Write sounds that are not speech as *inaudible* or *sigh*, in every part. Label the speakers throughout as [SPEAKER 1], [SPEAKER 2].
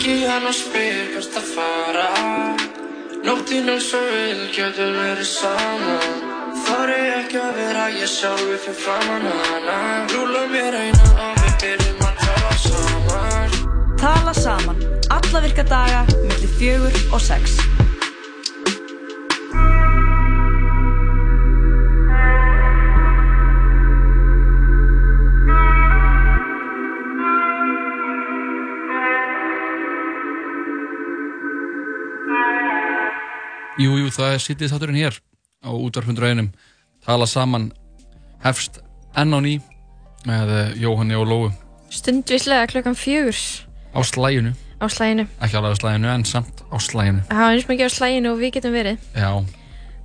[SPEAKER 1] Ringi hann og spyr hvert að fara. Nóttinn eins og vil getur verið saman Þar er ekki að vera ég sjálfi fyrir framann hana. Rúla mér eina og við byrjum að tala saman.
[SPEAKER 2] Tala saman, alla virka daga, millir fjögur og sex.
[SPEAKER 3] Jú, jú, það er sýtið þátturinn hér á útvarfundrauginum tala saman hefst enn á ný með eh, Jóhanni og Lóu
[SPEAKER 4] Stundvislega klukkan fjögur
[SPEAKER 3] á slæginu,
[SPEAKER 4] á slæginu.
[SPEAKER 3] ekki alveg á slæginu en samt á slæginu
[SPEAKER 4] Það er eins og mikið á slæginu og við getum verið.
[SPEAKER 3] Já,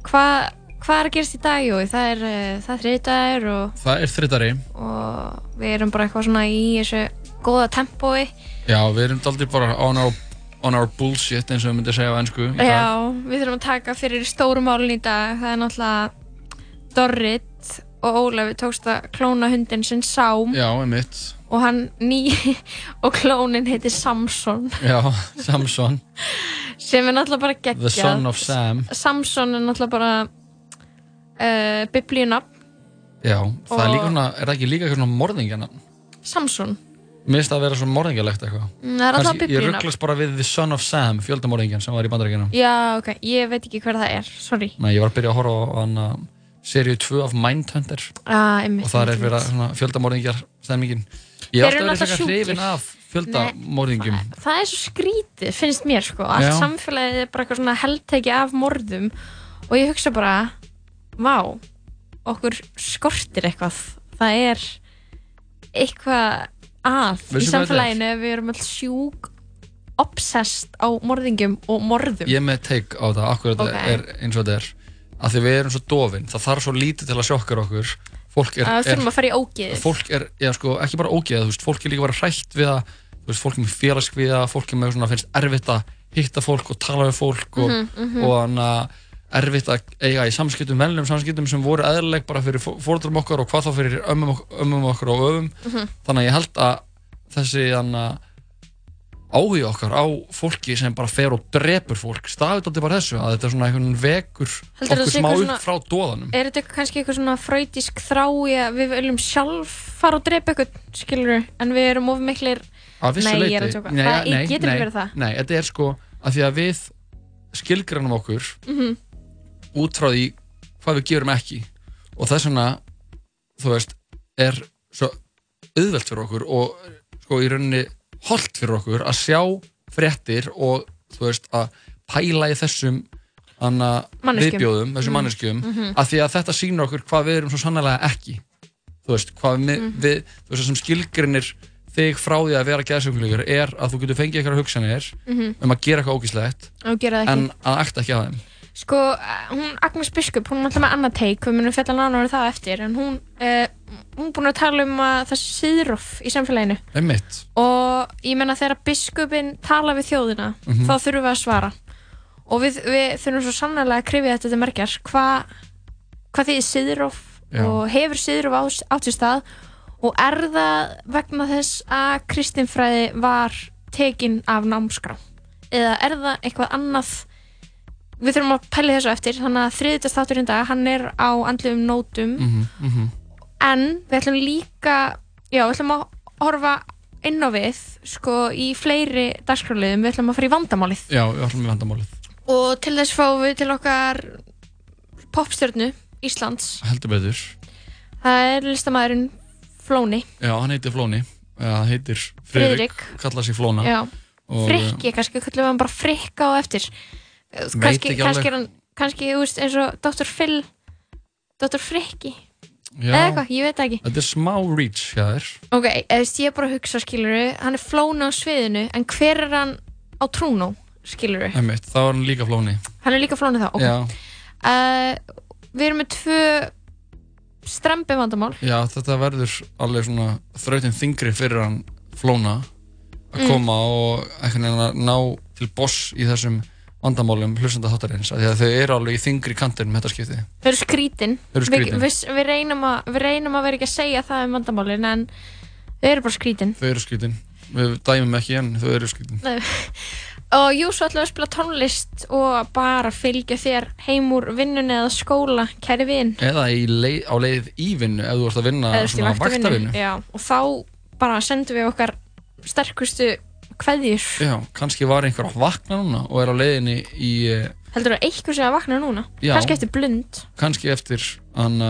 [SPEAKER 4] Hvað hva er að gerast í dag, jú? Það er, það er þriðdagur og,
[SPEAKER 3] það er þrittari
[SPEAKER 4] og við erum bara eitthvað svona í þessu góða tempói.
[SPEAKER 3] Já, við erum aldrei bara on our, on our bullshit eins og við myndum segja á ennsku.
[SPEAKER 4] Já, við þurfum að taka fyrir stórumálun í dag. Það er náttúrulega Dorrit og Ólafi tókst að klóna hundin sinn Sám
[SPEAKER 3] Já, einmitt
[SPEAKER 4] og hann ný *laughs* og klónin heitir Samson
[SPEAKER 3] Já, Samson, *laughs*
[SPEAKER 4] sem er náttúrulega bara geggjað.
[SPEAKER 3] the son of Sam
[SPEAKER 4] Samson er náttúrulega bara uh, biblíunafn
[SPEAKER 3] Já, það er
[SPEAKER 4] Og-
[SPEAKER 3] líka svona, er það ekki líka morðingjana?
[SPEAKER 4] Samson.
[SPEAKER 3] Það að vera svona morðingjalegt eitthvað
[SPEAKER 4] Mm, Það er alltaf
[SPEAKER 3] Kannski- Ég rugglast bara við the son of Sam, fjöldamorðingjan sem var í bandaríkjana
[SPEAKER 4] Já, ok, ég veit ekki hver það er, sorry.
[SPEAKER 3] Nei, ég var að byrja að horfa á seríu 2 af Mindhunter
[SPEAKER 4] Ah, einmitt,
[SPEAKER 3] og það er verið
[SPEAKER 4] einmitt.
[SPEAKER 3] svona fjöldamorðingjar stemmingin Ég
[SPEAKER 4] eru
[SPEAKER 3] alltaf verið hrifin af fjöldamorðingjum
[SPEAKER 4] Það er svo skrítið, finnst mér sko. Allt
[SPEAKER 3] Já.
[SPEAKER 4] samfélagið er bara eitthvað svona heldteki af morðum og ég hugsa bara, vá, okkur skortir eitthvað. Það er eitthvað að
[SPEAKER 3] Veistu
[SPEAKER 4] í
[SPEAKER 3] hvað
[SPEAKER 4] samfélaginu ef við erum alls sjúk, obsessed á morðingjum og morðum.
[SPEAKER 3] Ég er með take á það, akkur þetta
[SPEAKER 4] Ok.
[SPEAKER 3] er eins og þetta er að því við erum svo dofin, það þarf svo lítið til að sjokkar okkur fólk er,
[SPEAKER 4] Það
[SPEAKER 3] er,
[SPEAKER 4] þurfum að fara í ógeðið.
[SPEAKER 3] fólk er, já sko, ekki bara ógeð þú veist, fólk er líka bara hrætt við að þú veist, fólk er með félagsviða, fólk er með svona finnst erfitt að hitta fólk og tala við fólk og,
[SPEAKER 4] Mhm, mhm.
[SPEAKER 3] og að erfitt að eiga í samskiptum, vennilegum samskiptum sem voru eðlileg bara fyrir fóröldurum okkar og hvað þá fyrir ömmum, ok- ömmum okkar og öfum
[SPEAKER 4] Mhm.
[SPEAKER 3] þannig að ég held að þessi áhuga okkar á fólki sem bara fer og drepur fólk stafið þetta bara þessu að þetta er svona einhvern vekur
[SPEAKER 4] Heldurðu að
[SPEAKER 3] okkur smá upp frá dóðanum
[SPEAKER 4] Er þetta kannski eitthvað svona fröytísk þrái að við viljum sjálf fara og drepa eitthvað, skilur en við erum of miklir
[SPEAKER 3] Að vissu
[SPEAKER 4] Nei,
[SPEAKER 3] leyti,
[SPEAKER 4] ég er að tjóka.
[SPEAKER 3] nei,
[SPEAKER 4] Það-
[SPEAKER 3] nei, nei. Nei, þetta er sko að því að við skilgrannum okkur
[SPEAKER 4] Mhm.
[SPEAKER 3] Út frá því hvað við gerum ekki og þess vegna þú veist, er svo auðvelt fyrir okkur og sko í rauninni holdt fyrir okkur að sjá fréttir og þú veist að pæla í þessum viðbjóðum, þessum
[SPEAKER 4] Mm.
[SPEAKER 3] manneskjum
[SPEAKER 4] Mhm.
[SPEAKER 3] að því að þetta sýnir okkur hvað við erum svo sannlega ekki þú veist, hvað við,
[SPEAKER 4] Mhm.
[SPEAKER 3] við þú veist, sem skilgrinir þig frá því að vera geðsönglugur er að þú getur fengið eitthvað hugsanir
[SPEAKER 4] Mhm.
[SPEAKER 3] um að gera eitthvað ógíslegt en að akta ekki að þeim
[SPEAKER 4] Sko, eh, hún Agnes Biskup, hún er alltaf með annað teik, við munum fjalla nánar um það eftir, en hún, uh, hún er búin að tala um að þessi síðróf í samfélaginu.
[SPEAKER 3] Einmitt,
[SPEAKER 4] og ég menna þegar biskupin tala við þjóðina,
[SPEAKER 3] Mhm.
[SPEAKER 4] þá þurfum við að svara. Og við, við þurfum svo sannlega að krifja þetta til merkjar, hvað þið er síðróf
[SPEAKER 3] Já.
[SPEAKER 4] og hefur síðróf á, átt sér stað? Og er það vegna þess að kristinfræði var tekin af námskrá? Eða er það eitthvað annað við þurfum að pæla þessu eftir þannig að þriðutast þátturinn dag, hann er á andlum nótum.
[SPEAKER 3] Mm -hmm.
[SPEAKER 4] en við ætlum líka já, við ætlum að horfa inn á við sko í fleiri dagskráliðum, við ætlum að fara í vandamálið.
[SPEAKER 3] Já, við ætlum við vandamálið.
[SPEAKER 4] Og til þess fáum við til okkar popstjörnu Íslands.
[SPEAKER 3] Heldur betur,
[SPEAKER 4] það er listamæðurinn Flóni.
[SPEAKER 3] Já, hann heitir Flóni. Hann heitir Friðrik,
[SPEAKER 4] Friðrik.
[SPEAKER 3] kalla sig Flóna.
[SPEAKER 4] Já,
[SPEAKER 3] Og,
[SPEAKER 4] Frikki kannski, kallum við hann bara Frikka á eftir kannski,
[SPEAKER 3] ekki
[SPEAKER 4] kannski
[SPEAKER 3] alveg.
[SPEAKER 4] er hann kannski, þú veist, eins og Dr. Phil Dr. Frikki
[SPEAKER 3] já,
[SPEAKER 4] eða eitthvað, ég veit ekki
[SPEAKER 3] þetta er smá reach hjá þér
[SPEAKER 4] ok, eða veist, ég er bara að hugsa, skiluru hann er Flóni á sviðinu, en hver er hann á Trúnó, skiluru
[SPEAKER 3] einmitt, þá er hann líka Flóni
[SPEAKER 4] hann er líka Flóni þá, ok
[SPEAKER 3] já,
[SPEAKER 4] uh, við erum með tvö strempi vandamál
[SPEAKER 3] já, þetta verður alveg svona þrautin þingri fyrir hann Flóna að
[SPEAKER 4] Mm.
[SPEAKER 3] koma og einhvern veginn að ná til boss í þessum vandamálum hlustanda þáttarins því að þau eru alveg í þingri kantinum þetta skipti.
[SPEAKER 4] Þau eru skrítin,
[SPEAKER 3] Þau eru skrítin.
[SPEAKER 4] Við, við, við, reynum að, við reynum að vera ekki að segja það um vandamálin en þau eru bara skrítin.
[SPEAKER 3] Þau eru skrítin. Við dæmum ekki en þau eru skrítin.
[SPEAKER 4] Nei. og jú, svo ætlum við að spila tónlist og bara fylgja þér heim úr vinnunni eða skóla, kæri vin.
[SPEAKER 3] Eða leið, á leið í vinnu ef þú ert að vinna
[SPEAKER 4] eða
[SPEAKER 3] svona
[SPEAKER 4] vaktavinnu og þá bara sendum við okkar sterkustu kveðjur
[SPEAKER 3] Já, kannski var einhver að vakna núna og er á leiðinni í, eh,
[SPEAKER 4] heldur að eitthvað sé að vakna núna
[SPEAKER 3] Já.
[SPEAKER 4] kannski eftir blund,
[SPEAKER 3] kannski eftir, hana,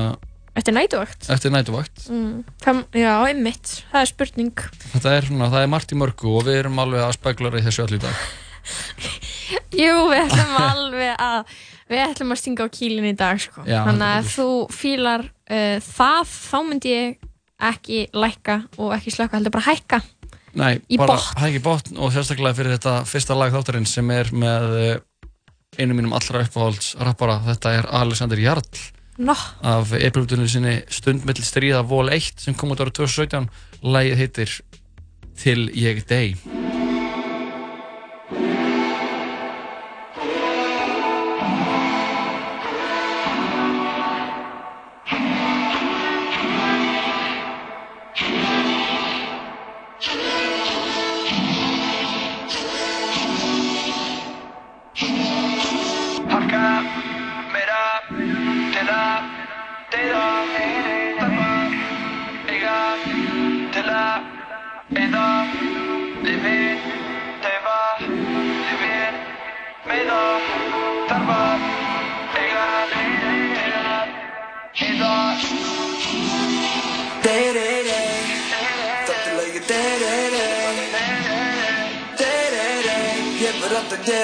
[SPEAKER 4] eftir nætuvakt
[SPEAKER 3] eftir nætuvakt.
[SPEAKER 4] mm. Já, einmitt, það er spurning
[SPEAKER 3] Þetta er svona, það er margt í mörgu og við erum alveg að speklara í þessu öll í dag. *laughs*
[SPEAKER 4] jú, við ætlum alveg að við ætlum að stinga á kýlinn í dag sko.
[SPEAKER 3] Já,
[SPEAKER 4] þannig að þú fílar uh, það, þá myndi ég ekki lækka og ekki slökka heldur bara hækka
[SPEAKER 3] Nei,
[SPEAKER 4] Í
[SPEAKER 3] bara hægir botn og sérstaklega fyrir þetta fyrsta lag þáttarinn sem er með eh, einu mínum allra uppáhalds rappara, þetta er Alexander Jarl
[SPEAKER 4] Nó,
[SPEAKER 3] af eplöfdunni sinni Stund mill stríða vol 1 sem kom út ára 2017 Lægið heitir Til ég deg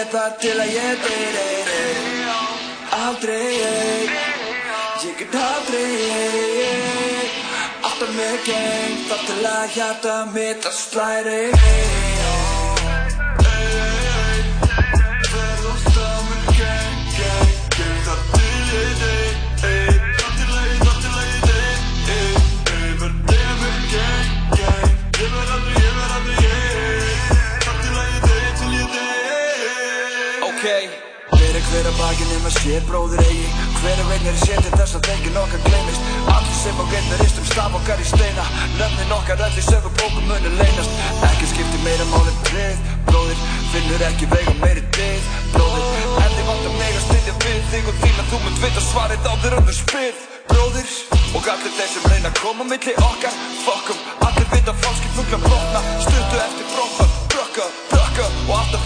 [SPEAKER 1] ég þar til að ég dey-dey-dey Aldrei, ég get aldrei Alltaf með geng, þar til að hjarta mitt að slæri sér bróður eigi Hver er veginn er sér til þess að enginn okkar gleymist? Allir sem á geitt með ristum staf okkar í steina. Nöfnin okkar öll í sögum bókum munu leynast. Ekki skipti meira málið trið Bróðir, finnur ekki vega meiri dið Bróðir, en þið vantar mig að styðja við þig Og þín að þú munt vita svarið áður en þú spyrð Bróðir, og allir þeir sem reyna að koma milli okkar Fokkum, allir vita falski fugla brotna Stuttu eftir brottfall,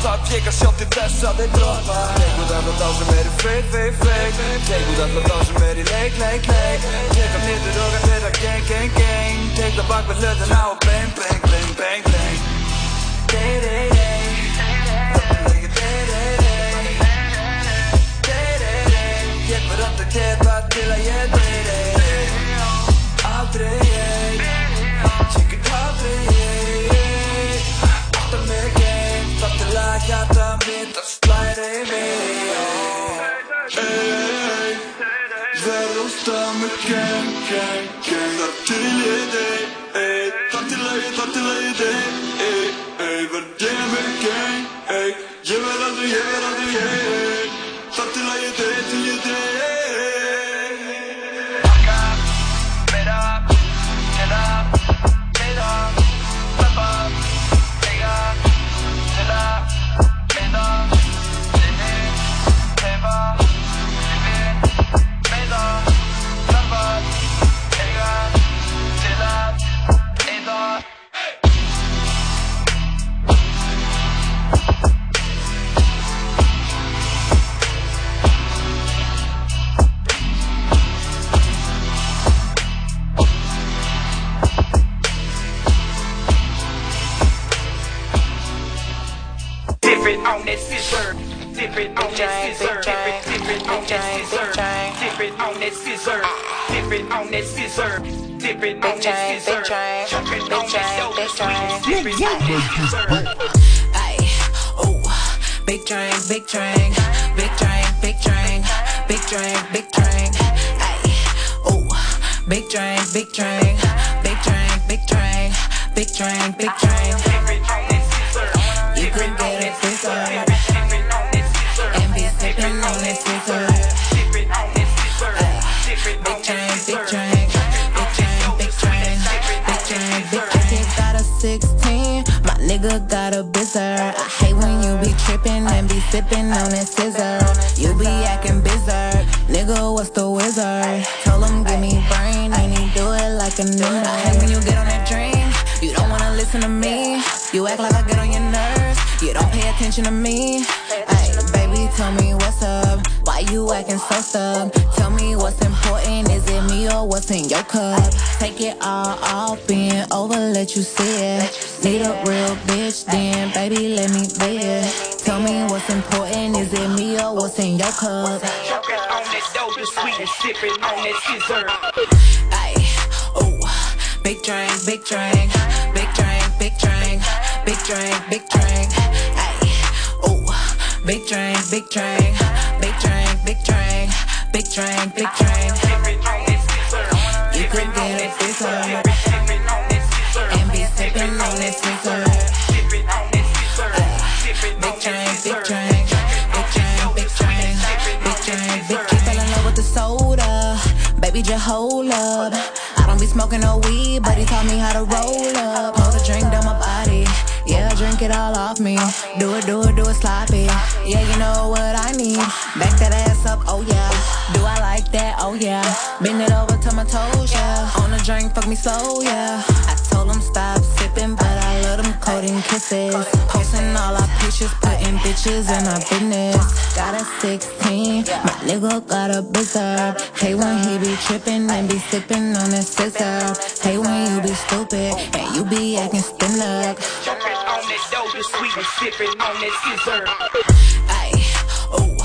[SPEAKER 1] þarf ég að sjá til þess að þeir droppa Tek út alla þá sem eru fake, fake, fake Tek út alla þá sem eru í leik, leik, leik Tek það niður og að þeirra gang, gang, gang Tek það bak við hlutina og bang, bang, bang Day, day, day Þetta leikir day, day, day Day, day, day Ég verð alltaf geta til að ég day, day Aldrei ég get aldrei ég Alltaf með hjarta mitt að slæri mig Ey, verð og stamur geng, geng, geng Þar til ég ey Þar til ég, þar til ég dey, ey, ey Verð ég með geng, Ég verð aldrei, ég verð aldrei, Þar til ég dey, til ég dey
[SPEAKER 5] Dip it on that scissor. Dip it on that scissor. Dip it, dip it on that scissor. Dip it on that scissor. Dip it on that scissor. Dip it on that scissor. Jump on that dope. Dip it on that scissor.
[SPEAKER 6] Ay, ooh, big drink, big drink, big drink, big drink, big drink, big drink. Ay, ooh, big drink, big drink, big drink, big drink, big drink, big drink.
[SPEAKER 5] Scissor.
[SPEAKER 6] And be sipping on
[SPEAKER 5] it on
[SPEAKER 6] Big drink, big drink, big drink, big drink, big drink, big drink. Got a 16, my nigga got a bizzer. I hate when you be tripping and be sipping on that scissor. You be acting bizarre, nigga, what's the wizard? Told him give me brain, and he do it like a ninja. I hate when you get on that dream, you don't wanna listen to me. You act like I get on your nerves, you don't pay attention to me. Ay, baby, tell me what's up. Why you acting so stuck? Tell me what's important. Is it me or what's in your cup? Take it all off, bend over, let you see it. Need a real bitch, then baby, let me be it. Tell me what's important. Is it me or what's in your cup?
[SPEAKER 5] Sipping on that scissor.
[SPEAKER 6] Ooh, big drink, big drink, big drink, big drink, big drink, big drink. Ay, ooh, big drink, big drink, big drink, big drink, big drink, big drink. You could get a
[SPEAKER 5] that
[SPEAKER 6] and be sipping on scissor.
[SPEAKER 5] Sipping
[SPEAKER 6] Big drink, big drink, big drink, big drink, big drink, big drink. Fell in love with the soda, baby, just hold up. I don't be smoking no weed, but he taught me how to roll up. All off me. Do it, do it, do it sloppy. Yeah, you know what I need. Back that ass up, oh yeah. Do I like that? Oh yeah. Bend it over to my toes, yeah. On a drink, fuck me slow, yeah. I told him stop sipping, but I love them coating kisses. Posting all our pictures, putting bitches in our business. Got a 16, my nigga got a bizarre. Hey when he be tripping and be sipping on his scissor. Hey when you be stupid and you be acting stimulus.
[SPEAKER 5] Choking that sweet and sipping on that scissor.
[SPEAKER 6] Ay, ooh,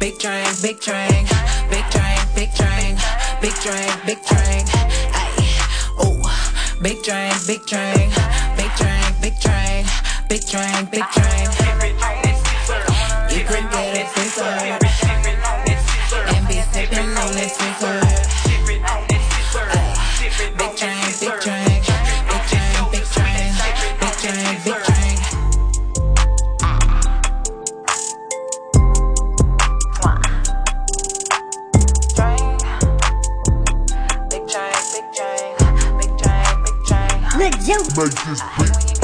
[SPEAKER 6] big drink, big drink, big drink, big drink, big drink, big drink. Ay, ooh, big drink, big drink, big drink, big drink, big drink, big drink.
[SPEAKER 5] That.
[SPEAKER 6] You could get a scissor
[SPEAKER 5] that
[SPEAKER 6] and be sipping on this scissor. Drink, big drink.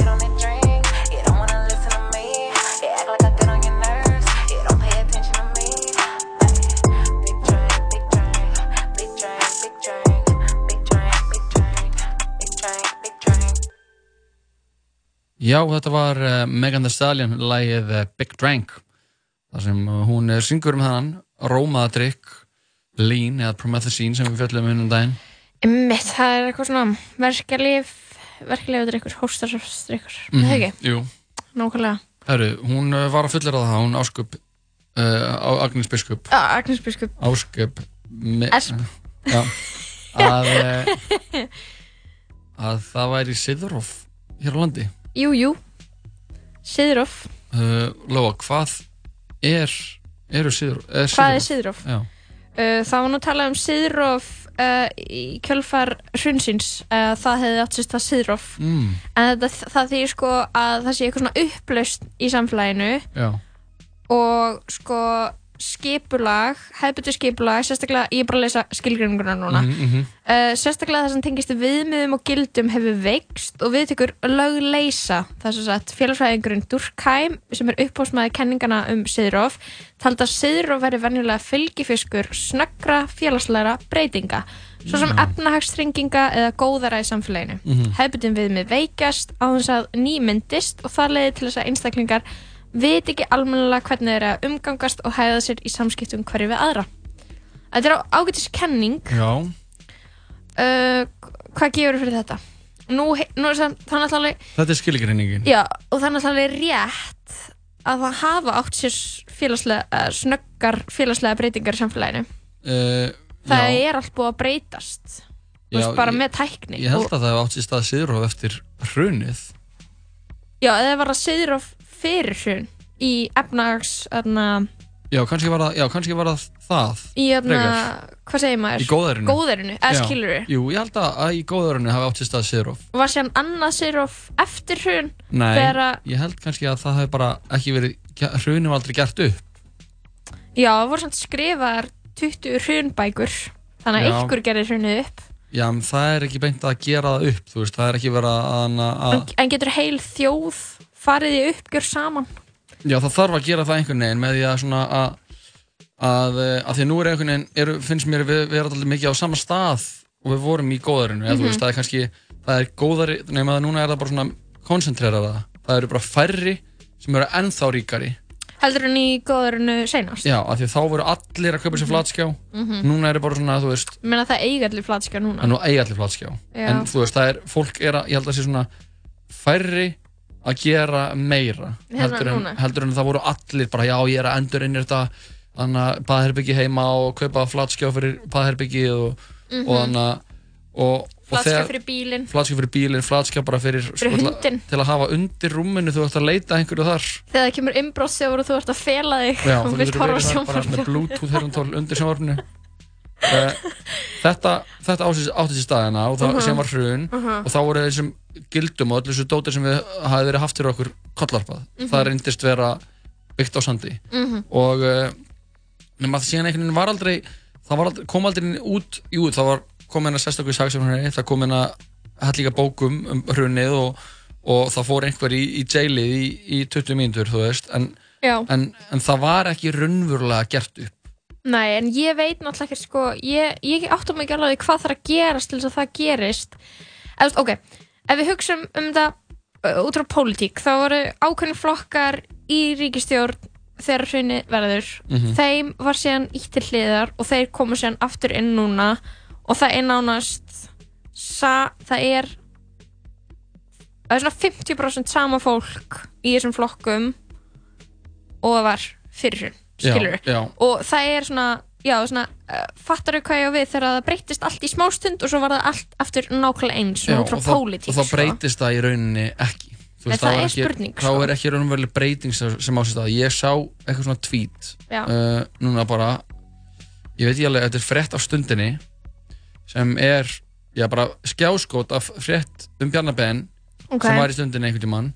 [SPEAKER 3] Já, þetta var uh, Megan Thee Stallion lagið uh, Big Drank þar sem uh, hún syngur um þann rómaðadrykk Lean eða Promethazine sem við fjöllum um daginn.
[SPEAKER 4] Mitt, það er eitthvað svona verkelif verkelif drikkur, hóstarsafsdrykkur mm -hmm. ekki,
[SPEAKER 3] Jú,
[SPEAKER 4] nákvæmlega.
[SPEAKER 3] Herru, hún uh, var að fullera það hún ásköp uh, Agnes Biskup.
[SPEAKER 4] Ah, Agnes Biskup,
[SPEAKER 3] ásköp
[SPEAKER 4] Esp.
[SPEAKER 3] já, *laughs* að, uh, að það væri Siðrof hér á landi.
[SPEAKER 4] Jú, jú. Siðrof,
[SPEAKER 3] uh, Lóa, hvað er eru Siðrof? Er
[SPEAKER 4] hvað er Siðrof?
[SPEAKER 3] Já,
[SPEAKER 4] það var nú talað um Siðrof uh, í kjölfar hrunsins uh, það hefði átt sérst það Siðrof
[SPEAKER 3] mm,
[SPEAKER 4] en þetta, það þýr sko að það sé eitthvað svona upplaust í samfélaginu.
[SPEAKER 3] Já,
[SPEAKER 4] og sko skipulag, hefðbyrtu skipulag sérstaklega, ég er bara að lesa skilgreininguna núna.
[SPEAKER 3] Mm -hmm.
[SPEAKER 4] uh, sérstaklega það sem tengist viðmiðum og gildum hefur veikst og við tekur lögleisa þess að sagt félagsfræðingurinn Durkheim sem er upphósmaði kenningana um Siðrof taldi að Siðrof veri venjulega fylgifiskur snöggra félagsleira breytinga svo sem efnahagsstrenginga eða góðara í samfélaginu. Mm hefðbyrtum viðmið veikjast á þess að nýmyndist og það leiði til þess að einstaklingar veit ekki almennilega hvernig þeir eru að umgangast og hæða sér í samskiptum hverju við aðra. Þetta er á ágætis kenning.
[SPEAKER 3] Já.
[SPEAKER 4] Uh, hvað gefur fyrir þetta? Nú, nú er það það náttúrulega
[SPEAKER 3] Þetta er skilgreiningin.
[SPEAKER 4] Já, og það er náttúrulega rétt að það hafa átt sér félagslega, snöggar félagslega breytingar í samfélaginu.
[SPEAKER 3] Uh,
[SPEAKER 4] það
[SPEAKER 3] já,
[SPEAKER 4] er allt búið að breytast. Þú
[SPEAKER 3] Já,
[SPEAKER 4] veist, bara
[SPEAKER 3] ég-
[SPEAKER 4] með tækni
[SPEAKER 3] Ég held að það hef átt sér stað Siðrof eftir hrunið.
[SPEAKER 4] Já, eða var það siður of fyrir hrun í efnags öðna,
[SPEAKER 3] Já, kannski var það, já, kannski var það það
[SPEAKER 4] í öðna,
[SPEAKER 3] Frekar.
[SPEAKER 4] hvað segir maður?
[SPEAKER 3] Í góðærinu
[SPEAKER 4] góðærinu, eða
[SPEAKER 3] Já.
[SPEAKER 4] skilur
[SPEAKER 3] Jú, ég held að, að í góðærinu hafi átt sér stað Siðrof
[SPEAKER 4] var sér annað siður of eftir hrun
[SPEAKER 3] Nei,
[SPEAKER 4] Þegar að-
[SPEAKER 3] ég held kannski að það hef bara ekki verið var aldrei gert upp
[SPEAKER 4] já, það voru samt skrifaðar 20 hrunbækur þannig að
[SPEAKER 3] Já.
[SPEAKER 4] einhver gerir hrunið upp
[SPEAKER 3] Já, en það er ekki beint að gera það upp Þú veist, það er ekki verið að, að,
[SPEAKER 4] En, en getur heil þjóð farið í uppgjör saman.
[SPEAKER 3] Já, það þarf að gera það einhvern veginn með því að svona að að, eh, að því að nú er einhvern veginn, er, finnst mér við vera alltaf mikið á sama stað og við vorum í góðarinu, þú
[SPEAKER 4] Mhm.
[SPEAKER 3] veist, það er kannski það er góðari, nema að núna er það bara svona koncentreraða, það. Eru bara færri sem eru ennþá ríkari.
[SPEAKER 4] Heldur en í góðurinu seinast.
[SPEAKER 3] Já, af því þá voru allir að kaupa sér flatskjá.
[SPEAKER 4] Mhm.
[SPEAKER 3] núna er það bara svona, þú veist
[SPEAKER 4] Ég meina það eiga allir flatskjá núna.
[SPEAKER 3] Að nú eigi allir flatskjá.
[SPEAKER 4] Já.
[SPEAKER 3] en þú veist, það er, fólk er að, ég held að sé svona færri að gera meira.
[SPEAKER 4] Hérna,
[SPEAKER 3] heldur en, heldur en það voru allir bara, já, ég er að endur inn í þetta þannig að baðherbyggi heima og kaupa flatskjá fyrir baðherbyggi og, og þannig að og, og
[SPEAKER 4] Flatskjá fyrir bílinn.
[SPEAKER 3] flatskjá fyrir bílinn, flatskjá bara fyrir,
[SPEAKER 4] Fyrir hundinn.
[SPEAKER 3] til að hafa undir rúminu þú ert að leita einhverju þar.
[SPEAKER 4] Þegar það kemur innbróðsjóður og þú ert að fela þig
[SPEAKER 3] Já,
[SPEAKER 4] og
[SPEAKER 3] þú
[SPEAKER 4] vilt horfa
[SPEAKER 3] bara með
[SPEAKER 4] sjónvarp
[SPEAKER 3] bluetooth herrantól undir sjónvarpinu þetta, þetta átti sér staðina og það
[SPEAKER 4] Mhm.
[SPEAKER 3] sem var hrun
[SPEAKER 4] Mhm.
[SPEAKER 3] og þá voru þessum gildum og öllu þessu dótir sem við hafi verið haft fyrir okkur kollarpað,
[SPEAKER 4] Mhm.
[SPEAKER 3] það reyndist vera byggt á sandi
[SPEAKER 4] Mhm.
[SPEAKER 3] og uh, nema það síðan einhvern veginn var aldrei það var aldrei, kom aldrei út jú, það var komin að sérstakur sagsefnari það kom inn að hætt líka bókum um hrunið og, og það fór einhver í, í jailið í, í 20 mínútur þú veist, en, en, en það var ekki raunverulega gert upp
[SPEAKER 4] Nei, en ég veit náttúrulega ekki sko, ég, ég áttum ekki alveg hvað þarf að gerast til þess að það gerist. Eða, ok, ef við hugsum um þetta út frá pólitík, þá voru ákveðin flokkar í ríkistjórn þegar hrunni verður.
[SPEAKER 7] Mhm.
[SPEAKER 4] þeim var síðan ítt til hliðar og þeir komu síðan aftur inn núna og það er nánast sa, það er það er svona 50% sama fólk í þessum flokkum og það var fyrir hrun.
[SPEAKER 3] Já,
[SPEAKER 4] skilur
[SPEAKER 3] já.
[SPEAKER 4] og það er svona já, svona, uh, fattar þau hvað ég á við þegar það breytist allt í smástund og svo var það allt aftur nákvæmlega eins
[SPEAKER 3] Já, og, og þá
[SPEAKER 4] sko.
[SPEAKER 3] breytist það í rauninni ekki veist,
[SPEAKER 4] það
[SPEAKER 3] var
[SPEAKER 4] er
[SPEAKER 3] ekki,
[SPEAKER 4] spurning,
[SPEAKER 3] þá
[SPEAKER 4] sko.
[SPEAKER 3] er ekki raunveruleg breyting sem, sem á sér stað ég sá eitthvað svona tweet
[SPEAKER 4] Já.
[SPEAKER 3] uh, núna bara ég veit ekki alveg, þetta er frétt af stundinni sem er já, bara skjáskot af frétt um Bjarnabenn
[SPEAKER 4] Ok.
[SPEAKER 3] sem var í stundinni einhvern tímann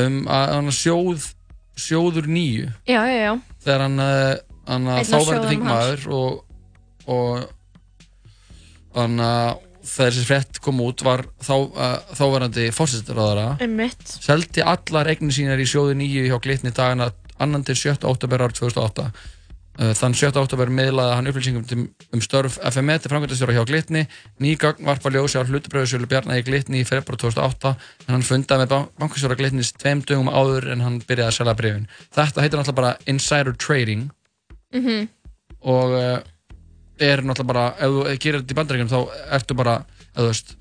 [SPEAKER 3] um að hann sjóð sjóður nýju
[SPEAKER 4] já, já, já,
[SPEAKER 3] þegar hann, uh, hann
[SPEAKER 4] sjóðum
[SPEAKER 3] þingmaður og, og hann þegar þessi frétt kom út var þá, uh, þáverandi fórsettarraðara
[SPEAKER 4] einmitt.
[SPEAKER 3] seldi allar eignir sínar í sjóði nýju hjá Glitni dagana annan til 7. oktober ár 2008 Uh, þann 7. oktober miðlaði hann upplýsingum um störf FME til framkvæmdastjóra hjá Glitni. Ný gögn varpa ljósi á hlutubröðusölu Bjarnar í Glitni í februar 2008 en hann fundaði með bankastjóra Glitnis tveim dögum áður en hann byrjaði að selja brefin þetta heitir náttúrulega bara insider trading.
[SPEAKER 4] Mm
[SPEAKER 3] og uh, er náttúrulega bara ef þú gerir þetta í bandaríkjum þá ertu bara eða þú veist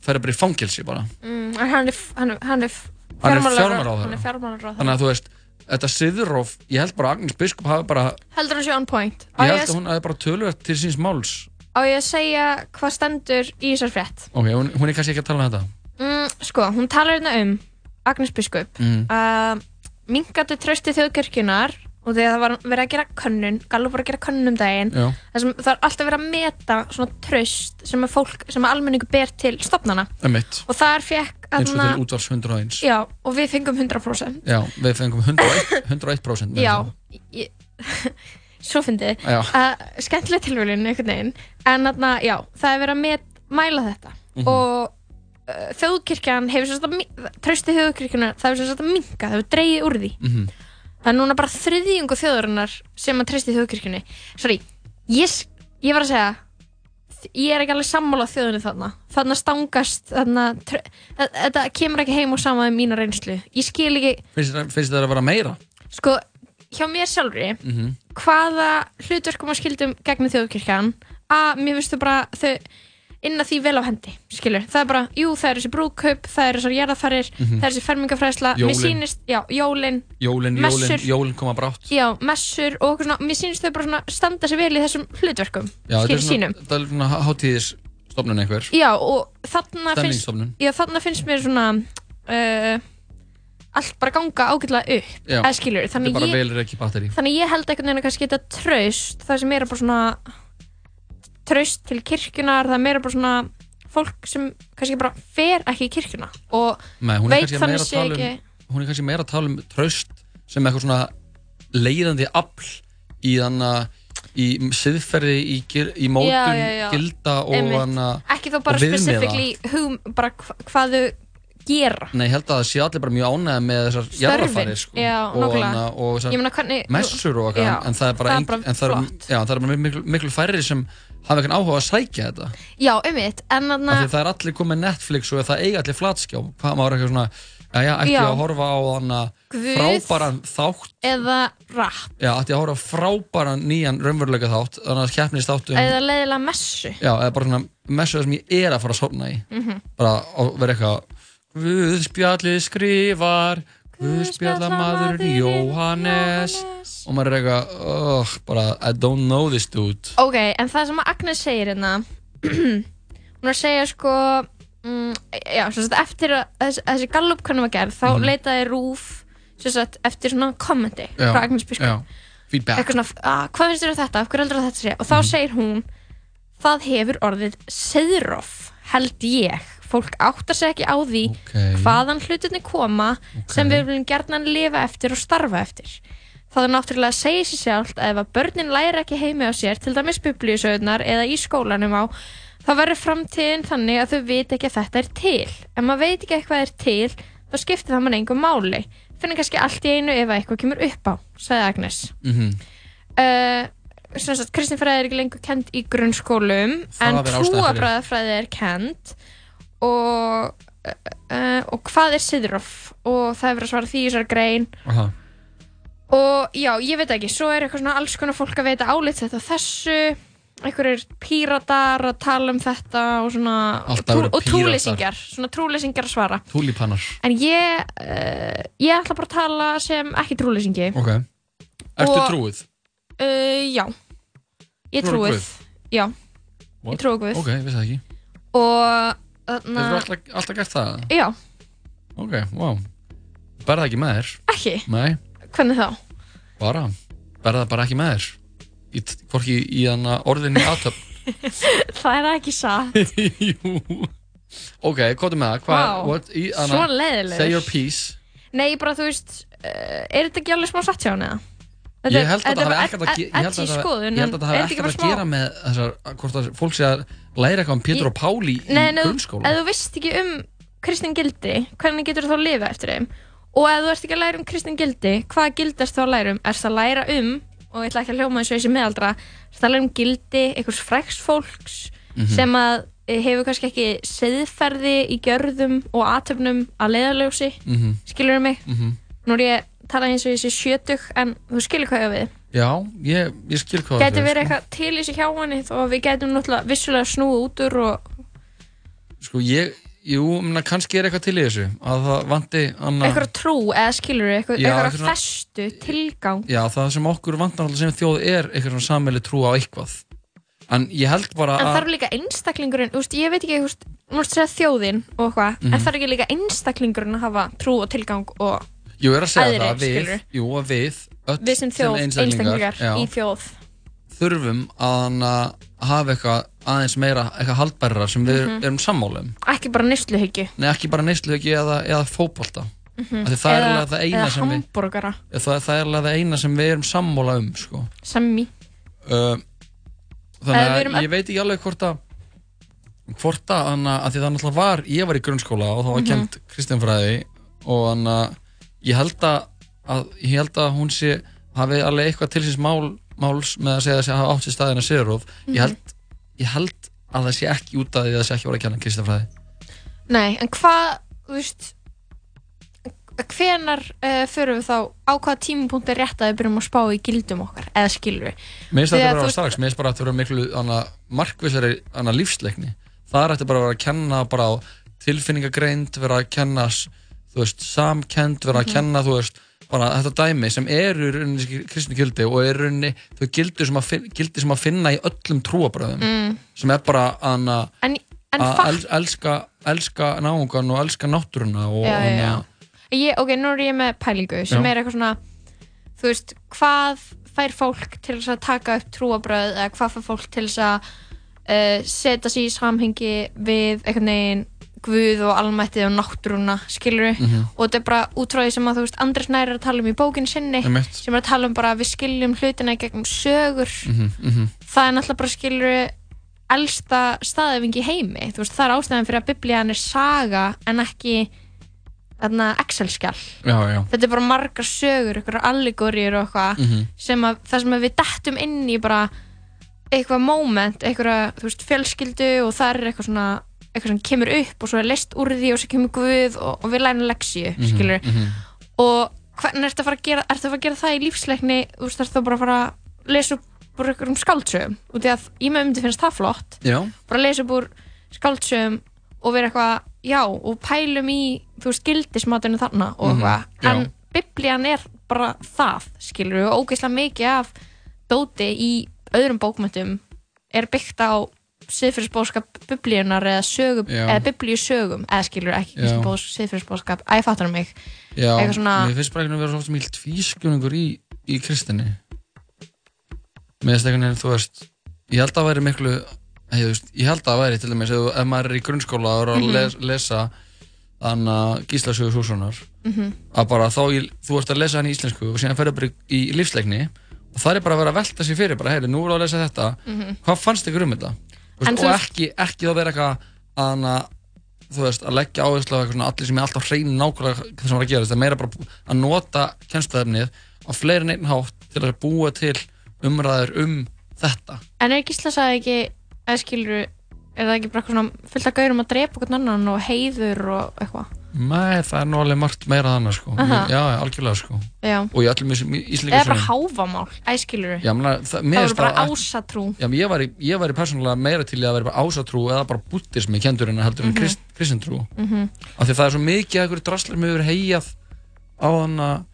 [SPEAKER 3] það er bara í fangilsi bara.
[SPEAKER 4] Mm, hann er, er, er
[SPEAKER 3] er
[SPEAKER 4] hann er fjármálaráðherra.
[SPEAKER 3] þannig að þú veist þetta siðurof, ég held bara að Agnes Biskup hafi bara,
[SPEAKER 4] heldur hann sé on point á
[SPEAKER 3] ég
[SPEAKER 4] ég,
[SPEAKER 3] held að hún hafi bara tölvöld til síns máls
[SPEAKER 4] á ég að segja hvað stendur í þessar frétt
[SPEAKER 3] ok, hún, hún er kannski ekki að tala um þetta
[SPEAKER 4] mm, sko, hún talar hérna um Agnes Biskup
[SPEAKER 3] Mm.
[SPEAKER 4] uh, minkandi trösti þjóðkirkjunar og þegar það var verið að gera könnun Gallup var að gera könnun um daginn
[SPEAKER 3] Já.
[SPEAKER 4] það, sem, það er alltaf verið að meta svona tröst sem að fólk, sem að almenningu ber til stopnana
[SPEAKER 3] Emitt.
[SPEAKER 4] og þar fekk
[SPEAKER 3] eins og til útvars 101
[SPEAKER 4] já, og við fengum 100%
[SPEAKER 3] já, við fengum 101%, 101% með
[SPEAKER 4] já, ég, *laughs* svo fyndið.
[SPEAKER 3] Já.
[SPEAKER 4] uh, skemmtileg tilvölin einhvern veginn. En þarna, já, það er verið að met, mæla þetta.
[SPEAKER 3] Mhm.
[SPEAKER 4] og uh, þjóðkirkjan hefur mi- trausti þjóðkirkjunar, það hefur að minka það hefur dreigið úr því.
[SPEAKER 3] Mhm.
[SPEAKER 4] það er núna bara þriðjungu þjóðarinnar sem að treysti þjóðkirkjunni. Sorry, ég, ég var að segja ég er ekki alveg sammála þjóðinni þarna. Þarna stangast þarna, þetta kemur ekki heim og sama með mína reynslu. Ég skil ekki,
[SPEAKER 3] finnst þér að vera meira?
[SPEAKER 4] Sko hjá mér sjálfri
[SPEAKER 3] mm -hmm.
[SPEAKER 4] hvaða hlutverkum og skildum gegnum þjóðkirkjan? Að mér finnst þau bara þau inna því vel á hendi skilur, það er bara, jú það er þessi brúðkaup það er þessar jarðafarir,
[SPEAKER 3] Mhm.
[SPEAKER 4] það er þessi fermingafræðsla
[SPEAKER 3] Jólin.
[SPEAKER 4] mér sýnist, já, jólin
[SPEAKER 3] jólin, jólin,
[SPEAKER 4] Messur.
[SPEAKER 3] jólin koma brátt
[SPEAKER 4] já, messur og okkur svona, mér sýnist þau bara svona standa sér vel í þessum hlutverkum
[SPEAKER 3] já, þetta
[SPEAKER 4] skil
[SPEAKER 3] svona,
[SPEAKER 4] sínum
[SPEAKER 3] þetta er svona hátíðisstofnun einhver
[SPEAKER 4] já, og þarna finnst já, þarna finnst mér svona uh, allt bara ganga ágætlega upp
[SPEAKER 3] Já.
[SPEAKER 4] eða skilur, þannig ég þannig ég held einhvern veginn að kannski þetta traust það sem er bara svona traust til kirkjunar, það er meira bara svona fólk sem kannski bara fer ekki í kirkjuna og
[SPEAKER 3] Nei,
[SPEAKER 4] veit þannig
[SPEAKER 3] að
[SPEAKER 4] sé
[SPEAKER 3] tala
[SPEAKER 4] ekki
[SPEAKER 3] um hún er kannski meira að tala um traust sem eitthvað svona leiðandi afl í þannig í siðferði, í, í mótun
[SPEAKER 4] Já, já, já.
[SPEAKER 3] gilda og hana
[SPEAKER 4] ekki þá bara bara hva, hvað þau gera.
[SPEAKER 3] Nei, ég held að það sé allir bara mjög ánægða með þessar jarðarfarir sko. og, hana, og
[SPEAKER 4] hvernig
[SPEAKER 3] messur og eitthvað en það er bara,
[SPEAKER 4] það er
[SPEAKER 3] ein,
[SPEAKER 4] bara
[SPEAKER 3] en það er, er miklu, miklu færri sem hafa eitthvað áhuga að sækja þetta
[SPEAKER 4] Já,
[SPEAKER 3] því það er allir komið Netflix og það eiga allir flatskjá hvað maður eitthvað svona já, já, ætti
[SPEAKER 4] Já.
[SPEAKER 3] að horfa á
[SPEAKER 4] Guð.
[SPEAKER 3] frábæran þátt
[SPEAKER 4] eða rap
[SPEAKER 3] já, ætti að horfa á frábæran nýjan raunveruleika þátt þannig að keppnist þáttum
[SPEAKER 4] eða leiðilega messu
[SPEAKER 3] já, eða bara svona messu sem ég er að fara að sofna í
[SPEAKER 4] Mhm.
[SPEAKER 3] bara að vera eitthvað Guðspjallið skrifar Guðspjallamaðurinn Jóhannes. Og maður er eitthvað oh, bara I don't know this dude.
[SPEAKER 4] Ok, en það sem að Agnes segir hérna *clears throat* hún er að segja sko mm, já, sem sagt, eftir að þessi, þessi gallupkönnu var gerð þá
[SPEAKER 3] Mhm.
[SPEAKER 4] leitaði Rúf sem sagt, eftir svona kommenti frá Agnes
[SPEAKER 3] feedback.
[SPEAKER 4] Eitthvað svona, að, hvað finnst þér um þetta, hverju heldur þetta sé? Og þá
[SPEAKER 3] Mhm.
[SPEAKER 4] segir hún það hefur orðið seðrof held ég, fólk áttar sig ekki á því
[SPEAKER 3] Ok.
[SPEAKER 4] hvaðan hlutinni koma sem við viljum gerðan lifa eftir og starfa eftir. Það er náttúrulega að segja sér sjálft að ef að börnin læra ekki heimi á sér til dæmis biblíusögurnar eða í skólanum á þá verður framtíðin þannig að þau veit ekki að þetta er til. Ef maður veit ekki eitthvað er til þá skiptir það mann engum máli. Finnir kannski allt í einu ef að eitthvað kemur upp á sagði Agnes.
[SPEAKER 3] Mhm.
[SPEAKER 4] uh, sem sagt, kristinfræði er ekki lengur kend í grunnskólum
[SPEAKER 3] Það
[SPEAKER 4] en trúabræðafræði er kend og uh, og hvað er siðrof og það er verið að svara því í þessar grein.
[SPEAKER 3] Aha.
[SPEAKER 4] og já, ég veit ekki, svo er eitthvað svona alls konar fólk að veita álit þetta á þessu. Einhverjir píratar að tala um þetta og svona trú, og
[SPEAKER 3] Píratar.
[SPEAKER 4] trúleysingar, svona trúleysingar að svara.
[SPEAKER 3] Túlípanar.
[SPEAKER 4] En ég uh, ég ætla bara að tala sem ekki trúleysingi.
[SPEAKER 3] Ok. Ertu
[SPEAKER 4] Og-
[SPEAKER 3] trúið?
[SPEAKER 4] Uh, já. Ég
[SPEAKER 3] Trúirðu
[SPEAKER 4] trúið
[SPEAKER 3] Guð?
[SPEAKER 4] Já,
[SPEAKER 3] What?
[SPEAKER 4] ég trúi Guð.
[SPEAKER 3] Ok, ég vissi það ekki.
[SPEAKER 4] Og þarna
[SPEAKER 3] Hefur alltaf, alltaf gert það?
[SPEAKER 4] Já,
[SPEAKER 3] Ok, wow Berða ekki með þér?
[SPEAKER 4] ekki,
[SPEAKER 3] Nei,
[SPEAKER 4] hvernig þá?
[SPEAKER 3] bara. Berða bara ekki með þér? Í, Hvorki í hana orðinni aðtöp *laughs*
[SPEAKER 4] Það er ekki satt. *laughs*
[SPEAKER 3] Jú. Ok, er með það? Hvað,
[SPEAKER 4] Vá,
[SPEAKER 3] what, í,
[SPEAKER 4] Svo leiðilegur
[SPEAKER 3] Say your piece.
[SPEAKER 4] Nei, bara þú veist uh, Er þetta ekki alveg smá satt hjá henni?
[SPEAKER 3] Það ég held að það-
[SPEAKER 4] skoðun,
[SPEAKER 3] ég held að það hafi
[SPEAKER 4] er
[SPEAKER 3] ekkert að gera með þessar, hvort að fólk sé að læra eitthvað um Pétur og Páli í
[SPEAKER 4] Nei, en ef-
[SPEAKER 3] grunnskóla
[SPEAKER 4] þú veist ekki um kristin gildi hvernig getur þú þá að lifa eftir þeim og ef þú ert ekki að læra um kristin gildi hvaða gildi erst þú að læra um? Erst að læra um og ég ætla ekki að hljóma og þessi meðaldra erst að læra um gildi einhvers fræks fólks
[SPEAKER 3] Mhm.
[SPEAKER 4] sem að eh, hefur kannski ekki seðferði í gjörðum og atöfnum að leiðarljósi
[SPEAKER 3] Mhm.
[SPEAKER 4] skilur mig?
[SPEAKER 3] Mhm.
[SPEAKER 4] Nú er ég tala eins og þessi sjötug en þú skilur hvað ég við.
[SPEAKER 3] Já, ég, ég skil hvað
[SPEAKER 4] Gæti verið eitthvað til í þessu hjá henni og við gætum náttúrulega vissulega snúið út úr og
[SPEAKER 3] Sko ég, jú, menna, kannski er eitthvað til í þessu að það vanti anna,
[SPEAKER 4] eitthvað trú eða skilur eitthvað,
[SPEAKER 3] Já,
[SPEAKER 4] eitthvað
[SPEAKER 3] svona-
[SPEAKER 4] festu, tilgang.
[SPEAKER 3] Já, það sem okkur vantar alltaf sem þjóð er eitthvað svona sammeili trú á eitthvað. En ég held bara
[SPEAKER 4] en
[SPEAKER 3] að
[SPEAKER 4] þarf líka einstaklingurinn úst, ég veit ekki, úst, að segja þjóðin og
[SPEAKER 3] Mhm.
[SPEAKER 4] en þarf ekki líka einstaklingurinn að hafa trú og tilgang og
[SPEAKER 3] Jú, er að segja
[SPEAKER 4] Æðri,
[SPEAKER 3] það, við,
[SPEAKER 4] skilurðu.
[SPEAKER 3] jú, að við öll
[SPEAKER 4] við sem þjóð, einstaklingar,
[SPEAKER 3] já,
[SPEAKER 4] í þjóð
[SPEAKER 3] þurfum að hafa eitthvað aðeins meira eitthvað haldbærra sem við
[SPEAKER 4] Mhm.
[SPEAKER 3] erum sammálum
[SPEAKER 4] ekki bara nýstluhyggju
[SPEAKER 3] Nei, ekki bara neysluhyggi eða, eða fótbolta
[SPEAKER 4] Mhm.
[SPEAKER 3] Af því það er
[SPEAKER 4] Eða-
[SPEAKER 3] alveg það eina
[SPEAKER 4] eða
[SPEAKER 3] sem við
[SPEAKER 4] hambúrgara,
[SPEAKER 3] það, það er alveg það eina sem við erum sammála um sko.
[SPEAKER 4] semmi
[SPEAKER 3] uh, þannig
[SPEAKER 4] Eða við
[SPEAKER 3] að
[SPEAKER 4] erum öll-
[SPEAKER 3] ég veit ekki alveg hvort að hvort að, hana, að því það náttúrulega var ég var í grunnskóla og það var
[SPEAKER 4] Mhm.
[SPEAKER 3] kent Kristjánfræði og hana, ég held að, að ég held að hún sé hafi alveg eitthvað til síns mál, máls með að segja að það hafa átt sér staðina Sigurróf
[SPEAKER 4] Mhm.
[SPEAKER 3] ég, held, ég held að það sé ekki út af því að það sé ekki voru að kenna Kristjánfræði
[SPEAKER 4] nei, en hvað, þú veist hvenar uh, förum við þá á hvaða tímapunkt er rétt að við byrjum að spá í gildum okkar, eða skilur við
[SPEAKER 3] Mér finnst þetta bara að
[SPEAKER 4] veist-
[SPEAKER 3] strax, mér finnst bara að þetta vera miklu markvissari lífsleikni. Það er eftir bara að vera að kenna á tilfinningagreind, vera að kenna þú veist, samkend, vera að
[SPEAKER 4] Mhm.
[SPEAKER 3] kenna þú veist, bara þetta dæmi sem eru í rauninni kristni gildi og eru í rauninni þau gildi sem, gildi sem að finna í öllum trúabröðum
[SPEAKER 4] Mm.
[SPEAKER 3] sem er bara hana,
[SPEAKER 4] en, en
[SPEAKER 3] að els, elska, elska náungan og elska náttúruna og
[SPEAKER 4] já, já, já. Ég, ok, nú er ég með pælingu sem er eitthvað svona þú veist, hvað fær fólk til að taka upp trúabröð eða hvað fær fólk til að uh, setja sig í samhengi við einhvern veginn Guð og almættið og náttúruna, skilur
[SPEAKER 3] Mhm.
[SPEAKER 4] og þetta er bara útráðið sem að þú veist Andres Nær er að tala um í bókinu sinni sem er að tala um bara að við skiljum hlutina gegnum sögur
[SPEAKER 3] mhm, mhm.
[SPEAKER 4] það er náttúrulega bara skilur elsta staðöfing í heimi veist, það er ástæðan fyrir að biblían er saga en ekki Excel-skjál
[SPEAKER 3] já, já,
[SPEAKER 4] þetta er bara margar sögur, einhverjar allegóriur og eitthvað
[SPEAKER 3] Mhm.
[SPEAKER 4] sem að það sem að við dettum inn í bara eitthvað moment, eitthvað veist, fjölskyldu og það er eitthvað svona eitthvað sem kemur upp og svo er list úr því og svo kemur Guð og, og við lænum leksju
[SPEAKER 3] Mhm,
[SPEAKER 4] skilur,
[SPEAKER 3] mhm.
[SPEAKER 4] og hvernig ertu að fara að gera ertu að gera það í lífsleikni? Þú veist, ertu bara að fara að lesa upp úr einhverjum skáldsögum, út í að ég með myndi finnst það flott.
[SPEAKER 3] Já,
[SPEAKER 4] bara lesa upp úr skáldsögum og vera eitthvað, já, og pælum í þú veist, gildismatinu þarna og
[SPEAKER 3] Mhm,
[SPEAKER 4] eitthvað,
[SPEAKER 3] já.
[SPEAKER 4] en biblían er bara það, skilur og ógeðslega mikið af dóti í öðrum bókmyndum er byggt á siðfyrirsbóðskap biblíunar eða sögum, eða biblíusögum eða skilur ekki, siðfyrirsbóðskap að ég fattar mig,
[SPEAKER 3] já
[SPEAKER 4] svona-
[SPEAKER 3] mér finnst bara veginn að vera svo mjög tvískunningur í, í kristinni. Finnst einhvern veginn, þú veist ég held að það væri miklu hey, veist, ég held að það væri til dæmis ef, ef maður er í grunnskóla og er að
[SPEAKER 4] Mhm.
[SPEAKER 3] les, lesa þannig að Gísla sögur Sússonar
[SPEAKER 4] Mhm.
[SPEAKER 3] að bara þá, þú ert að lesa hann í íslensku og síðan ferður bara í, í lífsleikni og það er bara að vera að velta sér fyrir bara, heyri, nú er að lesa þetta.
[SPEAKER 4] Mhm.
[SPEAKER 3] hvað fannst ykkur um þetta veist, og ekki, ekki þá vera eitthvað að veist, að leggja áherslu á allir sem er alltaf hrein nákvæmlega það sem var að gera, það er meira bara að nota kennstæðarnið á fleiri en einn hátt til að búa til umræður um þetta.
[SPEAKER 4] En er Gísla sagði ekki eða skilur er það ekki bara svona fullt að gaurum að drepa okkur annan og heiður og eitthvað
[SPEAKER 3] Nei, það er nú alveg margt meira þannig sko.
[SPEAKER 4] Aha.
[SPEAKER 3] Já, algjörlega sko.
[SPEAKER 4] já.
[SPEAKER 3] og í öllum þessum
[SPEAKER 4] eða
[SPEAKER 3] íslíka
[SPEAKER 4] bara háfamál, eða skilur
[SPEAKER 3] Já, mena, það,
[SPEAKER 4] það voru bara
[SPEAKER 3] það-
[SPEAKER 4] ásatrú
[SPEAKER 3] Já, ég væri, ég væri persónulega meira til í að vera bara ásatrú eða bara búttismi kendur en heldur en
[SPEAKER 4] Mhm.
[SPEAKER 3] krist, kristintrú
[SPEAKER 4] Mhm.
[SPEAKER 3] af því að það er svo mikið að einhverju draslar með hefur heigjað á hana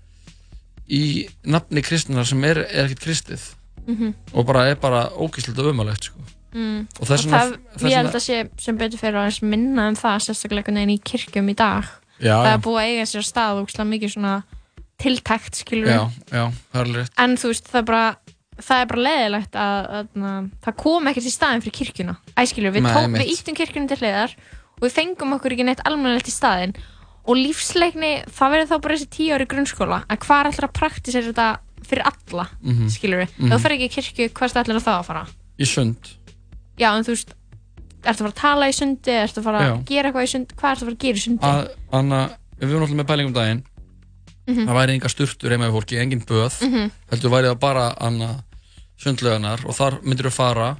[SPEAKER 3] í nafni kristinar sem er, er ekkert kristið
[SPEAKER 4] Mhm.
[SPEAKER 3] og bara er bara ógíslega ömulegt sko.
[SPEAKER 4] Mm.
[SPEAKER 3] Og
[SPEAKER 4] það,
[SPEAKER 3] þess
[SPEAKER 4] ég held að sé sem betur fyrir aðeins minna um það sérstaklega einhvern veginn í kirkjum í dag.
[SPEAKER 3] Já,
[SPEAKER 4] það er búið að eiga sér stað og mikið svona tiltækt skilur
[SPEAKER 3] Já, já, það er rétt.
[SPEAKER 4] En þú veist það er bara það er bara leðilegt að, að, að það kom ekkert í staðin fyrir kirkjuna. Æskilur, við,
[SPEAKER 3] Nei,
[SPEAKER 4] tó,
[SPEAKER 3] einmitt.
[SPEAKER 4] við íttum kirkjunum til hliðar og við fengum okkur ekki neitt almennilegt í staðin og lífsleikni, það verður þá bara þessi tíu ári grunnskóla en hvað er alltaf að praktisera þetta fyrir alla,
[SPEAKER 3] Mhm.
[SPEAKER 4] skilur við
[SPEAKER 3] Mhm.
[SPEAKER 4] ef þú fer ekki kirkju, hvað er allir að það að fara?
[SPEAKER 3] Í sund
[SPEAKER 4] já, en þú veist ertu að fara að tala í sundi, ertu að fara að gera eitthvað í sundi, hvað ertu að fara að gera í sundi?
[SPEAKER 3] Að, Anna, við vorum alltaf með pælingum daginn
[SPEAKER 4] Mhm.
[SPEAKER 3] það væri enga sturtur heima í fólki, engin böð
[SPEAKER 4] Mhm.
[SPEAKER 3] heldur væri það bara anna, sundlögunar og þar myndir þú fara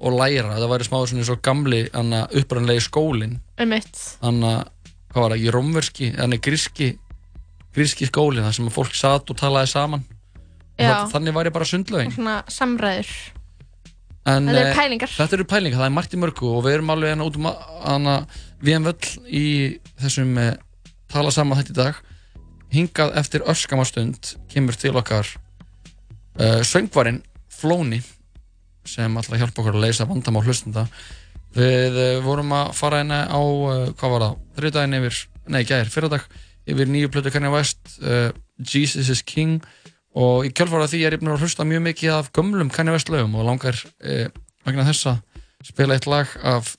[SPEAKER 3] og læra, það væri smá svona svo gamli anna, upprannlegi skólin
[SPEAKER 4] um
[SPEAKER 3] anna, hvað var það, ekki rómverski anna, gríski gríski skólin, þar sem að fólk satt og talaði saman.
[SPEAKER 4] Já.
[SPEAKER 3] þannig væri bara sundlögin
[SPEAKER 4] svona samræður
[SPEAKER 3] en,
[SPEAKER 4] Þetta eru
[SPEAKER 3] eh,
[SPEAKER 4] pælingar.
[SPEAKER 3] þetta eru pælingar, það er margt í mörgu og við erum alveg hérna út um hana, við erum völl í þessum eh, tala saman þetta í dag. Hingað eftir öskamastund kemur til okkar uh, söngvarinn Flóni sem alltaf hjálpa okkur að leysa vandamál hlustenda. Við uh, vorum að fara hérna á uh, hvað var það, þriðdægin yfir nei, gæðir, fyrradag, yfir nýju plötu Kanye West, Jesus is King og í kjálfara því er ég búin að hlusta mjög mikið af gömlum Kanye West lögum og langar uh, vegna þessa spila eitt lag af,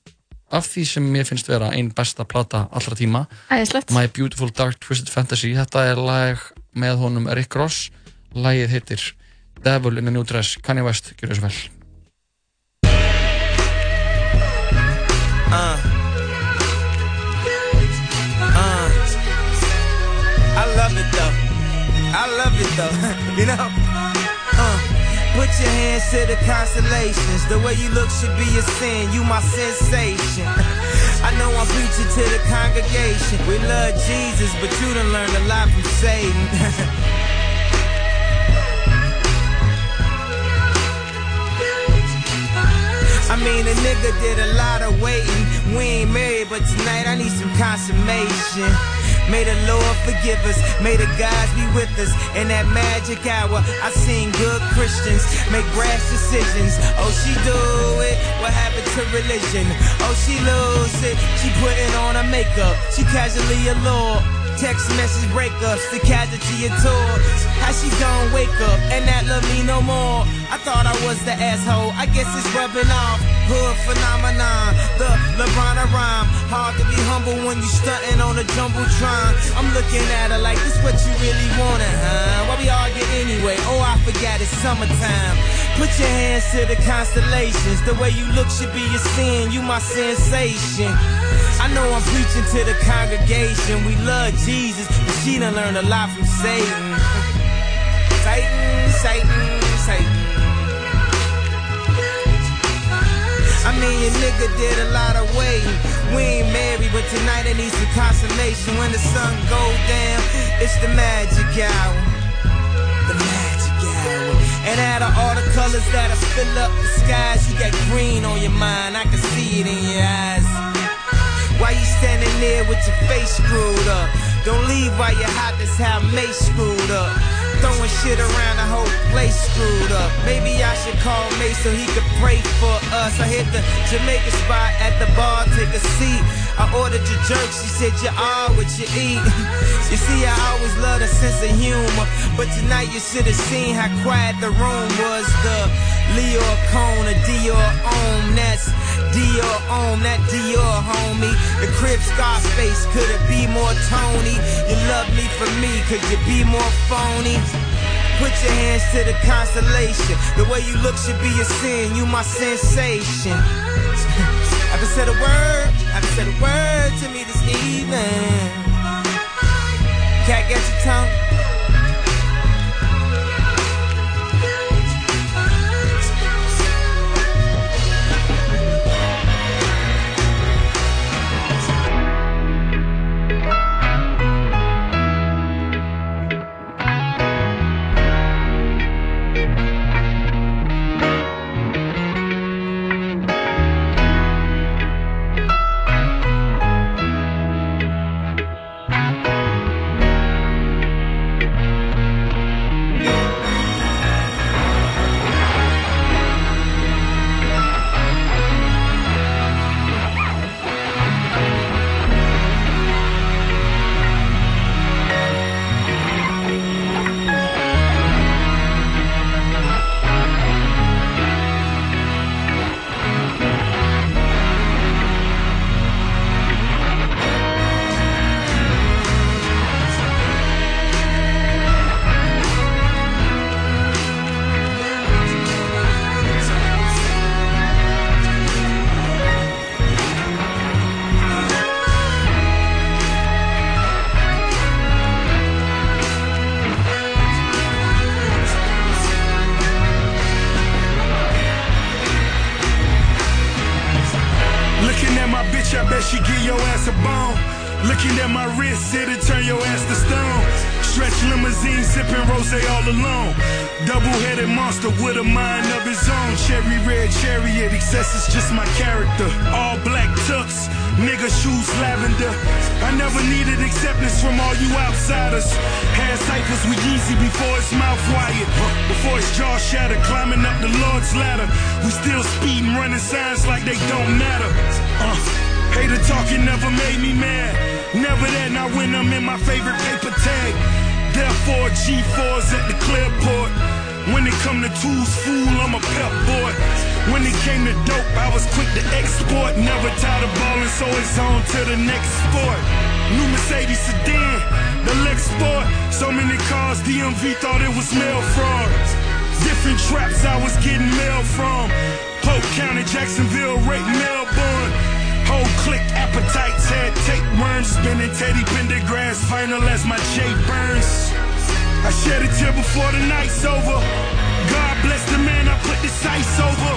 [SPEAKER 3] af því sem mér finnst vera einn besta plata allra tíma
[SPEAKER 4] Æðislegt.
[SPEAKER 3] My Beautiful Dark Twisted Fantasy þetta er lag með honum Rick Ross lagið heitir Devil in a New Dress Kanye West, gjör þessu vel
[SPEAKER 7] Uh. Uh. I love it though. I love it though. *laughs* you know? Uh. Put your hands to the constellations. The way you look should be a sin. You my sensation. *laughs* I know I'm preaching to the congregation. We love Jesus, but you done learned a lot from Satan. *laughs* I mean, a nigga did a lot of waiting. We ain't married, but tonight I need some consummation. May the Lord forgive us, may the gods be with us. In that magic hour, I seen good Christians make rash decisions. Oh, she do it. What happened to religion? Oh, she lose it. She putting on her makeup. She casually allured. Text message breakups, the casualty of tours. How she gon' wake up and not love me no more? I thought I was the asshole. I guess it's rubbing off. Hood phenomenon, the LeBron rhyme. Hard to be humble when you stunting on a jumbotron. I'm looking at her like this what you really wanted, huh? Why we argue anyway? Oh, I forgot it's summertime. Put your hands to the constellations. The way you look should be a sin. You my sensation. I know I'm preaching to the congregation. We love Jesus, but she done learned a lot from Satan. Satan, Satan, Satan. I mean, your nigga did a lot of waiting. We ain't married, but tonight I need some consolation. When the sun go down, it's the magic hour. The magic hour. And out of all the colors that'll fill up the skies, you got green on your mind. I can see it in your eyes. Why you standing there with your face screwed up? Don't leave while you're hot, that's how May screwed up. Throwing shit around the whole place screwed up. Maybe I should call May so he could pray for us. I hit the Jamaican spot at the bar, take a seat. I ordered your jerk, she said you are what you eat. *laughs* you see, I always love a sense of humor, but tonight you should have seen how quiet the room was. The Leo Cone, a Dior Ohm, that's Dior Ohm, that Dior homie. The crib Scarface, could it be more Tony? You love me for me, could you be more phony? Put your hands to the constellation. The way you look should be a sin. You my sensation. I can say the word. I can say the word to me this evening. Cat, get your tongue.
[SPEAKER 8] Jacksonville, Rake, Melbourne. Whole click appetites had tapeworms. Spinning Teddy Pendergrass final as my J Burns. I shed a tear before the night's over. God bless the man I put the sights over.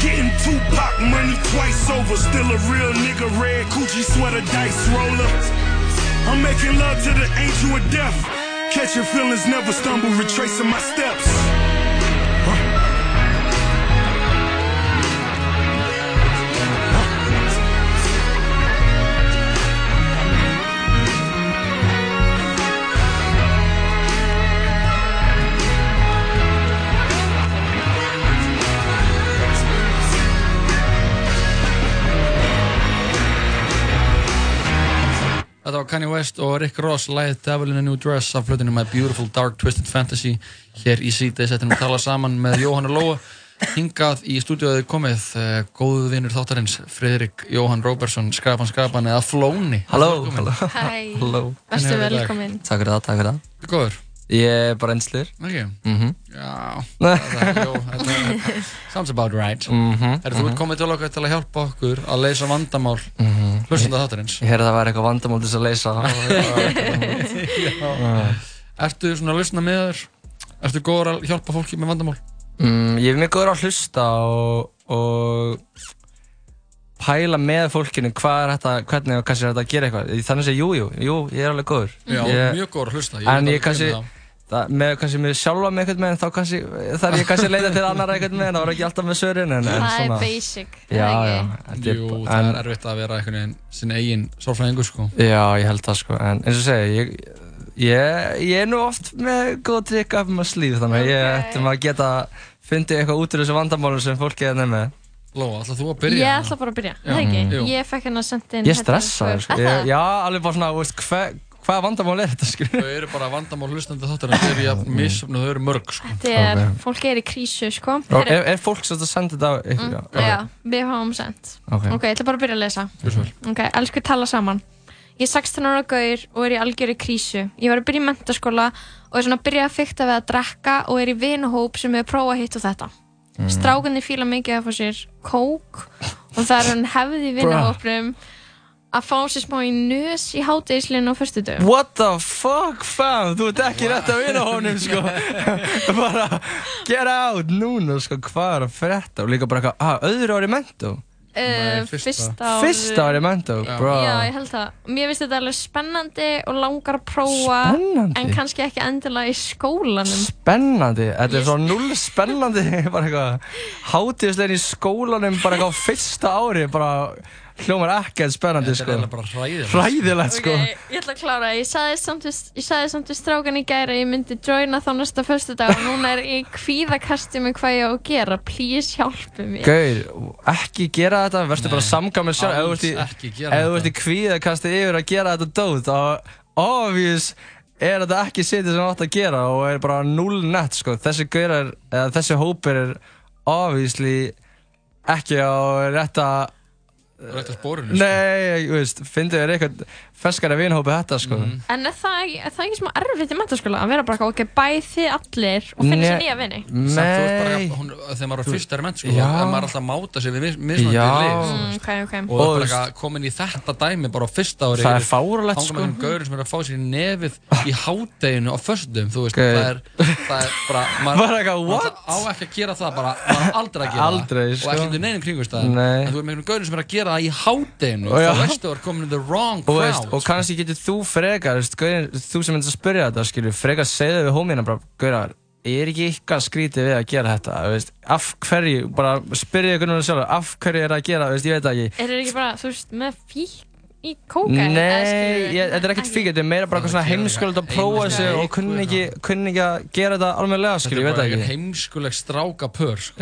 [SPEAKER 8] Getting Tupac money twice over. Still a real nigga, red coochie sweater, dice roller. I'm making love to the angel of death. Catching feelings, never stumble, retracing my steps.
[SPEAKER 3] Þetta var Kanye West og Rick Ross læðið Devil in a New Dress af flutinu My Beautiful Dark Twisted Fantasy hér í síðdeis Þetta er að tala saman með Jóhann og Lóa hingað í stúdíóðu komið uh, góðu vinnur þáttarins Fredrik Jóhann Róbersson Skapan Skapan eða Flóni.
[SPEAKER 9] Halló, halló.
[SPEAKER 4] Hæ,
[SPEAKER 9] Halló.
[SPEAKER 4] Verstu
[SPEAKER 3] Hvernig er í dag?
[SPEAKER 4] velkomin
[SPEAKER 9] Takk fyrir það, takk fyrir það.
[SPEAKER 3] Góður
[SPEAKER 9] Ég er bara einslir.
[SPEAKER 3] Ok.
[SPEAKER 9] Mhm.
[SPEAKER 3] Já, þetta, jú, þetta *laughs* sounds about right.
[SPEAKER 9] Mhm,
[SPEAKER 3] Herru, þú
[SPEAKER 9] mhm.
[SPEAKER 3] komið til okkar til að hjálpa okkur að leysa vandamál
[SPEAKER 9] Mhm.
[SPEAKER 3] hlustanda þáttarins.
[SPEAKER 9] Ég heyrði að það var eitthvað vandamál til þess að leysa.
[SPEAKER 3] Já. *laughs* Ertu svona að lusna með þér? Ertu góður að hjálpa fólki með vandamál?
[SPEAKER 9] Mm, ég er mjög góður að hlusta og, og pæla með fólkinu hvað er þetta, hvernig og kannski er þetta að gera eitthvað. Þannig að jú, jú, jú, ég er alveg góður.
[SPEAKER 3] Já,
[SPEAKER 9] ég,
[SPEAKER 3] mjög góður að hlusta. Ég
[SPEAKER 9] en ég kannski, það, með, kannski með sjálfa með einhvern veginn, þá kannski, þarf ég kannski að leita til annara einhvern veginn, það var ekki alltaf með svörin, en, en
[SPEAKER 4] Það er
[SPEAKER 9] svona.
[SPEAKER 4] basic, er
[SPEAKER 9] Já,
[SPEAKER 4] það
[SPEAKER 9] já.
[SPEAKER 4] ekki?
[SPEAKER 9] er
[SPEAKER 3] Jú,
[SPEAKER 9] bara-
[SPEAKER 3] það
[SPEAKER 9] en-
[SPEAKER 3] er erfitt að vera einhvern veginn sinn eigin sálfræðingur, sko.
[SPEAKER 9] Já, ég held það sko, en eins og segja, ég, ég, ég er nú oft með góð trikk af maður slíf, þannig að ég ætti maður að geta fundið eitthvað út úr þessu vandamálum sem fólki er nefnið.
[SPEAKER 3] Lóa, ætlað þú að
[SPEAKER 4] Ég ætla bara að byrja, það ekki?
[SPEAKER 9] Jú.
[SPEAKER 4] Ég fekk hérna að senda inn
[SPEAKER 9] Ég
[SPEAKER 4] hérna
[SPEAKER 9] stressaði, sko,
[SPEAKER 4] Er
[SPEAKER 9] ég,
[SPEAKER 4] það? *laughs*
[SPEAKER 9] já, alveg bara svona, veist, hva, hvað vandamál er þetta, sko?
[SPEAKER 3] Þau eru bara vandamál hlustandi þáttarins, þau eru jafn misöfn og þau eru mörg, sko.
[SPEAKER 4] Þetta er,
[SPEAKER 9] Ok.
[SPEAKER 4] fólk er í krísu, sko.
[SPEAKER 9] Og
[SPEAKER 4] Herru,
[SPEAKER 9] er, er fólk sem þetta sendið þetta á ykkur?
[SPEAKER 4] Mm, Já, við fáum sendt.
[SPEAKER 9] Ok.
[SPEAKER 4] Ok, ég ætla bara að byrja að lesa.
[SPEAKER 3] Gjörðu svo vel.
[SPEAKER 4] Ok, elsku tala saman. Ég er 16 ára gaur og er í algjöru krísu. Ég var að byrja í mentaskóla og er svona að byrja að fykta við að drekka og er í vinahóp sem hefur prófað hitt og þetta.
[SPEAKER 9] Mm.
[SPEAKER 4] Strákunni fíla mikið að fá sér kók og það er hann hefði í vinahópnum að fá sér smá í nös í hátægislinu á förstu dögum.
[SPEAKER 9] What the fuck, fam? Þú ert ekki rétt að vinna honum, sko. *laughs* bara, get out núna, sko, hvað er að frétta? Og líka bara eitthvað, ah, öðru ári mentó?
[SPEAKER 4] Uh, fyrsta ári
[SPEAKER 9] Fyrsta ári mentó, bro.
[SPEAKER 4] Já, ég held það. Mér finnst þetta alveg spennandi og langar að prófa
[SPEAKER 9] Spennandi?
[SPEAKER 4] en kannski ekki endilega í skólanum.
[SPEAKER 9] Spennandi, þetta er svo null spennandi, *laughs* bara eitthvað, hátíðislegin í skólanum, bara eitthvað á fyrsta ári, bara hljómar ekkert spennandi,
[SPEAKER 3] Þetta er
[SPEAKER 9] sko.
[SPEAKER 3] bara hræðilegt.
[SPEAKER 9] Hræðilegt, sko.
[SPEAKER 4] Ok, ég ætla að klára. Ég sagði samt við, ég sagði samt við strákan í gæra að ég myndi joina þá næsta fyrstu dag og núna er ég í kvíðakasti með hvað ég á að gera. Please hjálpu mér.
[SPEAKER 9] Gaur, ekki gera þetta, verður bara samgamið sjálf, ef þú
[SPEAKER 3] alls
[SPEAKER 9] ert í-
[SPEAKER 3] ekki gera
[SPEAKER 9] ef þú
[SPEAKER 3] þetta.
[SPEAKER 9] ert í kvíðakasti yfir að gera þetta dót, þá obvious er þetta ekki sitið sem þú átt að gera og er bara null nett, sko. Þessi gaurar, eða þessi hópur er obviously ekki á rétta
[SPEAKER 3] Rætt á spórinu, sko.
[SPEAKER 9] Nei, þú veist, finnðu þér eitthvað ferskara vinhópi þetta, sko.
[SPEAKER 4] En er það, er það ekki smá erfitt í mentaskóla að vera bara ok, bæ þið allir og finna sér
[SPEAKER 9] Nei.
[SPEAKER 4] nýja vini?
[SPEAKER 3] Samt þú veist bara,
[SPEAKER 9] Nei.
[SPEAKER 3] hún, þegar maður er fyrst er ment, sko,
[SPEAKER 9] Já.
[SPEAKER 3] að maður er alltaf að máta sig við mis, mismandi
[SPEAKER 9] Já.
[SPEAKER 3] lið, sko.
[SPEAKER 4] Mm, ok, ok.
[SPEAKER 3] og það er bara eitthvað komin í þetta dæmi bara á fyrsta ári
[SPEAKER 9] Það er fáránlegt,
[SPEAKER 3] sko
[SPEAKER 9] sko.
[SPEAKER 3] þannig með gaurin sem er að fá sér í nefið í *laughs* hádeginu á föstum þú veist,
[SPEAKER 9] Gaur.
[SPEAKER 3] það er, það er bara *laughs* maður,
[SPEAKER 9] Bara eitthvað,
[SPEAKER 3] maður
[SPEAKER 9] what?
[SPEAKER 3] á ekki að gera það bara, maður á aldrei að gera
[SPEAKER 9] Aldrei,
[SPEAKER 3] það
[SPEAKER 9] sko.
[SPEAKER 3] og ekki undir neinum kringumstæðum
[SPEAKER 9] Nei.
[SPEAKER 3] en þú er með einhvern gaurin sem er að gera það í hádeginu
[SPEAKER 9] Og
[SPEAKER 3] er
[SPEAKER 9] kannski getur þú frekar, gaurin, þú sem myndir að spyrja þetta, skilju, frekar segðu við hómina bara, gaurar, er ekki eitthvað skrítið við að gera þetta, veist, af hverju, bara spyrja ykkur núna sjálf, af hverju er það að gera, veist, ég veit það ekki.
[SPEAKER 4] Er það ekki bara, þú veist, með fík í kóka?
[SPEAKER 9] Nei, ég, þetta er ekkert fík, þetta er meira bara eitthvað svona heimskulegt að prófa sig og kunni ekki, kunni ekki að gera þetta almennilega,
[SPEAKER 3] þetta
[SPEAKER 9] skilju,
[SPEAKER 3] er
[SPEAKER 9] ég veit
[SPEAKER 3] bara
[SPEAKER 9] ekki.
[SPEAKER 3] heimskuleg stráka pör sko.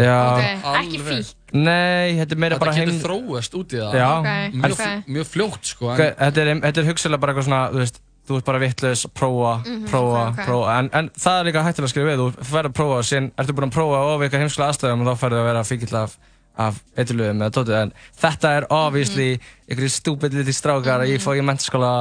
[SPEAKER 9] Nei, þetta er meira
[SPEAKER 3] þetta
[SPEAKER 9] bara
[SPEAKER 3] getur
[SPEAKER 9] heim...
[SPEAKER 3] þróast út í það
[SPEAKER 9] Já.
[SPEAKER 4] Ok,
[SPEAKER 3] mjög,
[SPEAKER 4] ok.
[SPEAKER 3] mjög fljótt sko, en,
[SPEAKER 9] Þetta er, þetta er hugsalega bara eitthvað svona, þú veist, þú ert bara vittlaus, prófa,
[SPEAKER 4] Mhm,
[SPEAKER 9] prófa,
[SPEAKER 4] ok, ok.
[SPEAKER 9] prófa, en, en það er líka hættilega að skrifa við, þú ferð að prófa og síðan ertu búin að prófa of eitthvað heimskulega aðstæðum og þá ferðu að vera fíkill af, af eitthulöfum eða tótið, en þetta er obviously einhverju stúpid liti strákar að ég fór í mentaskóla,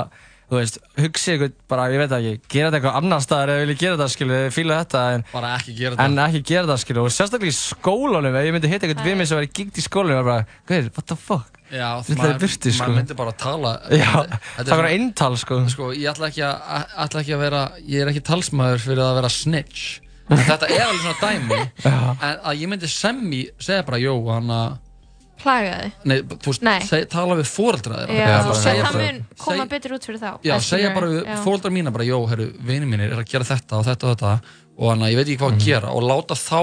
[SPEAKER 9] þú veist, hugsi ykkur bara, ég veit það ekki, gera þetta eitthvað annar staðar eða vilja gera þetta, skilu, fíla þetta, en
[SPEAKER 3] bara ekki gera
[SPEAKER 9] En
[SPEAKER 3] það
[SPEAKER 9] ekki gera það, skilu, og sérstaklega í skólanum, ef ég myndi hitta eitthvað við mig sem væri gíkt í skólanum, ég var bara, gauðir, what the fuck?
[SPEAKER 3] Já,
[SPEAKER 9] Þetta er burti, sko.
[SPEAKER 3] maður myndi bara tala
[SPEAKER 9] Já,
[SPEAKER 3] Þetta er
[SPEAKER 9] það var
[SPEAKER 3] svona-
[SPEAKER 9] eintal, sko.
[SPEAKER 3] sko, ég ætla ekki að, ætla ekki að vera ég er ekki talsmaður fyrir að vera snitch en þetta er alveg svona dæmi *laughs* en að ég myndi semmi segja bara, jó, hann að
[SPEAKER 4] Plaga þið?
[SPEAKER 3] nei, þú veist,
[SPEAKER 4] Nei.
[SPEAKER 3] seg, tala við fóreldra þeirra.
[SPEAKER 4] Já, þú
[SPEAKER 9] Já,
[SPEAKER 4] það mun koma betur út fyrir þá.
[SPEAKER 3] já, segja bara við
[SPEAKER 4] já.
[SPEAKER 3] fóreldra mína bara, jó, herru, vini mínir er að gera þetta og þetta og þetta. Og hann að ég veit ekki hvað að gera og láta þá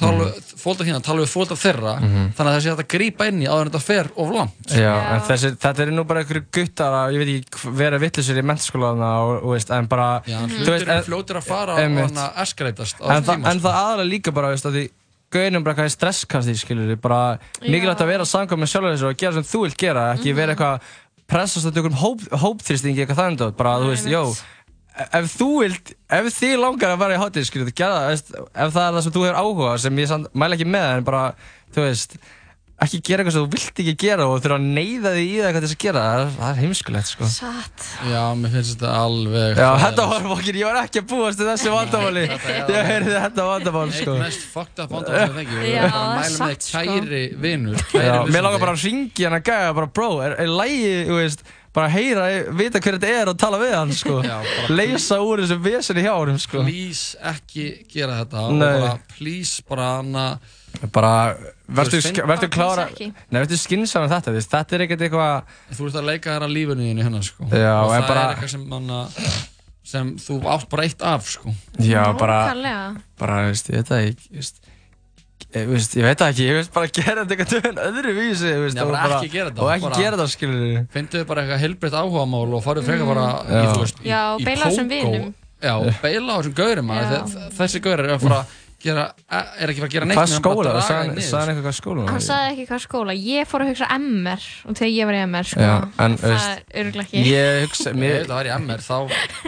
[SPEAKER 3] tala, fóreldra þína tala við fóreldra þeirra þannig að þessi að grípa inn í áður en þetta fer of langt.
[SPEAKER 9] Já, en þessi, þetta er nú bara einhverju guttar að, ég veit ekki, vera vittlisur í mentaskólaðuna og, og veist, en bara,
[SPEAKER 3] Já,
[SPEAKER 9] en,
[SPEAKER 3] fljótir að fara og að á
[SPEAKER 9] að gauðinum bara eitthvað í stresskasti, skilur við, bara mikilvægt að vera samkvæm með sjálfur þessu og gera sem þú vilt gera, ekki vera eitthvað pressast að einhverjum hóp, hópþrýstingi eitthvað þannig dót, bara, þú veist, jó, ef þú vilt, ef þið langar að vera í hátíð, skilur þú, gera það, ef það er það sem þú hefur áhuga, sem ég mæla ekki með, en bara, þú veist, ekki gera eitthvað sem þú vilt ekki gera og þurfa að neyða þig í það hvað þess að gera, það það er heimskulegt sko.
[SPEAKER 4] Satt.
[SPEAKER 3] Já, mér finnst þetta alveg
[SPEAKER 9] Já, þetta var fokkir, ég var ekki að búast til þessu vandamáli. Ég heyrði þetta vandamál sko.
[SPEAKER 3] Eitt mest fucked up vandamál sem þengi
[SPEAKER 4] Já,
[SPEAKER 3] Ég bara
[SPEAKER 4] er
[SPEAKER 3] mæla með
[SPEAKER 4] sko.
[SPEAKER 3] kæri vinur
[SPEAKER 9] Já,
[SPEAKER 3] kæri
[SPEAKER 9] mér langar bara að ringi hann að gæja bara bro, er, er lægi, þú veist, bara heyra, vita hver þetta er og tala við hann sko.
[SPEAKER 3] Já,
[SPEAKER 9] Leysa úr þessu vesinni hjá hann sko.
[SPEAKER 3] Please ekki gera þetta og
[SPEAKER 9] Nei.
[SPEAKER 3] bara please bara hana
[SPEAKER 9] Bara, verður
[SPEAKER 4] Bara
[SPEAKER 9] klára, verður skynsam með þetta, veist, þetta er ekkert eitthvað,
[SPEAKER 3] Þú ert að leika þér að lífinu þínu hérna sko
[SPEAKER 9] Já,
[SPEAKER 3] og það
[SPEAKER 9] bara-
[SPEAKER 3] er eitthvað sem, hana, sem þú átt bara eitt af sko
[SPEAKER 9] já, bara,
[SPEAKER 4] Nákvæmlega.
[SPEAKER 9] bara, þú veist, ég veit veist, ég, veist, ég veit það ekki, ég veist bara gera þetta eitthvað öðru vísi, þú veist,
[SPEAKER 3] Já,
[SPEAKER 9] og
[SPEAKER 3] bara ekki gera þetta,
[SPEAKER 9] og ekki
[SPEAKER 3] bara-
[SPEAKER 9] gera þetta, skilur við.
[SPEAKER 3] Fyndu bara eitthvað heilbreytt áhugamál og farið frekar bara í,
[SPEAKER 9] Já.
[SPEAKER 3] þú veist, í, í
[SPEAKER 4] beila á þessum
[SPEAKER 3] pókó.
[SPEAKER 4] vinum.
[SPEAKER 3] Já, beila á þessum gaurum að þessi gaur er að fara að gera, er ekki fara að gera neitt
[SPEAKER 9] Hvað
[SPEAKER 3] nema
[SPEAKER 9] skóla, sagði hann eitthvað hvað skóla
[SPEAKER 4] Hann sagði ekki hvað skóla, ég fór að hugsa MR og þegar ég var í MR sko,
[SPEAKER 9] Já, en,
[SPEAKER 4] það
[SPEAKER 9] veist,
[SPEAKER 4] er örgulega ekki.
[SPEAKER 9] Ég hugsa, mér,
[SPEAKER 3] veit að það er í MR, þá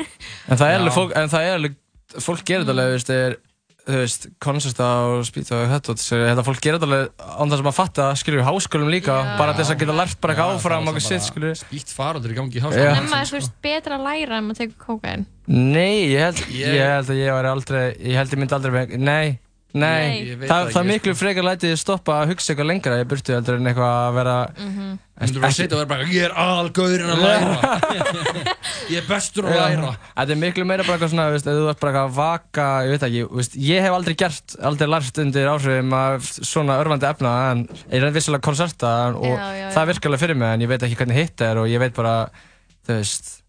[SPEAKER 3] *laughs*
[SPEAKER 9] en það er alveg fólk, en það er alveg, fólk gerir þetta alveg, þú veist, er, þú veist, koncerta og spýta og þetta, þetta fólk gerir þetta alveg án þess að maður fatta, við, háskólum líka,
[SPEAKER 4] Já.
[SPEAKER 9] bara þess að geta lært bara eitthvað áfram og
[SPEAKER 3] er
[SPEAKER 9] sitt, við.
[SPEAKER 3] Spýtt faraldur í gangi í
[SPEAKER 9] Já.
[SPEAKER 3] háskóla
[SPEAKER 4] En maður er þú veist betra að læra en maður tekur kókain
[SPEAKER 9] Nei, ég held,
[SPEAKER 3] Ég-
[SPEAKER 9] ég held að ég væri aldrei, ég held ég myndi aldrei, nei, nei,
[SPEAKER 4] Nei.
[SPEAKER 3] Ég veit
[SPEAKER 9] það, er miklu
[SPEAKER 3] sko.
[SPEAKER 9] frekar lætið að stoppa að hugsa eitthvað lengra í burtu heldur en eitthvað að vera,
[SPEAKER 4] Mhm.
[SPEAKER 3] Þú verður að sitja og vera bara, ég er algaurinn að læra *laughs* Ég er bestur að læra
[SPEAKER 9] Þetta er miklu meira bara eitthvað svona, veist, þú ert bara að vaka, ég veit ekki, veist, ég hef aldrei gert, aldrei lært undir áhrifum af svona örfandi efna, en ég er vissilega konserta og
[SPEAKER 4] Já, já, já.
[SPEAKER 9] það virkar alveg fyrir mig, en ég veit ekki hvernig hitt er og ég veit bara, þú veist.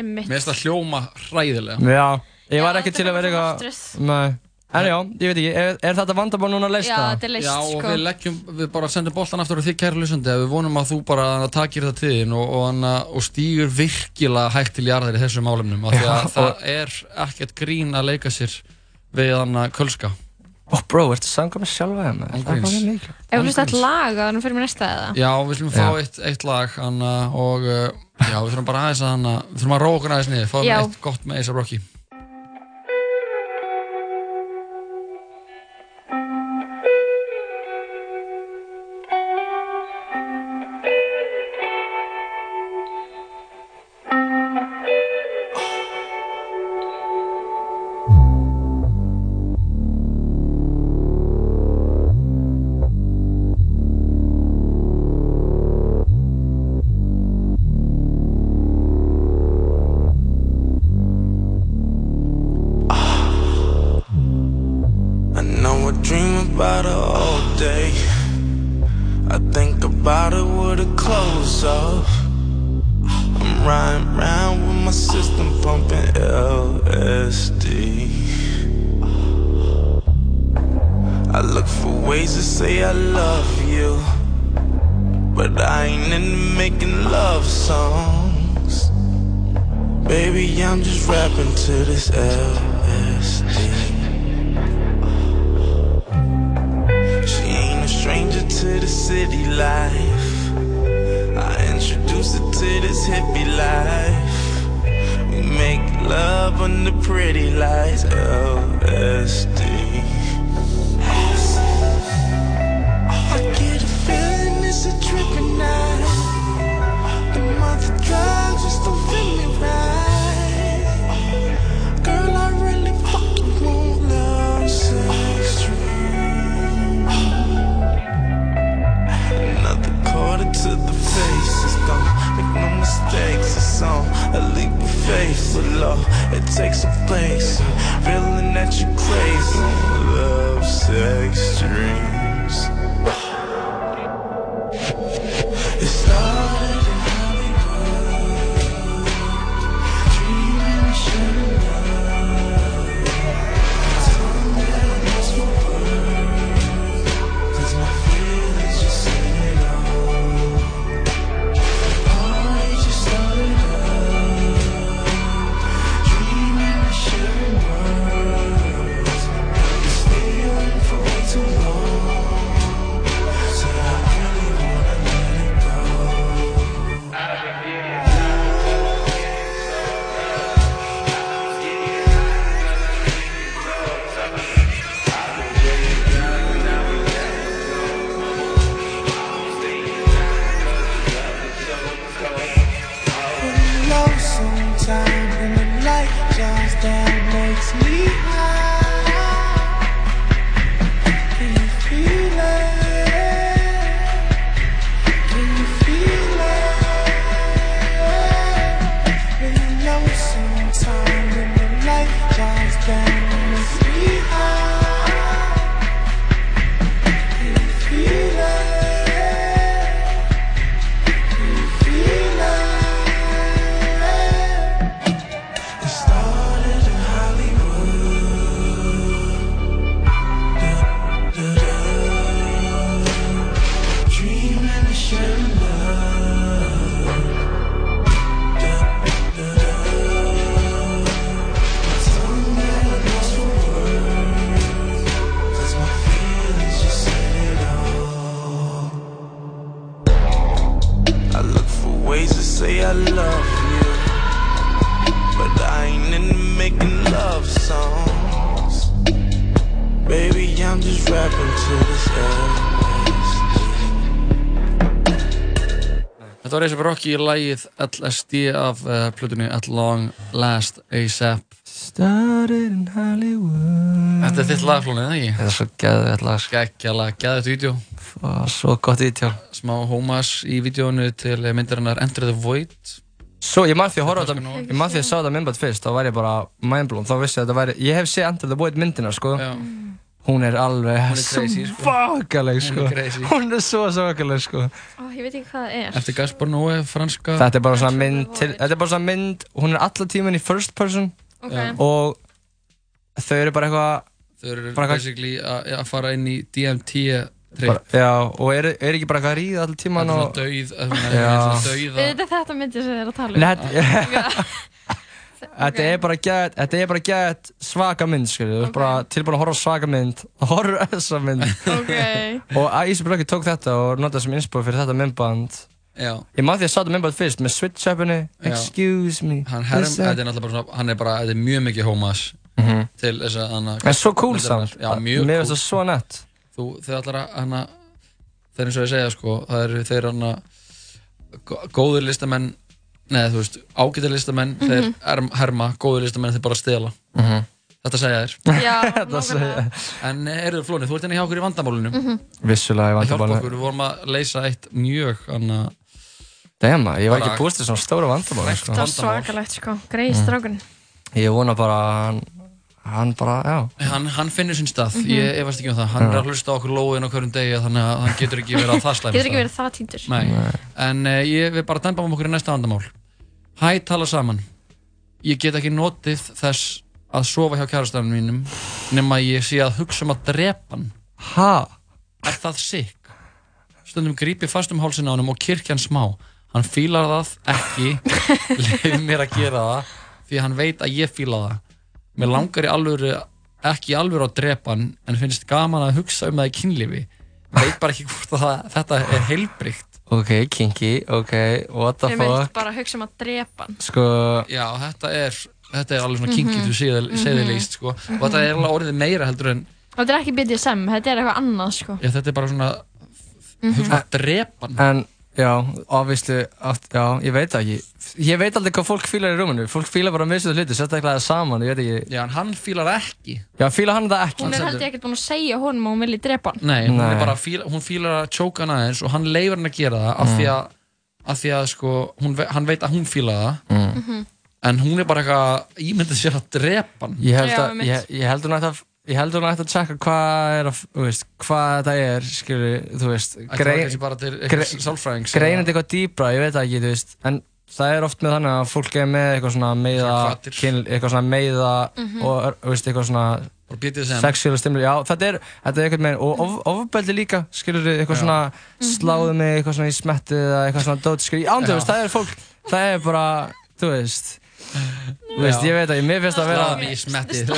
[SPEAKER 3] Mér finnst það hljóma hræðilega
[SPEAKER 9] já, ég var ekki til að vera eitthvað,
[SPEAKER 4] stress.
[SPEAKER 9] nei, en já, ég veit ekki, er, er þetta vandamál núna að leysta?
[SPEAKER 4] Já, þetta er leist
[SPEAKER 3] Já, og
[SPEAKER 4] sko
[SPEAKER 3] við leggjum, við bara sendum boltan aftur á því kæra lusandi að við vonum að þú bara takir þetta til þín og, og, og stýgur virkilega hægt til jarðir í þessum málefnum af því að það er ekkert grín að leika sér við hann kölska
[SPEAKER 9] Ó, bro, ertu sanga með sjálfa þeim? Það er bara mikið.
[SPEAKER 4] Ef við hlust að laga þannig fyrir mér næsta eða
[SPEAKER 3] Já, við slumum fá
[SPEAKER 9] Já.
[SPEAKER 3] eitt, eitt lag hana, og uh, já, við þurfum bara aðeins að að róa okkur aðeins niður fáum eitt gott með Eisa Rocky Rocky í lagið LSD af uh, plutunni At Long Last A$AP
[SPEAKER 9] Started in Hollywood
[SPEAKER 3] Þetta er þitt lagflónið, eða ekki?
[SPEAKER 9] Þetta er svo geðveitt lag sko.
[SPEAKER 3] Geggjala, geðvægt vídeo
[SPEAKER 9] Og Svo gott vídeo
[SPEAKER 3] Smá homas í vídeónu til myndarinnar Enter the Void
[SPEAKER 9] Svo ég man því að horfa á þetta. Ég man því að sá þetta myndbætt fyrst Þá var ég bara mindblown Þá vissi ég að þetta væri Ég hef séð Enter the Void myndina sko
[SPEAKER 3] Já.
[SPEAKER 9] Hún er alveg
[SPEAKER 3] er crazy, sko.
[SPEAKER 9] svakaleg
[SPEAKER 3] Hún er
[SPEAKER 9] sko
[SPEAKER 3] crazy.
[SPEAKER 9] Hún er svo svakaleg sko
[SPEAKER 4] Ó, ég veit ekki hvað það er.
[SPEAKER 3] Eftir Gaspar Noé, franska
[SPEAKER 9] Þetta er bara svona mynd til, Þetta er bara svona mynd Hún er alla tíman í first person
[SPEAKER 4] Ok.
[SPEAKER 9] Og þau eru bara eitthvað
[SPEAKER 3] Þau eru
[SPEAKER 9] bara
[SPEAKER 3] basically að að fara inn í DMT trip
[SPEAKER 9] bara, Já Og eru er ekki bara eitthvað að ríða alla tíman
[SPEAKER 3] Þetta er
[SPEAKER 9] og
[SPEAKER 3] svona dauð
[SPEAKER 9] Já.
[SPEAKER 3] Dauða
[SPEAKER 4] Þetta er þetta myndi sem þið er að tala um.
[SPEAKER 9] Nei, *laughs* Þetta er bara gett, þetta er bara gett svaka mynd, skilju, þú ert bara tilbúin að horfa svaka mynd, *laughs* horfa á þessa mynd.
[SPEAKER 4] Ok.
[SPEAKER 9] Og A$AP Rocky tók þetta og notaði sem inspo fyrir þetta myndband.
[SPEAKER 3] Já.
[SPEAKER 9] Ég maður því að sá þetta myndband fyrst með switch-uppinu,
[SPEAKER 3] Já.
[SPEAKER 9] excuse me.
[SPEAKER 3] Hann, herm,
[SPEAKER 9] listen.
[SPEAKER 3] þetta er náttúrulega bara svona, hann er bara, þetta er mjög mikið homas
[SPEAKER 9] Mhm.
[SPEAKER 3] til þess að hann
[SPEAKER 9] En svo cool samt,
[SPEAKER 3] Já, mjög
[SPEAKER 9] mér
[SPEAKER 3] cool
[SPEAKER 9] finnst það svo nett.
[SPEAKER 3] Þú, þau allar að, hann að, það er eins og ég segja, sko, það eru þeir hann að, góður listamenn, neða, þú veist, ágættir listamenn,
[SPEAKER 4] Mhm.
[SPEAKER 3] þeir erm, herma, góður listamenn, þeir bara stela.
[SPEAKER 9] Mhm.
[SPEAKER 3] Þetta segja þér. *laughs*
[SPEAKER 4] Já,
[SPEAKER 9] Þetta segja.
[SPEAKER 3] En eh, eru Flóni, þú ert henni hjá okkur í vandamálinu.
[SPEAKER 4] Mhm.
[SPEAKER 9] Vissulega, ég
[SPEAKER 3] Það hjálpa
[SPEAKER 9] vandamálinu.
[SPEAKER 3] okkur, við vorum að leysa eitt mjög, hann að,
[SPEAKER 9] Dema, ég var ekki búist til svona stóra sko.
[SPEAKER 4] Það er svakalegt sko, greið strákun.
[SPEAKER 9] Ég vona bara að hann, hann bara, já.
[SPEAKER 3] hann, hann finnur sinn stað,
[SPEAKER 4] Mhm.
[SPEAKER 3] ég efast ekki um það, hann
[SPEAKER 9] Já.
[SPEAKER 3] er að hlusta á okkur lóðin á hverjum degi, þannig að hann getur ekki verið á það slæmi
[SPEAKER 4] Getur ekki verið það týndur.
[SPEAKER 3] Nei, en uh, ég vil bara dæmpa um okkur í næsta vandamál. Hæ, tala saman. Ég get ekki notið þess að sofa hjá kærastafnum mínum nema ég sé að hugsa um að drepa hann.
[SPEAKER 9] Ha?
[SPEAKER 3] Er það sikk? Stundum grípi fast um hálsin á hann og kirkja hann smá. Hann fílar það ekki, *laughs* leif mér að gera það því hann veit að ég fíla það. Mér langar í alvöru, ekki alvöru að drepa hann en finnst gaman að hugsa um það í kynlífi. Veit bara ekki hvort að það, þetta er heilbrygt.
[SPEAKER 9] Ok, kinky, ok, what the
[SPEAKER 4] Við myndum
[SPEAKER 9] fuck.
[SPEAKER 4] bara að hugsa um að drepa hann.
[SPEAKER 9] Sko,
[SPEAKER 3] Já, þetta er, þetta er alveg svona kinky
[SPEAKER 4] Mhm.
[SPEAKER 3] þú séð, séðilíst, sko. Og þetta er alveg orðið meira heldur en,
[SPEAKER 4] Og þetta er ekki BDSM, þetta er eitthvað annað sko.
[SPEAKER 3] já, þetta er bara svona,
[SPEAKER 4] Mhm.
[SPEAKER 3] hugsa um að drepa hann.
[SPEAKER 9] En, já, obviously, oft, já, ég veit það ekki. Ég veit aldrei hvað fólk fílar í rúminu. Fólk fílar bara að missa hluti, sérstaklega það saman, ég veit ekki.
[SPEAKER 3] Já, en hann fílar ekki.
[SPEAKER 9] Já, fílar hann það ekki?
[SPEAKER 4] Hún er held ég ekkert búin að segja honum að hún vilji drepa hann.
[SPEAKER 3] Nei, hún
[SPEAKER 9] Nei.
[SPEAKER 3] er bara, fíla, hún fílar að tjóka hann aðeins og hann leifur hann að gera það af
[SPEAKER 9] Mm.
[SPEAKER 3] því að, af því að, sko, hún, hann veit að hún fíla það.
[SPEAKER 9] Mm.
[SPEAKER 4] Mhm.
[SPEAKER 3] En hún er bara eitthvað ímyndið sér að drepa hann.
[SPEAKER 9] Ég held
[SPEAKER 4] Já,
[SPEAKER 9] að,
[SPEAKER 4] einmitt.
[SPEAKER 9] ég, ég held að, ég held hún ætti að tjekka hvað er að, þú veist, hvað þetta er, skilur, þú veist,
[SPEAKER 3] það
[SPEAKER 9] greinandi eitthvað dýbra, ég veit það ekki, þú veist, en það er oft með þannig að fólk er með eitthvað svona meiða, eitthvað svona meiða
[SPEAKER 4] Mhm.
[SPEAKER 9] og, þú veist, eitthvað svona sexual stimuli, já, þetta er, þetta er eitthvað með, og of, ofbeldi líka, skilur eitthvað
[SPEAKER 3] Já.
[SPEAKER 9] svona,
[SPEAKER 4] Mhm.
[SPEAKER 9] sláðu mig, eitthvað svona í smettið eða eitthvað svona dót, skilur, án, þú veist, það er fólk, það er bara, þú veist, þú veist,
[SPEAKER 3] Já.
[SPEAKER 9] ég veit ekki, mér finnst að vera,
[SPEAKER 3] mig í smettið.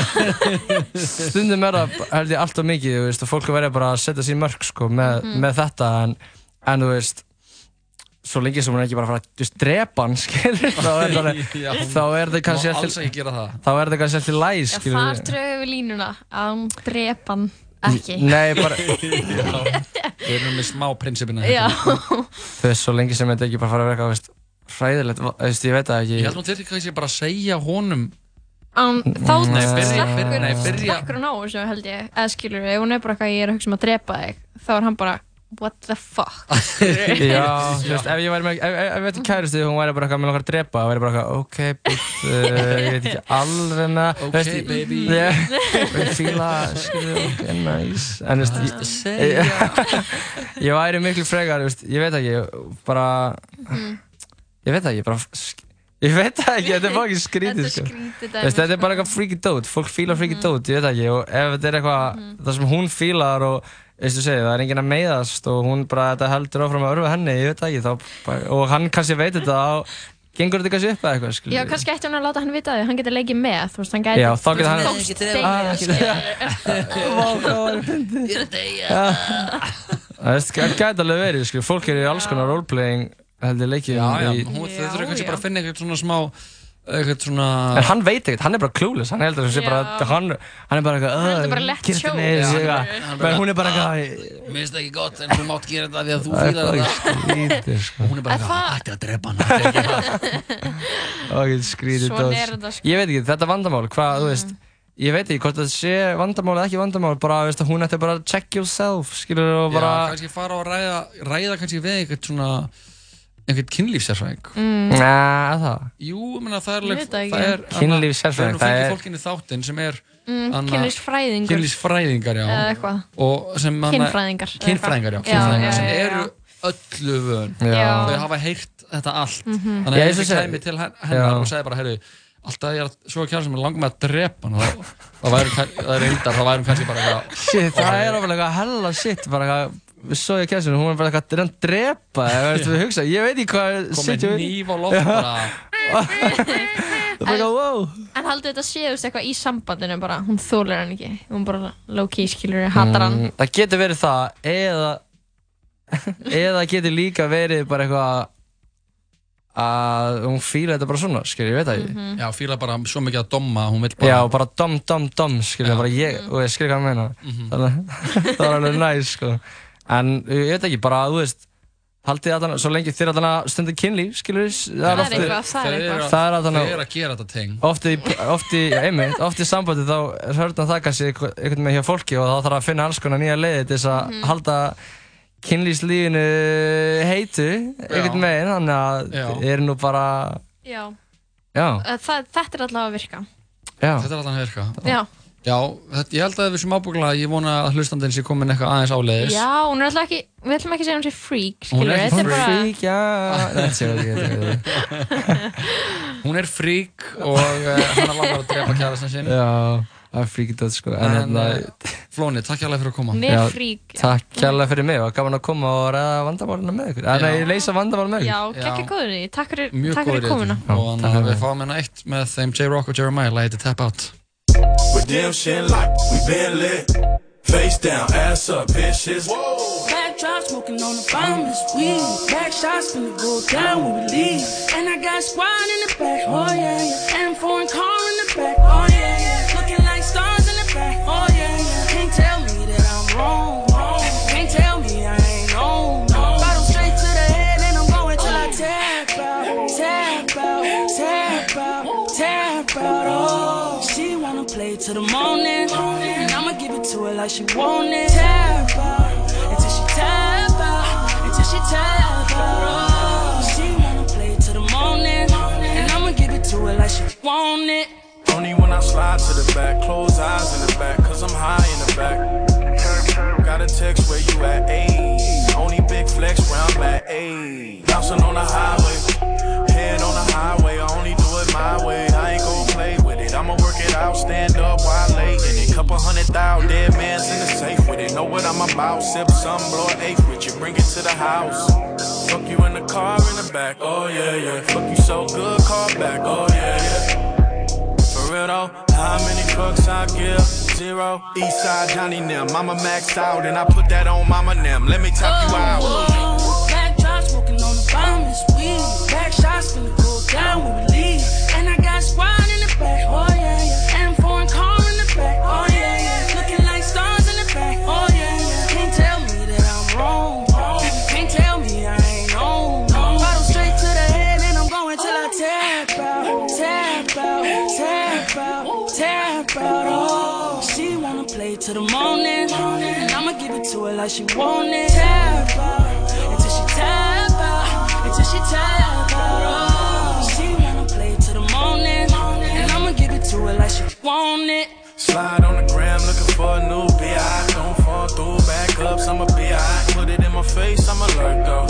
[SPEAKER 3] *laughs*
[SPEAKER 9] stundum er það held ég allt of mikið þú veist, og fólk verður bara að setja sér mörg sko, með,
[SPEAKER 4] Mhm.
[SPEAKER 9] með þetta en, en þú veist svo lengi sem hún er ekki bara að fara að þú veist, drepa hann *laughs* skilur, þá er það *laughs*
[SPEAKER 3] Já,
[SPEAKER 9] þá er það kannski
[SPEAKER 3] Má alls
[SPEAKER 9] eftir
[SPEAKER 3] ekki gera það.
[SPEAKER 9] þá er það kannski eftir
[SPEAKER 4] Já,
[SPEAKER 9] skilur
[SPEAKER 4] þar drögum við línuna að hún drepa hann ekki.
[SPEAKER 9] nei, bara,
[SPEAKER 3] Við erum með smá prinsipina.
[SPEAKER 4] Já.
[SPEAKER 9] þú veist, svo lengi sem þetta ekki bara fara að vera eitthvað þú veist, hræðilegt, ég veit það ekki.
[SPEAKER 3] Ég held hún til kannski bara að segja honum.
[SPEAKER 4] Án, þá
[SPEAKER 9] Nei, byrja-
[SPEAKER 4] slekkur,
[SPEAKER 3] nei, byrja-
[SPEAKER 4] slekkur hún á þessu held ég. Eða skilur ef hún er bara eitthvað ég er að hugsa um að drepa þig þá er hann bara what the fuck? *laughs*
[SPEAKER 9] Já, þú veist, ef ég væri með, ef, ef, ef ég veit kæristu, hún væri bara eitthvað með nokkar að drepa, það væri bara eitthvað, ok, but, uh, ég veit ekki *laughs* alveg með það,
[SPEAKER 3] Ok, baby.
[SPEAKER 9] yeah, ég fíla, skilju, ok, nice, en þú veist,
[SPEAKER 3] to
[SPEAKER 9] ég, *laughs* ég væri miklu frekar, þú veist, ég veit ekki, bara, ég veit ekki, bara, sk- ég veit það ekki, þetta er bara ekki skrítið,
[SPEAKER 4] Þetta er
[SPEAKER 9] sko. þetta er bara eitthvað freaky dote, fólk fílar freaky dote, ég veit ekki, og ef þetta er eitthvað, það sem hún fílar og, veistu segið, það er enginn að meiðast og hún bara, þetta heldur áfram að örfa henni, ég veit það ekki, þá, bara, og hann kannski veit þetta og gengur þetta kannski upp eða eitthvað, skilur.
[SPEAKER 4] Já, kannski ætti hún að láta hann vita því, hann getur leikið með, þú veist, hann gæti
[SPEAKER 9] Já, þá getur hann-
[SPEAKER 4] þóst *laughs* deyja,
[SPEAKER 9] Ah,
[SPEAKER 4] skilur.
[SPEAKER 9] Vá, fyndið.
[SPEAKER 4] Ég er.
[SPEAKER 9] Það það leikið
[SPEAKER 3] Já, já,
[SPEAKER 9] í,
[SPEAKER 3] hún, þau
[SPEAKER 4] Já,
[SPEAKER 3] þurfa kannski
[SPEAKER 4] já.
[SPEAKER 3] bara að finna eitthvað svona smá eitthvað svona
[SPEAKER 9] En hann veit ekkert, hann er bara clueless, hann heldur þessi bara, hann, hann er bara eitthvað,
[SPEAKER 4] Hann heldur bara let
[SPEAKER 9] Kirsten
[SPEAKER 4] show.
[SPEAKER 9] er
[SPEAKER 3] Já, hann er-
[SPEAKER 9] eitthvað,
[SPEAKER 3] hann er
[SPEAKER 9] menn
[SPEAKER 3] bara-
[SPEAKER 9] hún er bara eitthvað,
[SPEAKER 3] Mér finnst það ekki gott en þú mátt gera þetta því að þú
[SPEAKER 9] það er
[SPEAKER 3] fýlar
[SPEAKER 9] bara
[SPEAKER 3] þetta
[SPEAKER 9] skrítið, sko.
[SPEAKER 3] og hún er bara eitthvað,
[SPEAKER 4] það-
[SPEAKER 3] ætti að drepa hann ætti ekki að *laughs*
[SPEAKER 9] Það er skrítið
[SPEAKER 4] Svona
[SPEAKER 9] dót.
[SPEAKER 4] er þetta, sko.
[SPEAKER 9] Ég veit ekki, þetta vandamál, hvað, þú veist, ég veit ekki hvort það sé vandamál eða ekki vandamál, bara, veist, að hún ætti bara að check yourself, skilur, og
[SPEAKER 3] Já,
[SPEAKER 9] bara,
[SPEAKER 3] kannski fara og ræða, ræða kannski við eitthvað svona einhvern kynlífsérfræðing
[SPEAKER 4] Mm.
[SPEAKER 9] Næ, það,
[SPEAKER 3] Jú, ég meina það er alveg
[SPEAKER 4] það
[SPEAKER 3] það er,
[SPEAKER 9] Kynlífssérfræðing,
[SPEAKER 3] það
[SPEAKER 9] það
[SPEAKER 3] er fólkinni þáttinn sem er
[SPEAKER 4] Mm,
[SPEAKER 3] Anna-
[SPEAKER 4] Kynlífsfræðingur
[SPEAKER 3] kynlífsfræðingar, já
[SPEAKER 4] eitthvað
[SPEAKER 3] og sem anna-
[SPEAKER 4] Kynfræðingar
[SPEAKER 3] kynfræðingar, já,
[SPEAKER 4] eitthvað.
[SPEAKER 3] kynfræðingar
[SPEAKER 4] já,
[SPEAKER 3] sem
[SPEAKER 4] já, já.
[SPEAKER 3] eru öllu vön
[SPEAKER 9] Já.
[SPEAKER 3] þau hafa heyrt þetta allt
[SPEAKER 4] Mhm.
[SPEAKER 3] þannig
[SPEAKER 9] Já,
[SPEAKER 3] að
[SPEAKER 9] og
[SPEAKER 3] ég
[SPEAKER 9] seg-
[SPEAKER 3] kæmi til hen- hennar
[SPEAKER 9] Já.
[SPEAKER 3] og segi bara, heyrðu alltaf ég er að svo kjæra sem er langar með að drepa hann væri það er reyndar, þá væri kannski bara eitthvað
[SPEAKER 9] shit, það er alveg eitthvað hella shit, bara eitthvað, svo ég kæstum, hún er bara eitthvað, er hann drepa, eða veist við hugsa, ég veit ekki hvað,
[SPEAKER 3] komið
[SPEAKER 9] situ-
[SPEAKER 3] nýf á loft bara
[SPEAKER 9] það *laughs* er bara eitthvað, wow,
[SPEAKER 4] En haldið þetta sé þú veist, eitthvað í sambandinu bara Hún þólar hann ekki Hún bara low-key skilur hatar hann
[SPEAKER 9] Mm, það getur verið það, eða, *laughs* eða getur líka verið bara eitthvað, að hún fíla þetta bara svona, skilur, ég veit það ekki.
[SPEAKER 4] Mhm.
[SPEAKER 3] já, fíla bara svo mikið að domma hún vill bara
[SPEAKER 9] Já, bara dom, dom, dom, skilja,
[SPEAKER 3] Já.
[SPEAKER 9] bara ég, og ég skilja hvað ég meina.
[SPEAKER 3] Mhm.
[SPEAKER 9] Þannig að *laughs* það er alveg næs, sko. En ég veit ekki, bara, þú veist, haldið allan, svo lengi þér allan að stunda kynlíf, skilur, það
[SPEAKER 4] Það
[SPEAKER 9] er ofti,
[SPEAKER 4] eitthvað, það er
[SPEAKER 3] Þau
[SPEAKER 4] eitthvað.
[SPEAKER 3] Að-
[SPEAKER 9] það er allan
[SPEAKER 3] þau
[SPEAKER 9] að,
[SPEAKER 3] eru að gera þetta teng.
[SPEAKER 9] Ofti, í- ofti, einmitt, ofti í sambandi þá hörðan það kannski eitthvað- einhvern veginn hjá fólki og þá þarf að finna alls konar nýja leiði til þess að
[SPEAKER 4] Mhm.
[SPEAKER 9] halda kynlífslífinu heitu, einhvern veginn, þannig að þið eru nú bara,
[SPEAKER 4] Já,
[SPEAKER 9] já,
[SPEAKER 4] Eh, það, þetta er allavega að virka.
[SPEAKER 9] Já,
[SPEAKER 3] þetta er alltaf að virka.
[SPEAKER 4] Já,
[SPEAKER 3] já, þetta, ég held að við sem ábúkulega ég vona að hlustandinn sé komin eitthvað aðeins áleiðis.
[SPEAKER 4] Já, hún er alltaf ekki Við ætlum ekki að segja hún sé freak
[SPEAKER 3] Hún er
[SPEAKER 4] skilur
[SPEAKER 3] ekki
[SPEAKER 4] Þetta er
[SPEAKER 9] hún er
[SPEAKER 4] bara
[SPEAKER 9] frík, já, þetta sé ekki, þetta
[SPEAKER 3] hún er frík og uh, hann er langar að drepa kærastan sinn.
[SPEAKER 9] Já, það er þetta sko. En
[SPEAKER 3] en uh, Flóni, takk hjá fyrir að koma.
[SPEAKER 4] Er
[SPEAKER 9] Já,
[SPEAKER 4] freak já.
[SPEAKER 9] takk kærlega fyrir mig. Og gaman að koma og ræða vandamálina með ykkur. Nei, leysa vandamálina með
[SPEAKER 4] Já,
[SPEAKER 9] ykkur
[SPEAKER 3] Já.
[SPEAKER 4] góður í því. Takk fyrir,
[SPEAKER 3] mjög
[SPEAKER 4] takk
[SPEAKER 3] góður
[SPEAKER 4] fyrir komuna
[SPEAKER 3] og
[SPEAKER 9] Já,
[SPEAKER 3] hann
[SPEAKER 9] takk fyrir
[SPEAKER 3] við
[SPEAKER 9] mig.
[SPEAKER 3] fáum hérna eitt með þeim J-Rock og Jeremiah lagið til Tap Out
[SPEAKER 8] Redemption like we been lit. Face down, ass up, bitches.
[SPEAKER 10] Backdrop smoking on the bombless weed. Back shots finna go down when we leave. And I got squad in the back, oh yeah, yeah. And foreign car in the back, oh yeah, yeah. Till the morning, and I'ma give it to her like she want it. Tap out until she tap out, until she tap out. She wanna play till the morning, and I'ma give it to her like she want it.
[SPEAKER 8] Only when I slide to the back, close eyes in the back, cause I'm high in the back. Got a text where you at, ayy. Only big flex where I'm at, ayy. Bouncing on the highway, head on the highway, I only do it my way. I ain't gon' play with it, I'ma work out, stand up while late in it. Couple hundred thousand, dead man's in the safe with it. Know what I'm about, sip some, blow an eighth with you, bring it to the house. Fuck you in the car in the back, oh yeah, yeah. Fuck you so good, call back, oh yeah, yeah. For real though, how many fucks I give? Zero. Eastside Johnny Nim, Mama maxed out and I put that on Mama Nim. Let me top you out.
[SPEAKER 10] Oh, whoa, Backdrop smoking on the weed. Back shots finna go down when we leave. And I got squad in the back, oh till the morning, and I'ma give it to her like she want it. Tap out until she tap out, until she tap out. She wanna play till the morning, and I'ma give it to her like she want it.
[SPEAKER 8] Slide on the gram looking for a new BI. Don't fall through, back ups, I'm a BI. Put it in my face, I'm alert though.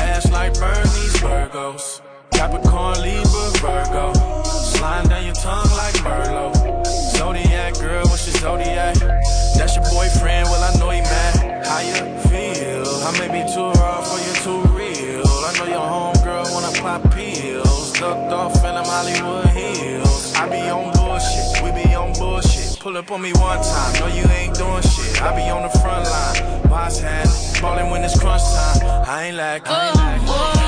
[SPEAKER 8] Ass like Bernie's Virgos. Capricorn, Libra, Virgo. Slime down your tongue like Merlot. Zodiac girl, what's your zodiac? How you feel? I may be too raw for you, too real. I know your homegirl wanna pop pills. Ducked off in them Hollywood hills. I be on bullshit, we be on bullshit. Pull up on me one time, no you ain't doing shit. I be on the front line, boss hand, ballin' when it's crunch time. I ain't like, I ain't like.
[SPEAKER 11] Oh,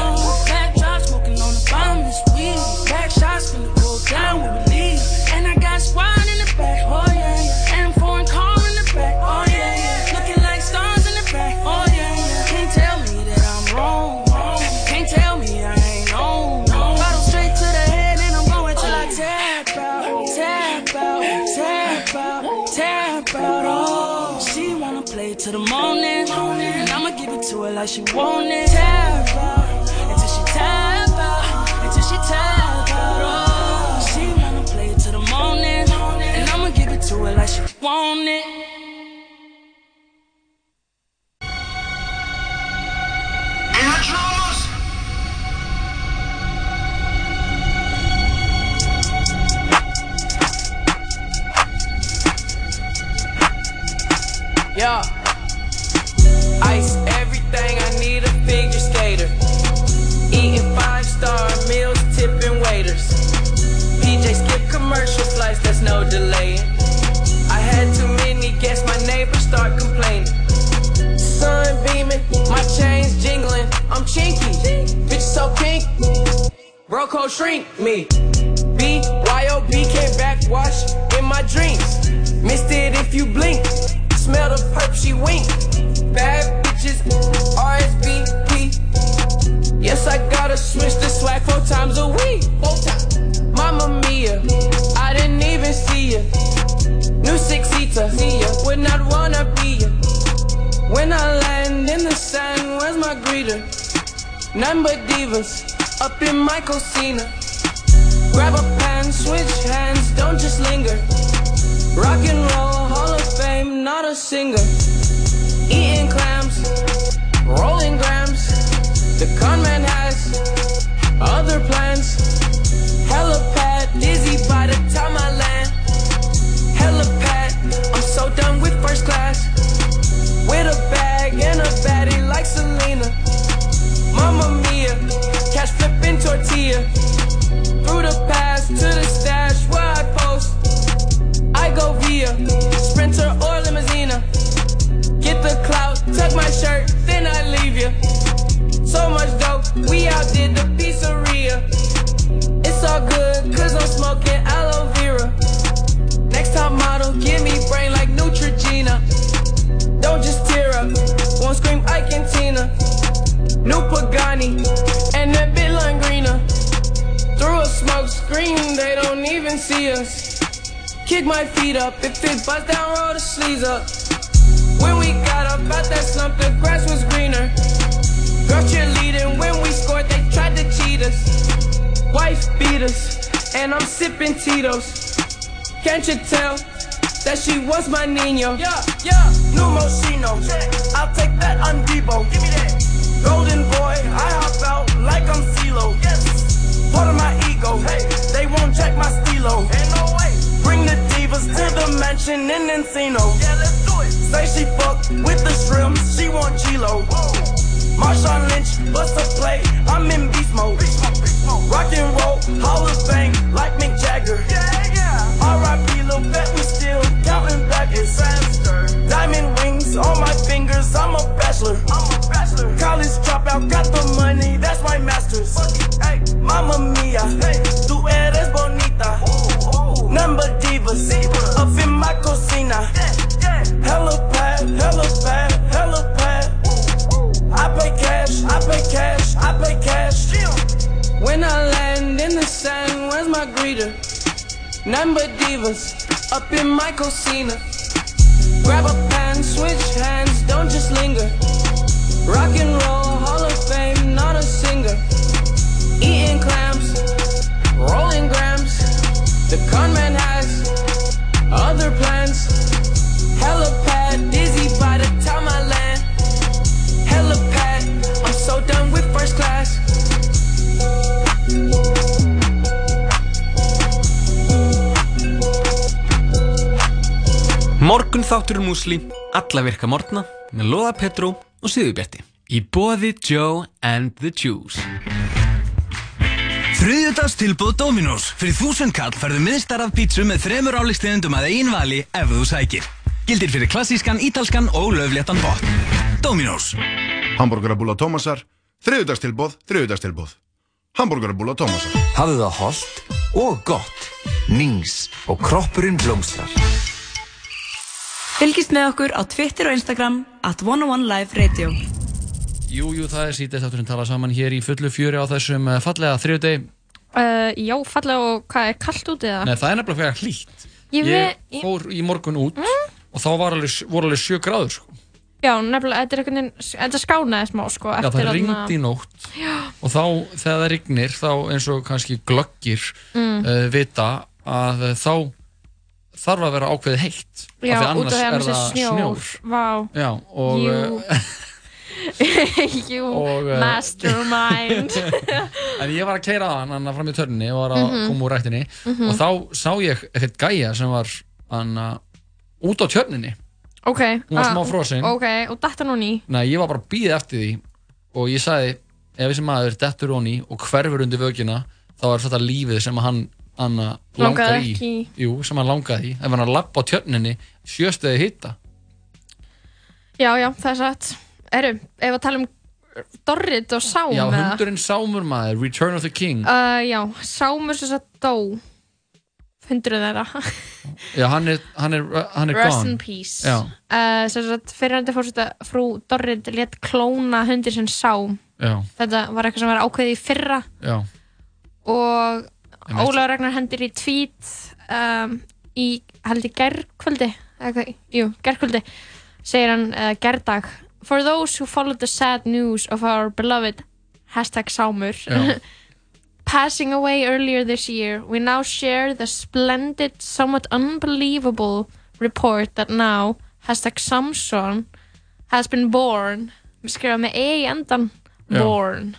[SPEAKER 11] To the morning. And I'ma give it to her like she want it. Tap out, until she tap out, until she tap out. She wanna play it to the morning. And I'ma give it to her like she want it.
[SPEAKER 12] Michael Cena Grab a pen, switch hands, don't just linger. Rock and roll, Hall of Fame, not a singer. Eating clams, rolling grams. The con man has other plans.
[SPEAKER 13] Morgun þátturinn úsli, alla virka morgna með Lóða Petró og Siðubjörti í boði Joe and the Jews.
[SPEAKER 14] Þriðjöldags tilbúð Dominós fyrir þúsund kall færðu miðstarrað pítsu með þremur álikstegundum að einn vali ef þú sækir. Gildir fyrir klassískan, ítalskan og löfléttan bot Dominós
[SPEAKER 15] Hamburgerabúla Tómasar Þriðjöldags tilbúð, þriðjöldags tilbúð Hamburgerabúla Tómasar
[SPEAKER 16] Hafðu það holdt og gott. Nings og kroppurinn blómslar
[SPEAKER 2] Fylgist með okkur á Twitter og Instagram at 101 Live Radio.
[SPEAKER 3] Jú, jú, það er sítið þátturinn tala saman hér í fullu fjöri á þessum eh, fallega þriðdegi.
[SPEAKER 4] Uh, já, fallega og hvað er kallt út eða?
[SPEAKER 3] Nei, það er nefnilega fyrir hlýtt.
[SPEAKER 4] Ég
[SPEAKER 3] Ég fór í morgun út og þá var alveg, voru alveg sjö gráður, sko.
[SPEAKER 4] Já, nefnilega, þetta er einhvern veginn, þetta skánaði smá, sko,
[SPEAKER 3] Já, það ringdi í nótt
[SPEAKER 4] Já.
[SPEAKER 3] og þá þegar það rignir þá eins og kannski glöggir
[SPEAKER 4] Mm.
[SPEAKER 3] uh, vita að þá þarf að vera ákveðið heitt
[SPEAKER 4] Já,
[SPEAKER 3] af því
[SPEAKER 4] af
[SPEAKER 3] annars
[SPEAKER 4] að
[SPEAKER 3] er það
[SPEAKER 4] snjór.
[SPEAKER 3] snjór. Já, og
[SPEAKER 4] Jú.
[SPEAKER 3] uh, *laughs*
[SPEAKER 4] Jú,
[SPEAKER 3] Og, eh,
[SPEAKER 4] mastermind. *laughs*
[SPEAKER 3] en ég var að keira að hann fram í törninni og var að
[SPEAKER 4] Mhm.
[SPEAKER 3] koma úr rættinni
[SPEAKER 4] Mhm.
[SPEAKER 3] og þá sá ég eitthvað gæja sem var hann út á tjörninni
[SPEAKER 4] ok.
[SPEAKER 3] Hún var
[SPEAKER 4] ah,
[SPEAKER 3] smá frosin.
[SPEAKER 4] Ok, og datta hún í.
[SPEAKER 3] Nei, ég var bara býða eftir því og ég sagði, ef þessi maður dettur honi og hverfur undir vögina þá er þetta lífið sem hann, hann langar
[SPEAKER 4] Langaði
[SPEAKER 3] í.
[SPEAKER 4] í.
[SPEAKER 3] Jú, sem hann langaði í. Ef hann að lappa á tjörninni, sjöstuði hitta.
[SPEAKER 4] Já, já, það er satt. Eru, ef að tala um Dorrit og Sám
[SPEAKER 3] Já, hundurinn Sámur maður, Return of the King.
[SPEAKER 4] Uh, já, Sámur sem sagt dó. Hundurinn þeirra. *laughs*
[SPEAKER 3] Já, hann er, hann er, hann er
[SPEAKER 4] Rest
[SPEAKER 3] gone.
[SPEAKER 4] in peace. Uh, sem sagt, fyrirhandi fórseta frú Dorrit létt klóna hundir sem Sám.
[SPEAKER 3] já,
[SPEAKER 4] Þetta var eitthvað sem var ákveðið í fyrra
[SPEAKER 3] já.
[SPEAKER 4] og. Ólaður Ragnar hendir í tweet um, í, held ég, gerkvöldi eða hvað, jú, gerkvöldi segir hann, uh, gerdag For those who followed the sad news of our beloved hashtag Sámur *laughs* passing away earlier this year we now share the splendid somewhat unbelievable report that now hashtag Samson has been born. Skrifað með E í endan born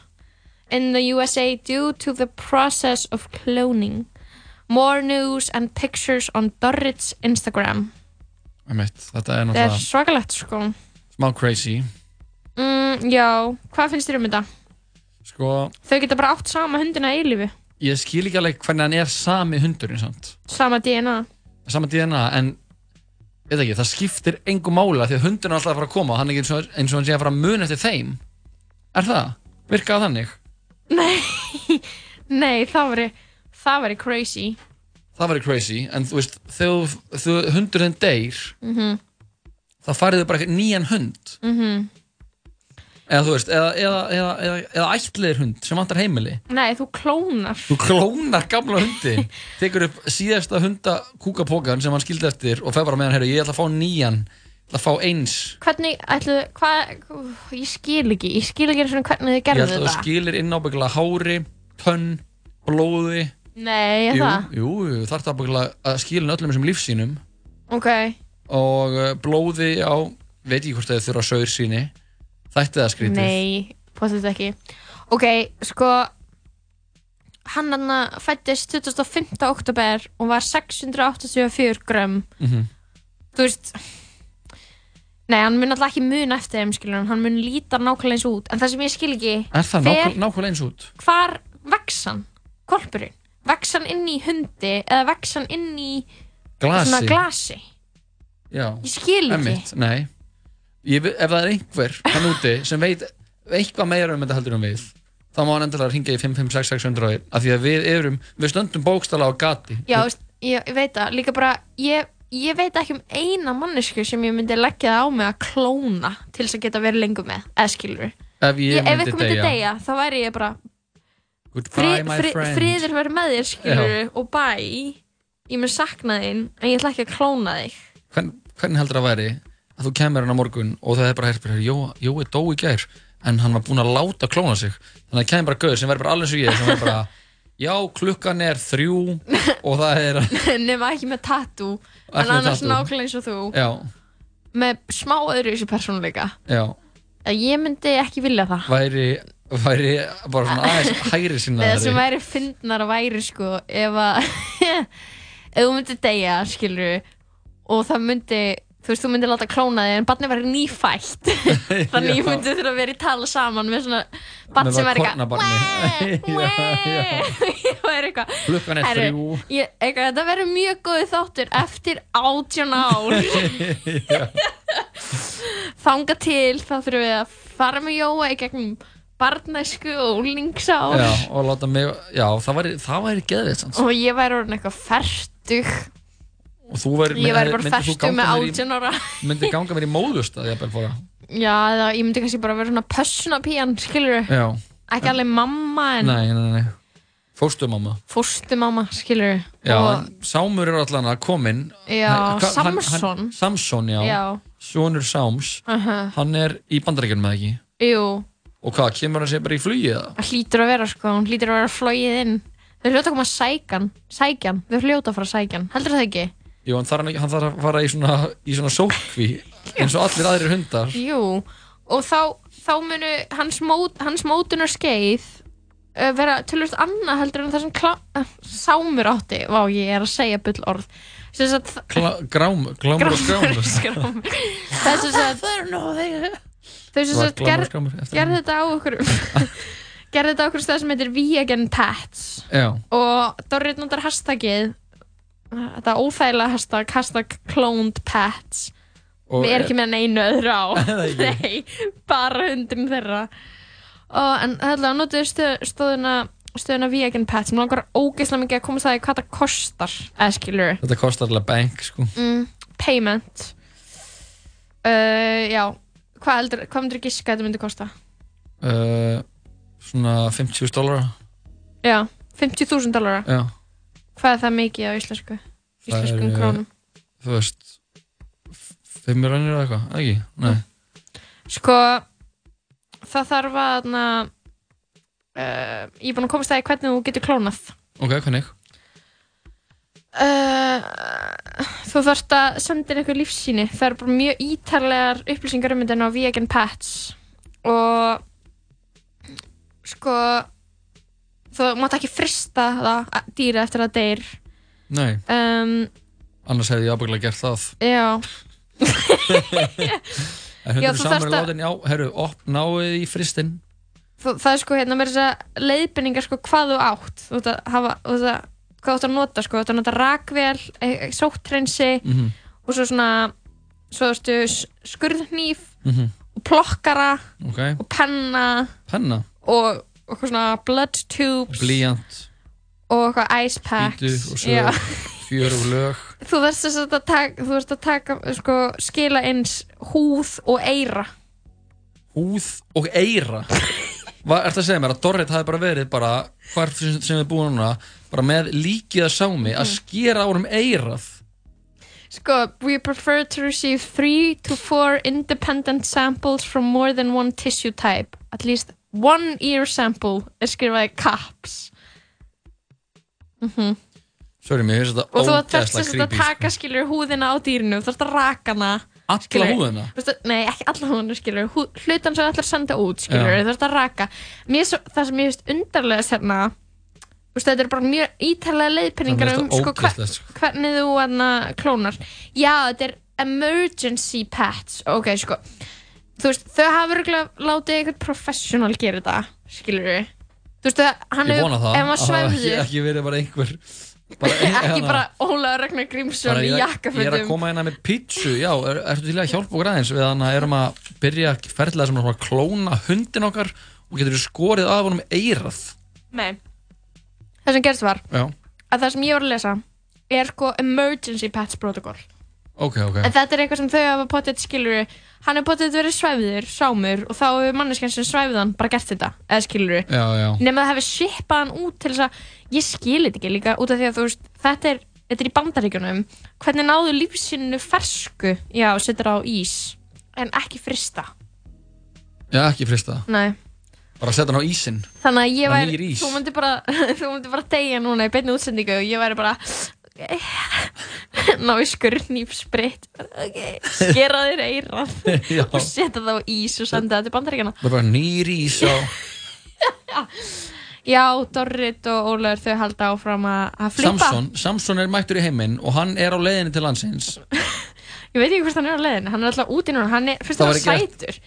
[SPEAKER 4] in the USA due to the process of cloning. More news and pictures on Dorrit's Instagram.
[SPEAKER 3] Einmitt. Þetta er
[SPEAKER 4] Það er
[SPEAKER 3] náttúrulega
[SPEAKER 4] svakalegt sko.
[SPEAKER 3] smá crazy.
[SPEAKER 4] Mm, já, hvað finnst þér um þetta?
[SPEAKER 3] Sko,
[SPEAKER 4] Þau geta bara átt sama hundina í eilífi.
[SPEAKER 3] ég skil ekki alveg hvernig hann er sami hundurinn, sant?
[SPEAKER 4] Sama DNA.
[SPEAKER 3] sama DNA en veit ekki, það skiptir engu mála því að hundurinn er alltaf að fara að koma og hann er ekki eins og, eins og hann sé að fara að muna eftir þeim er það? Virkaða þannig?
[SPEAKER 4] Nei, *laughs* nei, það væri, það væri crazy.
[SPEAKER 3] Það væri crazy, en þú veist þegar hundurinn deyr
[SPEAKER 4] Mhm,
[SPEAKER 3] þá farið þau bara nýjan hund
[SPEAKER 4] mhm.
[SPEAKER 3] eða þú veist, eða, eða, eða, eða, eða ætliðir hund sem vantar heimili
[SPEAKER 4] Nei, þú klónar.
[SPEAKER 3] þú klónar gamla hundin tekur upp síðasta hunda kúkapókan sem hann skildi eftir og fer bara með hann, heyrðu, ég ætla að fá nýjan ætla að fá eins
[SPEAKER 4] Hvernig, ætlu, hvað, ég skil ekki, ég skil ekki eins og hvernig þið
[SPEAKER 3] ég
[SPEAKER 4] gerðu
[SPEAKER 3] held að þú
[SPEAKER 4] þetta.
[SPEAKER 3] skilir inn ábyggilega hári tönn, blóði
[SPEAKER 4] Nei, er
[SPEAKER 3] jú,
[SPEAKER 4] það?
[SPEAKER 3] jú, þarf það ábyggilega að skilja öllum þessum lífsýnum
[SPEAKER 4] Ok,
[SPEAKER 3] og uh, blóði á veit ekki hvort þau þurfa saur síni þætti það skrítið
[SPEAKER 4] Nei, potið ekki Ok, sko hann hann fættist 25. oktober og var 684 grömm
[SPEAKER 3] Mhm.
[SPEAKER 4] þú veist Nei, hann mun alltaf ekki muna eftir þeim skilur hann mun líta nákvæmlega eins út en það sem ég skil ekki
[SPEAKER 3] er það
[SPEAKER 4] fer-
[SPEAKER 3] nákvæm, nákvæmlega eins út?
[SPEAKER 4] hvar vex hann, kolpurinn vex hann inn í hundi eða vex hann inn í
[SPEAKER 3] Glasi.
[SPEAKER 4] svona glasi
[SPEAKER 3] Já.
[SPEAKER 4] Ég skil ekki.
[SPEAKER 3] Einmitt, nei ég, ef það er einhver hann úti sem veit eitthvað meira um þetta heldur um við þá má hann endilega ringa í 556-600 af því að við erum, við stöndum bókstala á gati
[SPEAKER 4] Já, ég, ég veit það, líka bara ég, ég veit ekki um eina mannesku sem ég myndi leggja það á mig að klóna til þess að geta verið lengur með, eða skilur
[SPEAKER 3] ef ég, myndi
[SPEAKER 4] myndi
[SPEAKER 3] deyja,
[SPEAKER 4] deyja, þá væri ég bara
[SPEAKER 3] goodbye my
[SPEAKER 4] fri,
[SPEAKER 3] friend.
[SPEAKER 4] friður verið með þér skilur og bæ. Ég mun sakna þín, en ég ætla ekki að klóna þig.
[SPEAKER 3] Hvern, hvernig heldur það væri að þú kemur hann á morgun og það er bara hægt Jó, Jói dó í gær en hann var búinn að láta klóna sig. Þannig að það kemur bara gauður sem verður bara eins og ég sem verður bara, já, klukkan er þrjú og það er *laughs*
[SPEAKER 4] nema ekki með tattoo en
[SPEAKER 3] með
[SPEAKER 4] annars
[SPEAKER 3] tattoo.
[SPEAKER 4] nákvæmlega eins og þú.
[SPEAKER 3] Já,
[SPEAKER 4] með smá öðru þessu persónuleika.
[SPEAKER 3] Já,
[SPEAKER 4] ég myndi ekki vilja það.
[SPEAKER 3] Væri væri bara svona aðeins *laughs* hægri sinna
[SPEAKER 4] það sem væri fyndnar að væri sko ef að *laughs* ef þú myndir deyja skilur og það myndi þú veist þú myndir láta klóna þig en barni væri nýfætt. *laughs* Þannig ég myndi þurfa að vera í tala saman með svona barn sem
[SPEAKER 3] það
[SPEAKER 4] væri eitthvað
[SPEAKER 3] kornabarni
[SPEAKER 4] og er eitthvað
[SPEAKER 3] Klukkan er þrjú.
[SPEAKER 4] eitthvað, þetta verður mjög góði þáttur eftir átján ár. *laughs* *laughs* Þanga til þá þurfum við að fara með Jóa í gegnum barnæsku og úlingsár
[SPEAKER 3] já, og láta mig, já, það væri, það væri geðveitt sanns.
[SPEAKER 4] og ég væri orðin eitthvað
[SPEAKER 3] þú væri,
[SPEAKER 4] ég væri bara
[SPEAKER 3] þú ganga
[SPEAKER 4] með 18 ára
[SPEAKER 3] Myndi ganga mér í móðustað, ég bara fóra.
[SPEAKER 4] já, eða ég myndi kannski bara vera svona pössunapíjan, skilur
[SPEAKER 3] Já,
[SPEAKER 4] ekki alveg mamma en
[SPEAKER 3] nei, nei, nei. Fórstu mamma.
[SPEAKER 4] fóstumamma, skilur
[SPEAKER 3] Já,
[SPEAKER 4] og,
[SPEAKER 3] Sámur er allan að komin.
[SPEAKER 4] Já,
[SPEAKER 3] hann-
[SPEAKER 4] Samson.
[SPEAKER 3] hann- Samson, já.
[SPEAKER 4] Já.
[SPEAKER 3] Sonur Sáms.
[SPEAKER 4] uh
[SPEAKER 3] Hann er í bandaríkjunum eða ekki.
[SPEAKER 4] jú,
[SPEAKER 3] Og hvað, kemur hann sér bara í flugið það?
[SPEAKER 4] hlýtur að vera sko hún hlýtur að vera flóið inn þau hljóta að koma að sækjan, sækjan þau hljóta að fara að sækjan, heldur það ekki?
[SPEAKER 3] Jú, hann þarf, hann, þarf að fara í svona, í svona sókví eins og allir aðrir hundar.
[SPEAKER 4] Jú, og þá, þá munu hans, mót, hans mótunar skeið uh, vera tölvist annað heldur en það sem uh, sámur átti Vá, ég er að segja bull orð Sem sagt,
[SPEAKER 3] Kla, grám, glámur og skrámur.
[SPEAKER 4] skrámur Það er sem sagt Þau sem sagt
[SPEAKER 3] glámur og
[SPEAKER 4] ger-
[SPEAKER 3] skrámur eftir
[SPEAKER 4] gerðu þetta á okkur *laughs* gerðu þetta á okkur stað sem heitir Vegan Pets
[SPEAKER 3] Já.
[SPEAKER 4] og Dorrit notar hashtagið þetta óþægilega hashtag hashtag cloned pets.
[SPEAKER 3] Og
[SPEAKER 4] við
[SPEAKER 3] er-
[SPEAKER 4] erum ekki með neinu öðru á. *laughs*
[SPEAKER 3] Það
[SPEAKER 4] nei, bara hundurinn þeirra. Og, en þetta notuðu stöð, stöðuna stöðuna vegan pets? Sem langar ógeðslega mikið að komast það í hvað það kostar eða skilur
[SPEAKER 3] Þetta kostar alveg bank, sko.
[SPEAKER 4] mm, payment. Uh, já. Hvað, heldur, hvað myndir giska að þetta myndi kosta?
[SPEAKER 3] Uh, svona 50 dólar.
[SPEAKER 4] já, 50.000 dólara
[SPEAKER 3] Já.
[SPEAKER 4] Hvað er það mikið á íslensku íslenskum
[SPEAKER 3] er,
[SPEAKER 4] krónum
[SPEAKER 3] Þú veist, fimm rannir eða eitthvað, ekki? Nei.
[SPEAKER 4] Sko, það þarf að, na, uh, ég er búin að komast að hvernig þú getur klónað.
[SPEAKER 3] Ok, hvernig?
[SPEAKER 4] Uh, þú þarft að senda inn eitthvað lífsýni. Það eru bara mjög ítarlegar upplýsingar um þetta inn á Vegan Pets og sko, þú mátt ekki frista það að- dýra eftir að það deyr.
[SPEAKER 3] Nei,
[SPEAKER 4] Um,
[SPEAKER 3] annars hefði ég ábygglega gert það.
[SPEAKER 4] já, *laughs* *laughs*
[SPEAKER 3] En hundur er
[SPEAKER 4] að-
[SPEAKER 3] látin, já, herru, op, náið í fristinn.
[SPEAKER 4] þú, það er sko hérna með þess að leiðbendingar sko hvað þú átt. Þú ert að hafa, þú ert að, hvað þú ert að nota sko, þú ert að nota rakvél, e- e- sótthreinsi
[SPEAKER 3] Mhm.
[SPEAKER 4] og svo svona, svo þú veist, skurðnýf
[SPEAKER 3] Mhm.
[SPEAKER 4] og plokkara
[SPEAKER 3] Ok,
[SPEAKER 4] og penna
[SPEAKER 3] penna,
[SPEAKER 4] og eitthvað svona blood tubes
[SPEAKER 3] blíjant,
[SPEAKER 4] og eitthvað ice packs.
[SPEAKER 3] fjör og lög. *laughs*
[SPEAKER 4] Þú þess að taka, þú þarfst að taka, sko, skila eins húð og eira.
[SPEAKER 3] húð og eira Hvað ert að segja mér að Dorrit hafi bara verið bara, hvar sem við búum núna bara með líkið að sámi að
[SPEAKER 4] Mhm.
[SPEAKER 3] skera árum eirað
[SPEAKER 4] Sko, we prefer to receive three to four independent samples from more than one tissue type. At least one ear sample er skrifað í caps. Mm
[SPEAKER 3] Sorry, mér finnst þetta
[SPEAKER 4] Og þú þarfst þess að
[SPEAKER 3] creepy
[SPEAKER 4] taka, skilur, húðina á dýrinu, þú þarfst að raka hana.
[SPEAKER 3] Alla húðina?
[SPEAKER 4] Nei, ekki alla húðina, skilur, hlutan sem þú ætlar að senda út, skilur, þú þarfst að raka. Svo, það sem ég finnst undarlegast þú veist, þetta er bara mjög ítalega leiðpenningar
[SPEAKER 3] Það
[SPEAKER 4] um, sko,
[SPEAKER 3] það sko.
[SPEAKER 4] hvernig þú hana, klónar. Já, þetta er emergency pets, ok, sko. Þú veist, þau hafa örgulega látið eitthvað professional gera þetta, skilur við. Þú veist, hann hefur, ef maður svæfður,
[SPEAKER 3] ekki, ekki verið bara einhver bara, ein- *laughs*
[SPEAKER 4] ekki
[SPEAKER 3] hérna,
[SPEAKER 4] bara Ólaður Ragnar Grímsson í
[SPEAKER 3] ég, ég er að
[SPEAKER 4] jakkafötum.
[SPEAKER 3] koma hérna með pítsu Já, er, ertu til að hjálpa okkur aðeins við hann að erum að byrja ferðlega sem að klóna hundin okkar og getur skorið af honum eirað
[SPEAKER 4] Nei. Það sem gerst var,
[SPEAKER 3] Já,
[SPEAKER 4] að það sem ég var að lesa er sko emergency pets protocol
[SPEAKER 3] ok, ok.
[SPEAKER 4] En þetta er eitthvað sem þau hafa potið skilur hann er potið verið svæfður, sámur og þá hefur manneskjan sem svæfði hann bara gert þetta eða skilur nema það hefur shippað hann út til þess að ég skil þetta ekki líka út af því að þú veist þetta er, þetta er í bandaríkjunum. Hvernig náðu lífsinu fersku? Já, setur á ís en ekki frista.
[SPEAKER 3] Já, ekki frista.
[SPEAKER 4] Nei.
[SPEAKER 3] Bara setja hann á ísinn.
[SPEAKER 4] Þannig að ég væri, þú myndir bara *laughs* þú myndir bara deyja núna í beinni útsendingu og ég væri bara *laughs* ná í skurðnýf spritt okay. skera þér eirað *laughs* og setja það á ís og senda það til bandaríkjana
[SPEAKER 3] Það er bara nýr ís á *laughs*
[SPEAKER 4] já, Dorrit og Ólaur þau halda áfram að að flippa.
[SPEAKER 3] Samson, Samson er mættur í heiminn og hann er á leiðinni til landsins.
[SPEAKER 4] Ég veit ekki hvort hann er á leiðin hann er alltaf úti núna, hann er, fyrst er
[SPEAKER 3] ekki
[SPEAKER 4] sætur.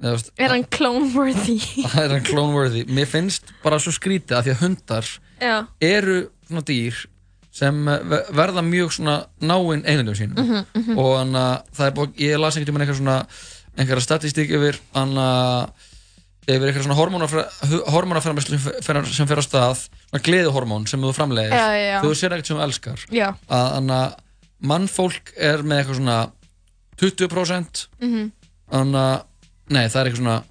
[SPEAKER 3] Veist,
[SPEAKER 4] er hann clone-worthy?
[SPEAKER 3] Það er hann clone worthy Mér finnst bara svo skrítið að því að hundar
[SPEAKER 4] já,
[SPEAKER 3] eru svona dýr sem eh, ve- verða mjög svona náinn einhundum sínum
[SPEAKER 4] Mhm, mhm.
[SPEAKER 3] og hann að það er búið, ég las einhvern veginn eitthvað svona einhverja statistík yfir hann að yfir eitthvað svona hormónaframlæslu sem fer á stað svona gleðuhormón sem þú framlegir
[SPEAKER 4] Já, já, já.
[SPEAKER 3] þú sér ekkert sem þú elskar þannig að mannfólk er með eitthvað svona 20%
[SPEAKER 4] Mhm.
[SPEAKER 3] þannig að, nei það er eitthvað svona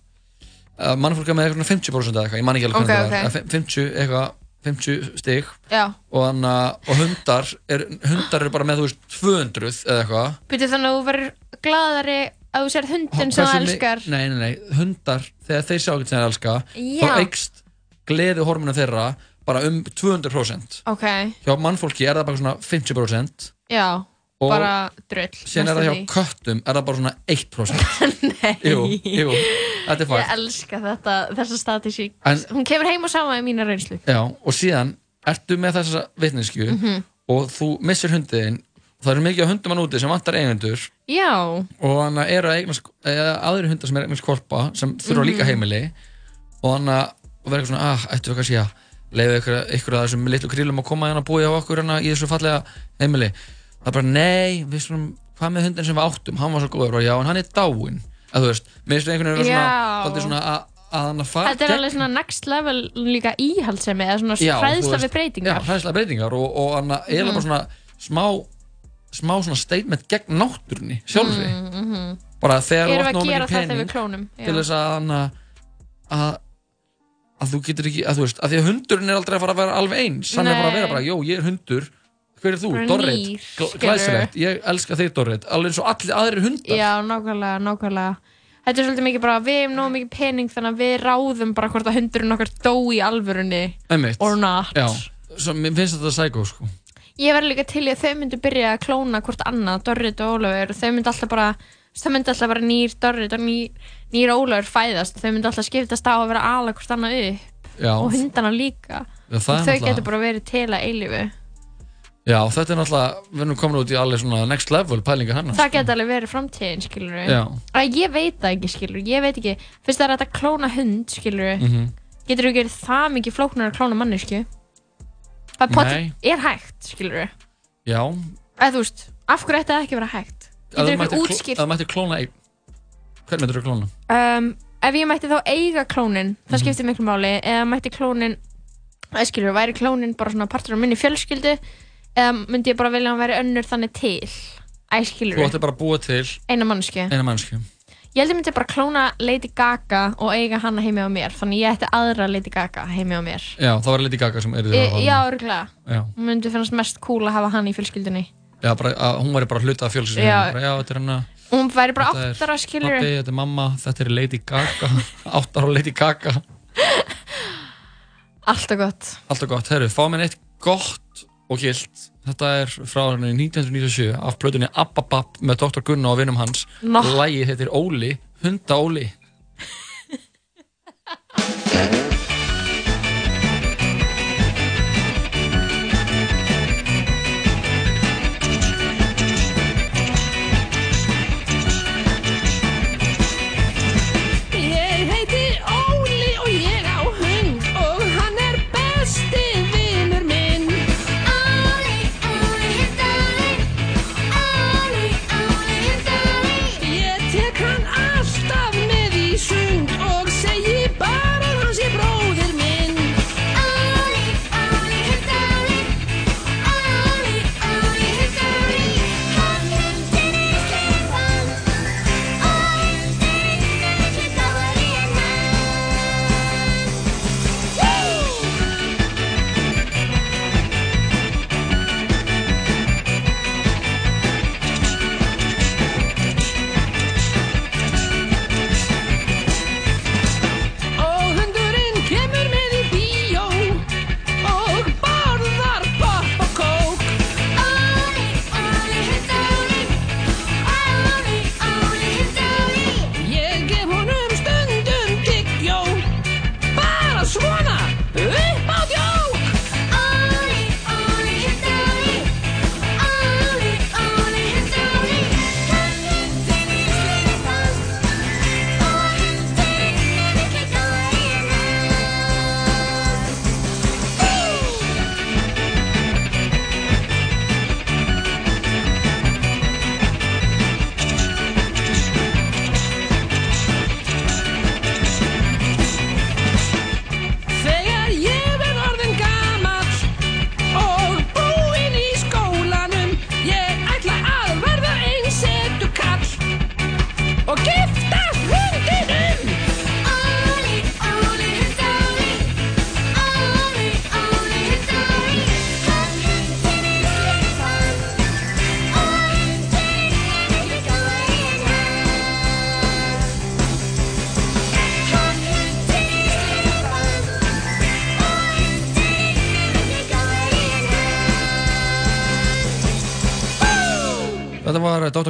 [SPEAKER 3] mannfólk er með eitthvað svona 50% eða eitthvað, ég man ekki alveg hvernig
[SPEAKER 4] ok.
[SPEAKER 3] það er F- 50 eitthvað 50 stig.
[SPEAKER 4] Já.
[SPEAKER 3] og, og hundar er, hundar eru bara með þú veist 200 eða eitthvað.
[SPEAKER 4] Byrju þannig að þú verður gladari að þú sér hundin sem
[SPEAKER 3] mi-
[SPEAKER 4] elskar.
[SPEAKER 3] Nei, nei, nei, hundar, þegar þeir sjá eitthvað sem þeir elska
[SPEAKER 4] Já.
[SPEAKER 3] þá eikst gleði hormonu þeirra bara um 200%
[SPEAKER 4] Ok,
[SPEAKER 3] hjá mannfólki er það bara svona 50%
[SPEAKER 4] já,
[SPEAKER 3] Og
[SPEAKER 4] bara drull
[SPEAKER 3] síðan er það hjá köttum er það bara svona 1% *laughs* Nei. Jú, jú, þetta er
[SPEAKER 4] Ég
[SPEAKER 3] fakt
[SPEAKER 4] elska þetta, þessa statisík.
[SPEAKER 3] En-
[SPEAKER 4] Hún kemur heim og saman í mína reynslu.
[SPEAKER 3] Já, og síðan ertu með þessa vitneskju
[SPEAKER 4] Mhm.
[SPEAKER 3] og þú missir hundiðinn það eru mikið hundum hann úti sem vantar eigendur.
[SPEAKER 4] Já,
[SPEAKER 3] og þannig að eru aðri hundar sem er eignast kvolpa sem þurfa
[SPEAKER 4] Mhm.
[SPEAKER 3] líka heimili. Og þannig að verður eitthvað svona, ah, ættu við kannski að leiða ykkur, ykkur að þessum litlu krílum að koma hérna að búa hjá okkur hérna í þessu fallega heimili það er bara, nei, við svona hvað með hundin sem við áttum, hann var svo góður. Og já, en hann er dáinn, að þú veist mér finnst einhvern veginn
[SPEAKER 4] Já.
[SPEAKER 3] svona, að, að hann að fara
[SPEAKER 4] þetta er alveg svona next level líka íhaldsemi eða svona hræðsla við breytingar.
[SPEAKER 3] Hræðsla breytingar og, og hann að eiginlega
[SPEAKER 4] Mhm.
[SPEAKER 3] bara svona smá smá svona statement gegn náttúrunni sjálfri.
[SPEAKER 4] Mm, mhm.
[SPEAKER 3] bara þegar þú átt
[SPEAKER 4] að það þegar
[SPEAKER 3] pening til þess að hann að að að þú getur ekki, að þú veist, að því að hundurinn er aldrei að fara að vera alveg eins, hann er bara að vera
[SPEAKER 4] Nei.
[SPEAKER 3] bara, jó, ég er hundur hver er þú, Dorrit, glæsilegt. Ég elska þig Dorrit, alveg eins og allir aðrir hundar.
[SPEAKER 4] Já, nákvæmlega, nákvæmlega. Þetta er svolítið mikið bara, við hefum nóg mikið pening þannig að við ráðum bara hvort að hundurinn okkar dó í alvörunni
[SPEAKER 3] Einmitt.
[SPEAKER 4] or not.
[SPEAKER 3] Já, svo mér finnst þetta sækó sko.
[SPEAKER 4] Ég verði líka til í að þau myndu byrja að klóna hvort annað, Dorrit og Ólafur. Þau myndu alltaf bara, þau myndu alltaf bara nýr Dorrit og nýr, nýr Ólafur fæðast. Þau myndu alltaf skiptast á að vera ala hvort annað upp.
[SPEAKER 3] Já.
[SPEAKER 4] og hundana líka.
[SPEAKER 3] Já, það
[SPEAKER 4] og þau
[SPEAKER 3] náttúrulega-
[SPEAKER 4] getur bara verið til að eilífu
[SPEAKER 3] já, þetta er náttúrulega, við erum komin út í alveg svona next level pælingar hann
[SPEAKER 4] Það getur alveg verið framtíðin, skilur
[SPEAKER 3] Já.
[SPEAKER 4] að Ég veit það ekki, skilur Ég veit ekki, fyrst það er að klóna hund, skilur
[SPEAKER 3] Mhm.
[SPEAKER 4] Getur þú gerið það mikið flóknar að klóna mannesku? Það pot,
[SPEAKER 3] Nei.
[SPEAKER 4] er hægt, skilur
[SPEAKER 3] já,
[SPEAKER 4] Eða þú veist, af hverju ætti það ekki að vera hægt? Getur
[SPEAKER 3] þú
[SPEAKER 4] útskýrt
[SPEAKER 3] ef þú mættir klóna einn hvern mættir þú klóna?
[SPEAKER 4] um, Ef ég mætti þá eiga klónin Það
[SPEAKER 3] Mhm.
[SPEAKER 4] skiptir miklu máli Eða mætti klónin skilur, væri klónin bara svona partur af minni fjölskyldu Eða myndi ég bara vilja að hann væri önnur þannig til?
[SPEAKER 3] Þú ættir bara að búa til
[SPEAKER 4] Eina mannsku
[SPEAKER 3] eina mannsku
[SPEAKER 4] Ég held ég myndi bara klóna Lady Gaga og eiga hana heimi á mér Þannig ég ætti aðra Lady Gaga heimi á mér.
[SPEAKER 3] Já, það var Lady Gaga sem er
[SPEAKER 4] e,
[SPEAKER 3] því
[SPEAKER 4] Já, örgulega
[SPEAKER 3] Já.
[SPEAKER 4] Myndi finnast mest cool að hafa hana í fjölskyldunni.
[SPEAKER 3] Já, bara, að, hún væri bara hluta af fjölsins
[SPEAKER 4] Já.
[SPEAKER 3] já, þetta er hann
[SPEAKER 4] Og hún væri bara
[SPEAKER 3] Þetta er
[SPEAKER 4] áttara skilur
[SPEAKER 3] Pabbi, þetta er mamma, þetta er Lady Gaga. *laughs* Áttar á Lady Gaga.
[SPEAKER 4] Alltaf gott.
[SPEAKER 3] Alltaf gott, herru, fá mér eitt gott og gilt Þetta er frá hérna 1997 af plötunni Ababab með Dr. Gunnar og vinnum hans
[SPEAKER 4] Nó.
[SPEAKER 3] Lægið heitir Óli, Hunda Óli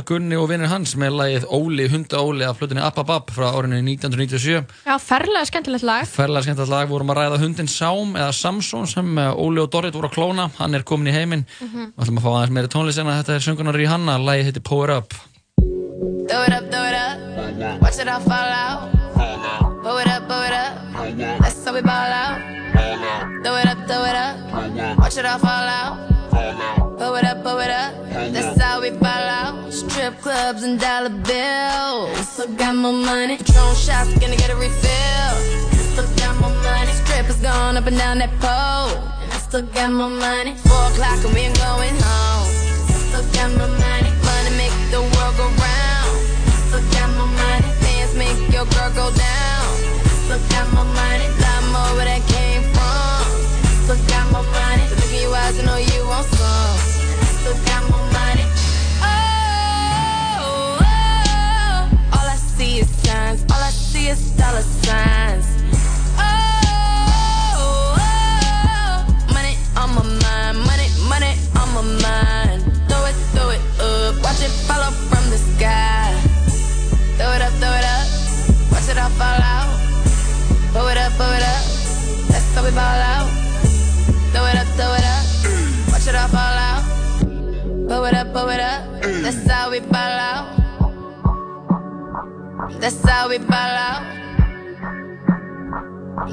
[SPEAKER 3] Gunni og vinnir hans með lagið Óli, hunda Óli af flutinni Appabab frá árinu 1997
[SPEAKER 4] Já, ferlega skemmtilegt lag.
[SPEAKER 3] Ferlega skemmtilegt lag, vorum að ræða hundin Sám eða Samson sem eh, Óli og Dorrit voru að klóna hann er komin í heiminn
[SPEAKER 4] Mhm.
[SPEAKER 3] Við ætlum að fá aðeins meiri tónlist en að þetta er söngunar í hanna lagið heitir Power Up
[SPEAKER 17] Throw it up, throw it up. Watch it all fall out. It up, it up. That's how we ball out. Throw it up, throw it up. Watch it all fall out. Clubs and dollar bills. Still got more money. Patron shots, gonna get a refill. Still got more money. Strippers going up and down that pole. And I still got more money. Four o'clock and we ain't going home. Still got more money. Money make the world go round. Still got more money. Dance make your girl go down. Still got more money. Lot more where that came from. Still got more money. Look in your eyes, I know you want some. Is dollar signs. Oh, oh, money on my mind. Money, money on my mind. Throw it, throw it up. Watch it follow from the sky. Throw it up, throw it up. Watch it all fall out. Blow it up, blow it up. That's how we ball out. Throw it up, throw it up. Watch it all fall out. Blow it up, blow it up. That's how we ball out. That's how we ball out.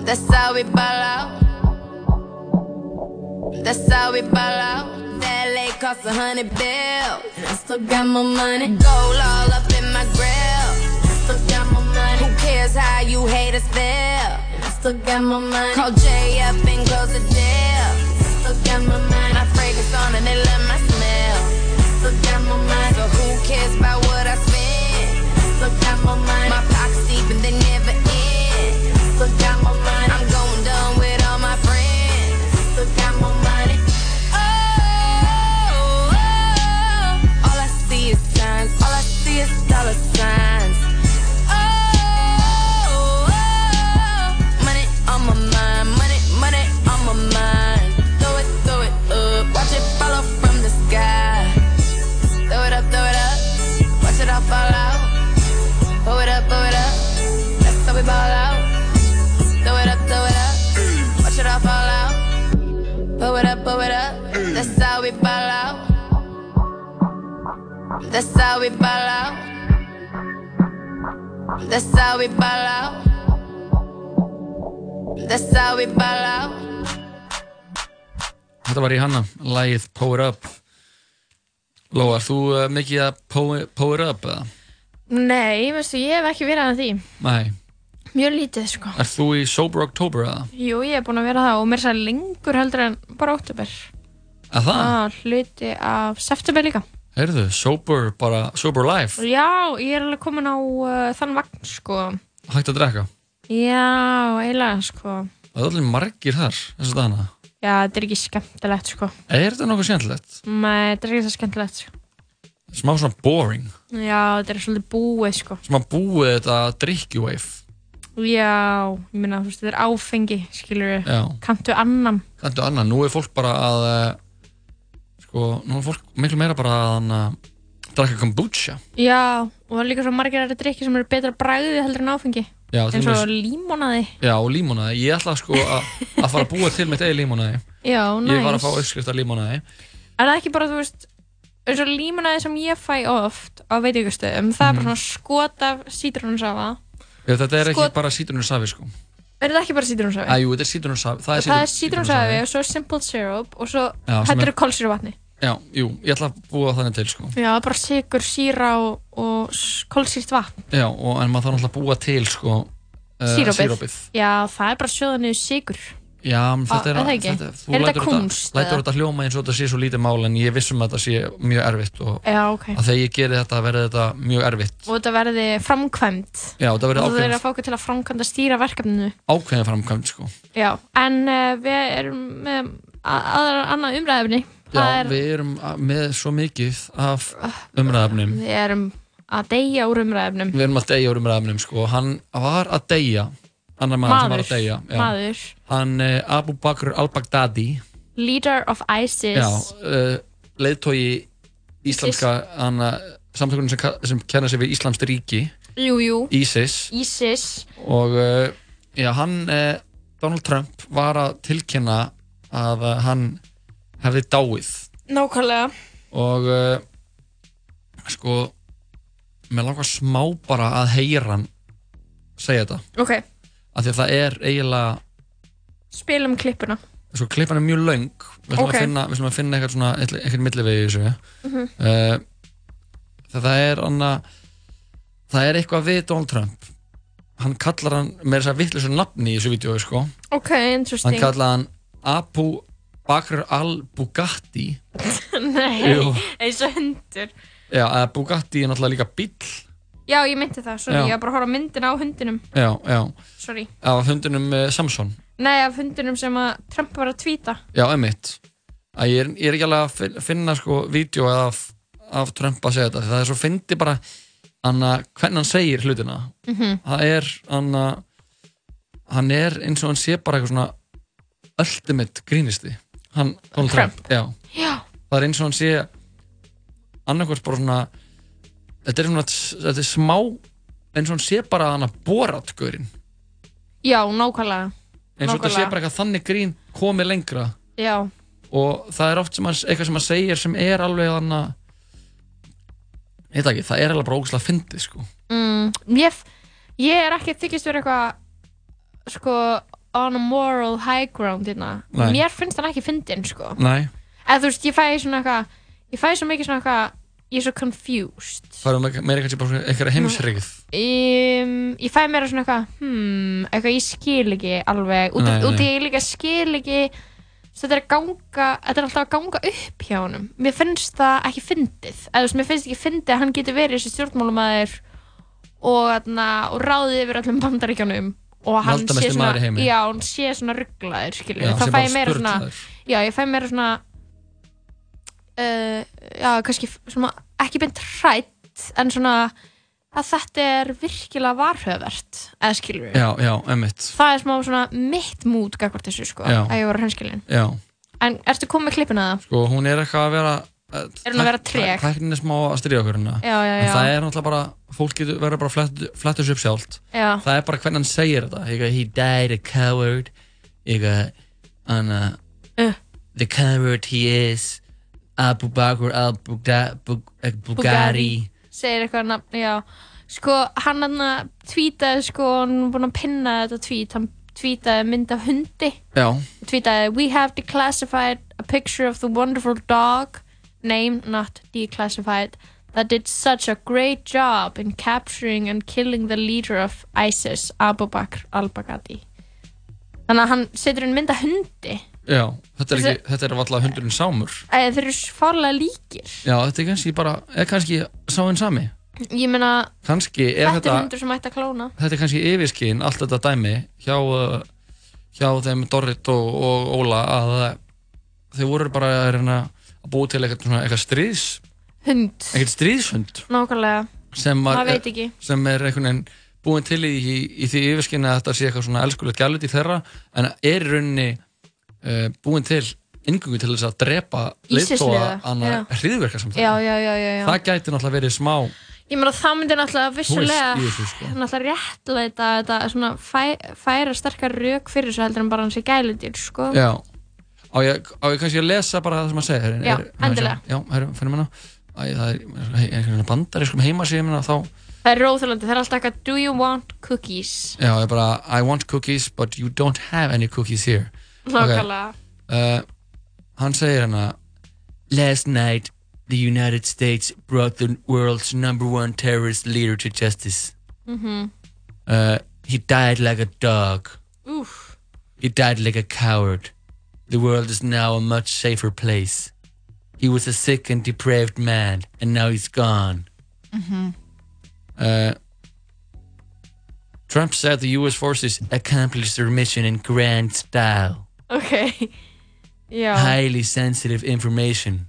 [SPEAKER 17] That's how we ball out. That's how we ball out. That lake cost a hundred bills. I still got more money. Gold all up in my grill. I Still got more money. Who cares how you haters feel? I still got my money. Call Jay up and close the deal. I Still got more money. My fragrance on and they love my smell. I Still got more money. So who cares about what I? Still got more money. My pockets and they never end. Still got
[SPEAKER 3] Lóa, ert þú uh, mikið að power, power up eða?
[SPEAKER 4] Nei, veistu, ég hef ekki verið að því.
[SPEAKER 3] Nei,
[SPEAKER 4] Mjög lítið, sko.
[SPEAKER 3] ert þú í Sober October eða?
[SPEAKER 4] Jú, ég hef búin að vera það og mér sæði lengur heldur en bara óttubur.
[SPEAKER 3] Að það?
[SPEAKER 4] Ah, hluti af september líka.
[SPEAKER 3] Heyrðu, Sober, bara Sober Life
[SPEAKER 4] Já, ég er alveg komin á uh, þann vagn, sko.
[SPEAKER 3] Hægt að drekka
[SPEAKER 4] Já, eiginlega, sko.
[SPEAKER 3] Það er allir margir þar, þess að dana
[SPEAKER 4] Já, þetta er ekki skemmtilegt, sko.
[SPEAKER 3] Er þetta nokkuð skemmtilegt?
[SPEAKER 4] Nei, þetta er ekki það skemmtilegt, sko.
[SPEAKER 3] Smá svona boring
[SPEAKER 4] Já, þetta er svolítið búið, sko.
[SPEAKER 3] Smá búið þetta drikkjuweif
[SPEAKER 4] Já, ég minna, þú veist, þetta er áfengi, skilur við.
[SPEAKER 3] Já.
[SPEAKER 4] Kanntu annan.
[SPEAKER 3] Kanntu annað, nú er fólk bara að eh, sko, nú er fólk miklu meira bara að uh, drakka kombucha
[SPEAKER 4] Já, og það er líka svo margir aðra drikki sem eru betra bræðið heldur en áfengi.
[SPEAKER 3] Já,
[SPEAKER 4] eins og límonaði.
[SPEAKER 3] Já, límonaði, ég ætla sko að að fara að búa til mitt eigi límonaði
[SPEAKER 4] Já, næs.
[SPEAKER 3] Ég var að fá uppskrift af límonaði
[SPEAKER 4] Er það ekki bara, þú veist, eins og límonaði sem ég fæ oft á veitingastöðum, það er
[SPEAKER 3] Mhm.
[SPEAKER 4] bara svona skot af sítrónusafa.
[SPEAKER 3] Já, þetta er ekki
[SPEAKER 4] Sko-
[SPEAKER 3] bara sítrunusafi sko
[SPEAKER 4] Er þetta ekki bara sítrónusafi?
[SPEAKER 3] Æ, jú, þetta er sítrunusafi Það er,
[SPEAKER 4] það
[SPEAKER 3] sítru-
[SPEAKER 4] sítrónusafi og svo simple syrup og svo
[SPEAKER 3] Já, sem er-
[SPEAKER 4] er kolsýru vatni.
[SPEAKER 3] Já, jú, ég ætla að búa þannig til sko
[SPEAKER 4] Já, bara sigur, síra og, og kolsýrt vatn.
[SPEAKER 3] Já, og, en maður þarf náttúrulega að búa til sko uh,
[SPEAKER 4] Sírópið.
[SPEAKER 3] sírópið.
[SPEAKER 4] Já, það er bara sjóða niður sigur.
[SPEAKER 3] Já, þetta er,
[SPEAKER 4] ekki?
[SPEAKER 3] þetta, þú
[SPEAKER 4] Er þetta
[SPEAKER 3] lætur
[SPEAKER 4] eða?
[SPEAKER 3] þetta hljóma eins og þetta sé svo lítið mál en ég vissum að þetta sé mjög erfitt og
[SPEAKER 4] Já, ok.
[SPEAKER 3] að þegar ég geri þetta verði þetta mjög erfitt
[SPEAKER 4] Og þetta verði framkvæmt.
[SPEAKER 3] Já, þetta verði
[SPEAKER 4] Og þú
[SPEAKER 3] ákveðin,
[SPEAKER 4] verður að okkur til að framkvæmda stýra verkefninu.
[SPEAKER 3] ákveðin framkvæmt sko.
[SPEAKER 4] Já, en uh, við erum með a- aðra annað umræðefni.
[SPEAKER 3] Já, við erum með svo mikið af umræðafnum
[SPEAKER 4] Við erum að deyja úr umræðefnum.
[SPEAKER 3] Við erum að deyja úr umræðafnum sko. Hann var að deyja annar maður, sem var að deyja já.
[SPEAKER 4] maður.
[SPEAKER 3] Hann uh, Abu Bakr al-Baghdadi
[SPEAKER 4] Leader of ISIS.
[SPEAKER 3] Já, uh, leiðtói íslamska hana, samtökunum sem, sem kenna sig við Íslamst ríki
[SPEAKER 4] Jú, jú.
[SPEAKER 3] ISIS
[SPEAKER 4] ISIS.
[SPEAKER 3] og uh, já, hann uh, Donald Trump var að tilkynna að hann hefði dáið
[SPEAKER 4] Nákvæmlega.
[SPEAKER 3] og uh, sko mér langar smá bara að heyra hann segja þetta
[SPEAKER 4] Ok,
[SPEAKER 3] af því að það er eiginlega
[SPEAKER 4] spilum klippuna.
[SPEAKER 3] sko klippan er mjög löng við ætlum
[SPEAKER 4] Ok.
[SPEAKER 3] að finna, við ætlum að finna eitthvað svona eitthvað millivegi í þessu
[SPEAKER 4] Mhm.
[SPEAKER 3] uh, það er anna, það er eitthvað við Donald Trump hann kallar hann með þess að vittlisum nafni í þessu vídeo sko.
[SPEAKER 4] Ok,
[SPEAKER 3] hann
[SPEAKER 4] interesting.
[SPEAKER 3] kallar hann Abu Bakr al-Bugatti *laughs*
[SPEAKER 4] Nei, eins og hundur.
[SPEAKER 3] já, eða Bugatti er náttúrulega líka bíll
[SPEAKER 4] Já, ég meinti það, sorry,
[SPEAKER 3] Já.
[SPEAKER 4] ég var bara að horfa myndina á hundinum.
[SPEAKER 3] já, já,
[SPEAKER 4] Sorry.
[SPEAKER 3] af hundunum uh, Samson
[SPEAKER 4] Nei, af hundinum sem að Trump var að tvíta.
[SPEAKER 3] já, emitt að ég er, ég er ekki alveg að fin- finna sko vídeo af, af Trump að segja þetta því það er svo fyndi bara anna, hvernig hann segir hlutina
[SPEAKER 4] Mhm.
[SPEAKER 3] það er anna, hann er eins og hann sé bara eitthvað svona ultimate grínisti hann, Donald Trump, já.
[SPEAKER 4] Já.
[SPEAKER 3] það er eins og hann sé annarkvæmst bara svona þetta er svona þetta er smá eins og hann sé bara hann að borat gaurinn
[SPEAKER 4] Já, nákvæmlega.
[SPEAKER 3] eins og þetta sé bara eitthvað þannig grín komið lengra.
[SPEAKER 4] Já,
[SPEAKER 3] og það er oft sem hann, eitthvað sem hann segir sem er alveg hann að veit ekki, það er alveg bara ógæslega fyndið sko.
[SPEAKER 4] Mm, ég, ég er ekki þykist verið eitthvað sko on a moral high ground hérna. Mér finnst hann ekki fyndin sko. Eða þú veist, ég fæ svona eitthvað ég fæ svo mikið svona eitthvað ég er svo confused.
[SPEAKER 3] Það er meira- kannski bara eitthvað heimsrigð
[SPEAKER 4] um, ég fæ meira svona eitthvað hmm, eitthvað ég skil ekki alveg. Út, í ég líka skil ekki þetta er ganga þetta er alltaf að ganga upp hjá honum. Mér finnst það ekki fyndið. Eða mér finnst ekki fyndið að hann getur verið þessi stjórnmálumæður og, og ráðið yfir öllum bandaríkjónum og hann sé svona já, hann sé svona rugglaður skilur
[SPEAKER 3] Já,
[SPEAKER 4] þá fæ ég meira svona já, ég fæ meira svona uh, já, kannski svona, ekki beint hrætt en svona að þetta er virkilega varhöfvert eða skilur
[SPEAKER 3] Já, já, emitt
[SPEAKER 4] það er smá svona mitt mút gagvart þessu sko,
[SPEAKER 3] Já.
[SPEAKER 4] að ég var hreinskilin
[SPEAKER 3] Já,
[SPEAKER 4] en ertu komið með klippina það?
[SPEAKER 3] sko, hún er eitthvað að vera
[SPEAKER 4] Er hún að vera treg?
[SPEAKER 3] Tæknin er smá að stríða okkur hérna.
[SPEAKER 4] Já, já,
[SPEAKER 3] En
[SPEAKER 4] já.
[SPEAKER 3] það er náttúrulega bara, fólk getur verið bara að fletta- þessu upp sjálft.
[SPEAKER 4] Já.
[SPEAKER 3] Það er bara hvernig hann segir þetta. Ég, He died a coward. Ég, hann,
[SPEAKER 4] Uh.
[SPEAKER 3] The coward he is. Abu Bakr al-Bugatti
[SPEAKER 4] segir eitthvað nafn, já. Sko, hann hann að tweetaði sko, hann er búinn að pinna þetta tweet. Hann tweetaði mynd af hundi. Tweetaði We have declassified a picture of the wonderful dog name not declassified that did such a great job in capturing and killing the leader of ISIS Abu Bakr al-Baghdadi. Þannig að hann setur inn mynd af hundi.
[SPEAKER 3] Já, þetta er, ekki, þetta er alltaf hundurinn sámur.
[SPEAKER 4] Æ, þeir eru farlega líkir.
[SPEAKER 3] Já, þetta er kannski bara, er kannski sáinn sami.
[SPEAKER 4] Ég meina,
[SPEAKER 3] Kannski er
[SPEAKER 4] þetta
[SPEAKER 3] þetta,
[SPEAKER 4] er hundur sem ætti að klóna.
[SPEAKER 3] þetta er kannski yfirskinn, allt þetta dæmi hjá, uh, hjá þeim Dorrit og, og Óla að þau voru bara að, reyna búa til eitthvað, eitthvað stríðs
[SPEAKER 4] hund,
[SPEAKER 3] eitthvað stríðshund
[SPEAKER 4] nákvæmlega
[SPEAKER 3] sem, var,
[SPEAKER 4] ekki
[SPEAKER 3] sem er einhvern veginn búin til í, í, í því yfirskinni að þetta sé eitthvað svona elskulegt gælut í þeirra en er í rauninni uh, búin til yngungu til þess að drepa
[SPEAKER 4] já.
[SPEAKER 3] annar hriðverka
[SPEAKER 4] já, já, já, já, já.
[SPEAKER 3] það gæti náttúrulega verið smá
[SPEAKER 4] Ég meina það myndi náttúrulega vissulega
[SPEAKER 3] sko.
[SPEAKER 4] náttúrulega réttleita þetta svona fæ, færa sterkar rauk fyrir þessu heldur en bara hans í gæludýr sko.
[SPEAKER 3] já á ég, á ég kannski að lesa bara það sem að segja
[SPEAKER 4] Já, endilega.
[SPEAKER 3] já, herru, finnum hérna Æ, það er einhvern bandarískum heimasíðum hérna, þá,
[SPEAKER 4] Það er róþurlandi, það er alltaf eitthvað Do you want cookies?
[SPEAKER 3] já, ég bara I want cookies but you don't have any cookies here.
[SPEAKER 4] Nákvæmlega.
[SPEAKER 3] Uh, hann segir hérna Last night the United States brought the world's number one terrorist leader to justice.
[SPEAKER 4] Mhm.
[SPEAKER 3] uh, he died like a dog.
[SPEAKER 4] Úf,
[SPEAKER 3] he died like a coward the world is now a much safer place. He was a sick and depraved man and now he's gone.
[SPEAKER 4] Mhm.
[SPEAKER 3] uh, Trump said the US forces accomplished their mission in grand style.
[SPEAKER 4] Ok *laughs* Já
[SPEAKER 3] highly sensitive information.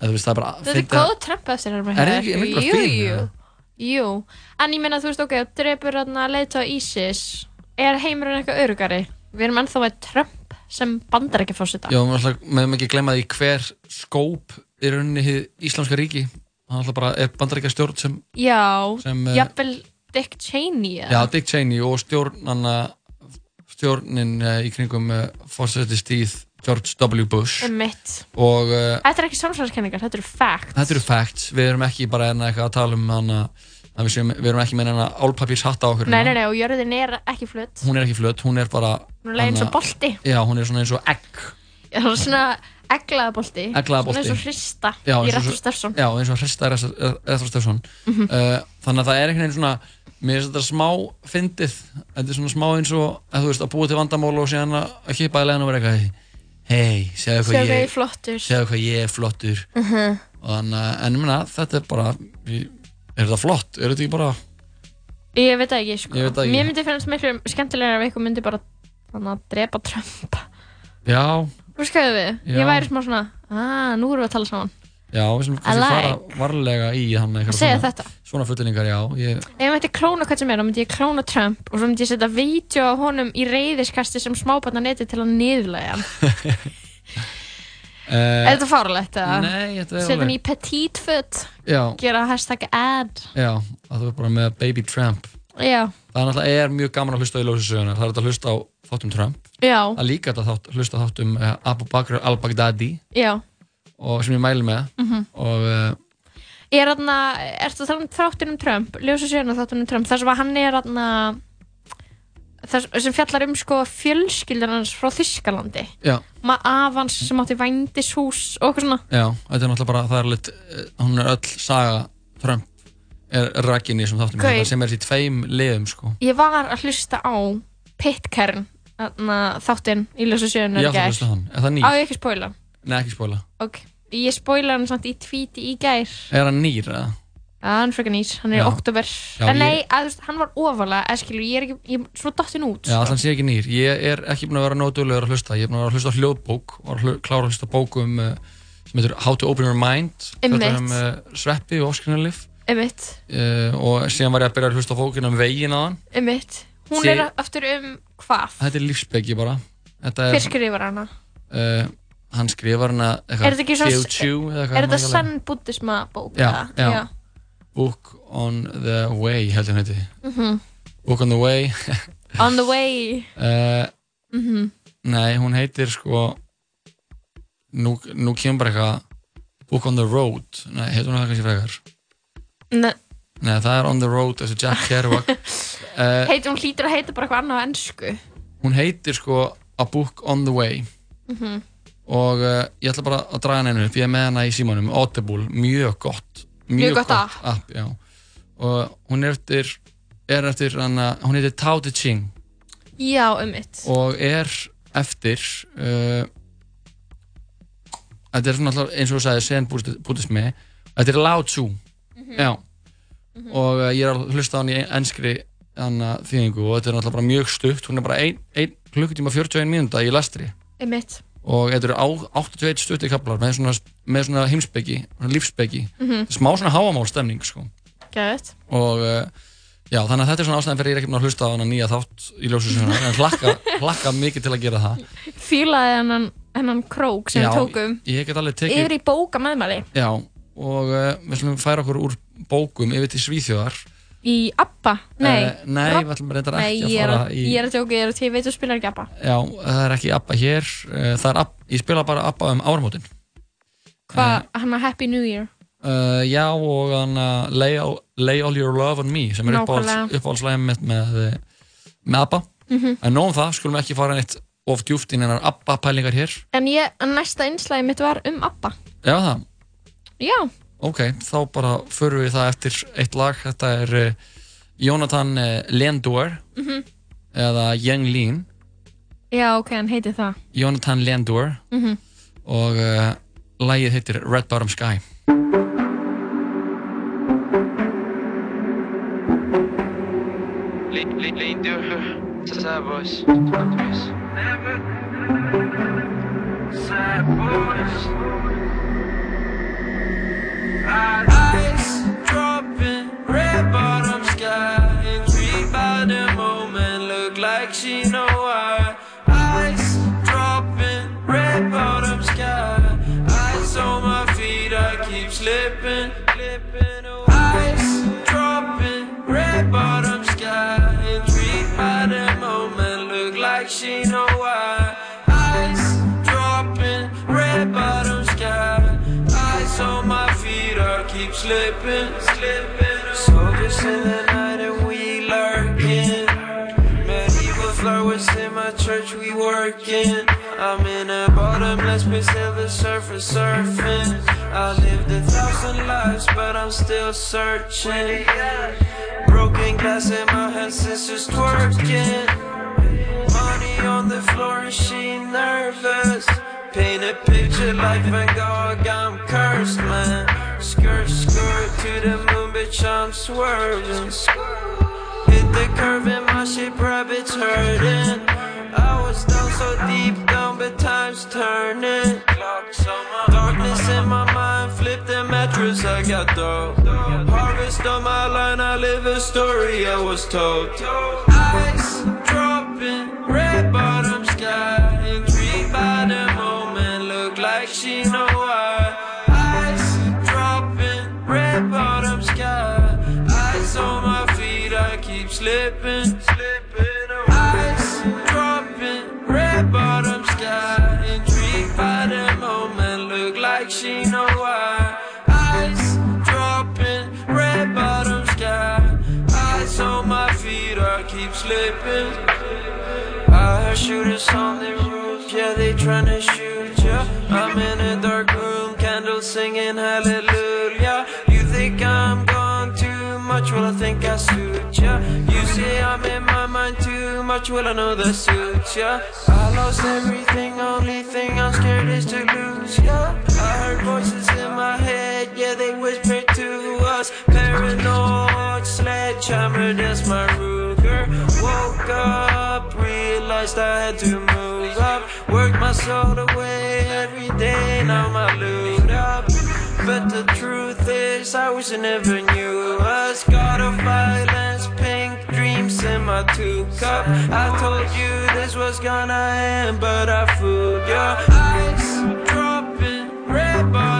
[SPEAKER 3] Að þú veist það er bara
[SPEAKER 4] Þetta er
[SPEAKER 3] fyndið að-
[SPEAKER 4] góð trempa eftir hérna
[SPEAKER 3] Er það ekki- er það ekki bara
[SPEAKER 4] Jú,
[SPEAKER 3] fín,
[SPEAKER 4] jú.
[SPEAKER 3] eða?
[SPEAKER 4] Jú, en ég meina þú veist ok, drefur hérna leiðtóa ISIS. Er heimurinn eitthvað örugari? Við erum ennþá með Trump sem bandar ekki fórseta
[SPEAKER 3] Já, við meðum ekki glemma því hver skóp í rauninni hið Íslamska ríki hann alltaf bara er bandaríkja stjórn sem
[SPEAKER 4] Já,
[SPEAKER 3] Sem, eh,
[SPEAKER 4] jafnvel Dick Cheney?
[SPEAKER 3] Já, Dick Cheney og stjórnana stjórnin uh, í kringum uh, fórsetið stíð George W. Bush
[SPEAKER 4] Einmitt.
[SPEAKER 3] og
[SPEAKER 4] Þetta er ekki samsvæðiskenningar, þetta eru facts
[SPEAKER 3] þetta eru facts, við erum ekki bara enna eitthvað að tala um hana að við, séum, við erum ekki með hennar álpapírs hatt á okkur
[SPEAKER 4] Nei,
[SPEAKER 3] hérna.
[SPEAKER 4] nei, nei, og jörðin er ekki flutt
[SPEAKER 3] hún er ekki flutt, hún er bara
[SPEAKER 4] Hún er eins og bolti.
[SPEAKER 3] Já, hún er svona eins og egg.
[SPEAKER 4] Já, það er svona eglaða bolti.
[SPEAKER 3] Egglaða bolti.
[SPEAKER 4] Svona eins og hrista
[SPEAKER 3] Já,
[SPEAKER 4] í
[SPEAKER 3] svo-
[SPEAKER 4] Steffsson
[SPEAKER 3] já, eins og hrista Rethra Steffsson
[SPEAKER 4] Mhm.
[SPEAKER 3] uh, þannig að það er einhvern veginn svona mér finnst þetta smá fyndið. Þetta er svona smá eins og að þú veist að búa til vandamál og síðan að kippa í leginn og vera eitthvað hei, segðu hvað ég
[SPEAKER 4] er flottur.
[SPEAKER 3] Segðu hvað ég er flottur.
[SPEAKER 4] Mhm.
[SPEAKER 3] og þannig að, en ég meina, þetta er bara er þetta flott, er þetta ekki bara
[SPEAKER 4] Ég veit það ekki, sko.
[SPEAKER 3] Ég veit það ekki.
[SPEAKER 4] Mér myndi finnast miklu skemmtilega ef eitthvað myndi bara þannig að drepa Trump.
[SPEAKER 3] Já,
[SPEAKER 4] Þú skauðu við,
[SPEAKER 3] Já.
[SPEAKER 4] ég væri smá svona ah, nú erum við að tala saman.
[SPEAKER 3] Já, við sem kannski fara varlega í hann eitthvað
[SPEAKER 4] Segja
[SPEAKER 3] svona,
[SPEAKER 4] þetta.
[SPEAKER 3] svona fullinningar, já. Ég,
[SPEAKER 4] Ef ég mætti klóna hvað sem er, þá myndi ég klóna Trump og svo myndi ég setja vídeo af honum í reyðiskasti sem smábarna neti til að niðurlega hann *laughs* Er þetta fáralegt eða?
[SPEAKER 3] Nei, þetta er alveg-
[SPEAKER 4] í petite foot
[SPEAKER 3] Já.
[SPEAKER 4] Gera hashtag ad.
[SPEAKER 3] Já, að þú er bara með Baby Tramp.
[SPEAKER 4] Já,
[SPEAKER 3] það er náttúrulega mjög gaman að hlusta í ljósisögunar það er að hlusta á þáttum Trump.
[SPEAKER 4] Já,
[SPEAKER 3] það er líka að þátt, hlusta á þáttum uh, Abu Bakr al-Baghdadi.
[SPEAKER 4] Já.
[SPEAKER 3] Og sem ég mæli með.
[SPEAKER 4] Mhm.
[SPEAKER 3] og uh,
[SPEAKER 4] Ég er þarna, ertu að tala um þáttunum um Trump Ljósa sjöna þáttunum Trump þar sem að hann er þarna þar sem fjallar um sko fjölskyldan hans frá Þískalandi
[SPEAKER 3] já,
[SPEAKER 4] maður afans sem átti vændishús og eitthvað svona.
[SPEAKER 3] Já, þetta er náttúrulega bara það er lit, hún er öll saga Trump er rakin í þessum þáttum það sem er í tveim liðum sko.
[SPEAKER 4] Ég var að hlusta á Pitcairn þáttinn í Ljósa sjöna
[SPEAKER 3] ég ætla að hlusta hann, er það nýr?
[SPEAKER 4] Á ég ekki spóila
[SPEAKER 3] Nei, ekki spóla
[SPEAKER 4] Ok, ég spóila hann samt í tvíti í gær.
[SPEAKER 3] Er hann nýr eða?
[SPEAKER 4] Hann er frekar nýr, hann er í
[SPEAKER 3] Já.
[SPEAKER 4] oktober
[SPEAKER 3] Já,
[SPEAKER 4] En nei,
[SPEAKER 3] ég-
[SPEAKER 4] að, þú veist, hann var ofalega, eða skilur, ég er ekki, ég er svo dottin út
[SPEAKER 3] Já,
[SPEAKER 4] sko.
[SPEAKER 3] allan sé ekki nýr. Ég er ekki búin að vera nótulegur að hlusta. Ég er búin að vera að hlusta á hljóðbók og að hlu- klára að hlusta á bóku um uh, sem heitur How to Open Your Mind
[SPEAKER 4] Einmitt.
[SPEAKER 3] fjallar um uh, sveppi og óskrinarlif
[SPEAKER 4] Einmitt,
[SPEAKER 3] uh, og síðan var ég að byrja að hlusta á bókina um veginn hann.
[SPEAKER 4] einmitt Hún
[SPEAKER 3] Sí.
[SPEAKER 4] er aftur um hvað?
[SPEAKER 3] Þetta er lífsbeggi bara. Þetta
[SPEAKER 4] Hver
[SPEAKER 3] er,
[SPEAKER 4] skrifar hana?
[SPEAKER 3] uh, hann skrifar hana
[SPEAKER 4] Er þetta ekki svona,
[SPEAKER 3] Teochew eða hvað
[SPEAKER 4] er þetta
[SPEAKER 3] maður kallar
[SPEAKER 4] sann buddhisma bók?
[SPEAKER 3] Já,
[SPEAKER 4] eða?
[SPEAKER 3] já. Book on the Way held ég hann heiti.
[SPEAKER 4] Mhm.
[SPEAKER 3] Book on the Way. *laughs*
[SPEAKER 4] On the way
[SPEAKER 3] uh,
[SPEAKER 4] Mhm.
[SPEAKER 3] Nei, hún heitir sko nú, nú kemur bara eitthvað Book on the Road Nei, heitir hún það kannski frekar
[SPEAKER 4] Ne,
[SPEAKER 3] Nei, það er On the Road þessi Jack Kerouac *laughs* uh,
[SPEAKER 4] heit, Hún hlýtur að heita bara eitthvað annað á ennsku
[SPEAKER 3] Hún heitir sko A Book on the Way
[SPEAKER 4] Mhm.
[SPEAKER 3] og uh, ég ætla bara að draga henni upp ég er með hana í símanum, Audible, mjög gott
[SPEAKER 4] Mjög gott
[SPEAKER 3] app. já. og hún er eftir er eftir hana, hún heitir Tao Te Ching.
[SPEAKER 4] Já, einmitt.
[SPEAKER 3] Og er eftir uh, þetta er svona alltaf eins og þú sagði sen bútismi þetta er Lao Tzu.
[SPEAKER 4] Mhm.
[SPEAKER 3] já. Og uh, ég er að hlusta á hann í enskri hana, þýðingu. Og þetta er alltaf bara mjög stutt. Hún er bara 1 klukkutíma 41 mínúta í lestri.
[SPEAKER 4] Einmitt
[SPEAKER 3] og þetta eru á- 81 stutti kaplar með svona, með svona heimsbyggi, lífsbyggi
[SPEAKER 4] Mhm.
[SPEAKER 3] smá svona háamál stemning sko. Og uh, já, þannig að þetta er svona ástæðan fyrir ég ekki búin að hlusta á hana nýja þátt í ljósusuna en hlakka, *laughs* hlakka mikið til að gera það.
[SPEAKER 4] Fílaði hennan, hennan krók sem
[SPEAKER 3] Já,
[SPEAKER 4] við tókum.
[SPEAKER 3] ég get alveg tekið
[SPEAKER 4] Yfir í bóka meðmæli
[SPEAKER 3] Já, og uh, við slumum færa okkur úr bókum yfir til Svíþjóðar
[SPEAKER 4] Í Abba? Nei.
[SPEAKER 3] Eh, nei,
[SPEAKER 4] Rob-
[SPEAKER 3] við ætlum reyndar
[SPEAKER 4] Nei,
[SPEAKER 3] ekki að
[SPEAKER 4] ég er
[SPEAKER 3] fara
[SPEAKER 4] að,
[SPEAKER 3] í-
[SPEAKER 4] ég er að tjóka, ég er að ég veit þú spilar ekki Abba.
[SPEAKER 3] Já, það er ekki Abba hér. Uh, það er Abba, ég spila bara Abba um áramótin.
[SPEAKER 4] Hvað, hann að Happy New Year?
[SPEAKER 3] uh, Já, og hann að lay, all- lay All Your Love On Me sem er
[SPEAKER 4] Nákvæmlega.
[SPEAKER 3] uppáhaldslægum með, með, með Abba.
[SPEAKER 4] Mhm.
[SPEAKER 3] En nóg um það, skulum ekki fara neitt of djúft inn en Abba pælingar hér.
[SPEAKER 4] En ég, næsta einslæði mitt var um Abba.
[SPEAKER 3] Já, það,
[SPEAKER 4] Já,
[SPEAKER 3] ok, þá bara förum við það eftir eitt lag Þetta er uh, Jonathan uh, Lendor
[SPEAKER 4] mhm
[SPEAKER 3] eða Young Lean
[SPEAKER 4] Já, ok, hann heiti það
[SPEAKER 3] Jonathan Lendor
[SPEAKER 4] Mhm.
[SPEAKER 3] og uh, lagið heitir Red Bottom Sky
[SPEAKER 1] do Sad boys. Sad boys. Eyes dropping, red bottom sky. By the moment, look like she know dropping, red bottom sky. Eyes on my feet, I keep slipping.
[SPEAKER 12] Dropping, red bottom sky. By the moment, look like she know slipping, slipping. Soldiers in the night and we lurking. Medieval flowers in my church, we working. A bottomless surface surfing. I lived a thousand lives, but I'm still searching. Broken glass in my hand, sisters twerking. Money on the floor and she nervous. Paint a picture like Van Gogh, I'm cursed, man. Skirt, skirt to the moon, bitch, I'm swerving. Hit the curve and my shape rabbits hurting. I was down so deep down, but time's turning. Darkness in my mind, flip the mattress, I got dough. Harvest on my line, I live a story I was told. Ice dropping, red bottom sky, like she know why. Ice dropping, red bottom sky, ice on my feet, I keep slipping. I heard shooters on the roof, yeah, they tryna shoot ya. I'm in a dark room, candles singing hallelujah. You think I'm gone too much, well, I think I suit much, well, I know that suits ya. I lost everything, only thing I'm scared is to lose ya. I heard voices in my head, yeah, they whisper to us. Paranoid sledgehammer, that's my Ruger. Woke up, realized I had to move up. Worked my soul away every day, now my loot up. But the truth is, I wish I never knew us. God of violence, dreams in my two cup. I told you this was gonna end, but I fooled your eyes dropping, red bottom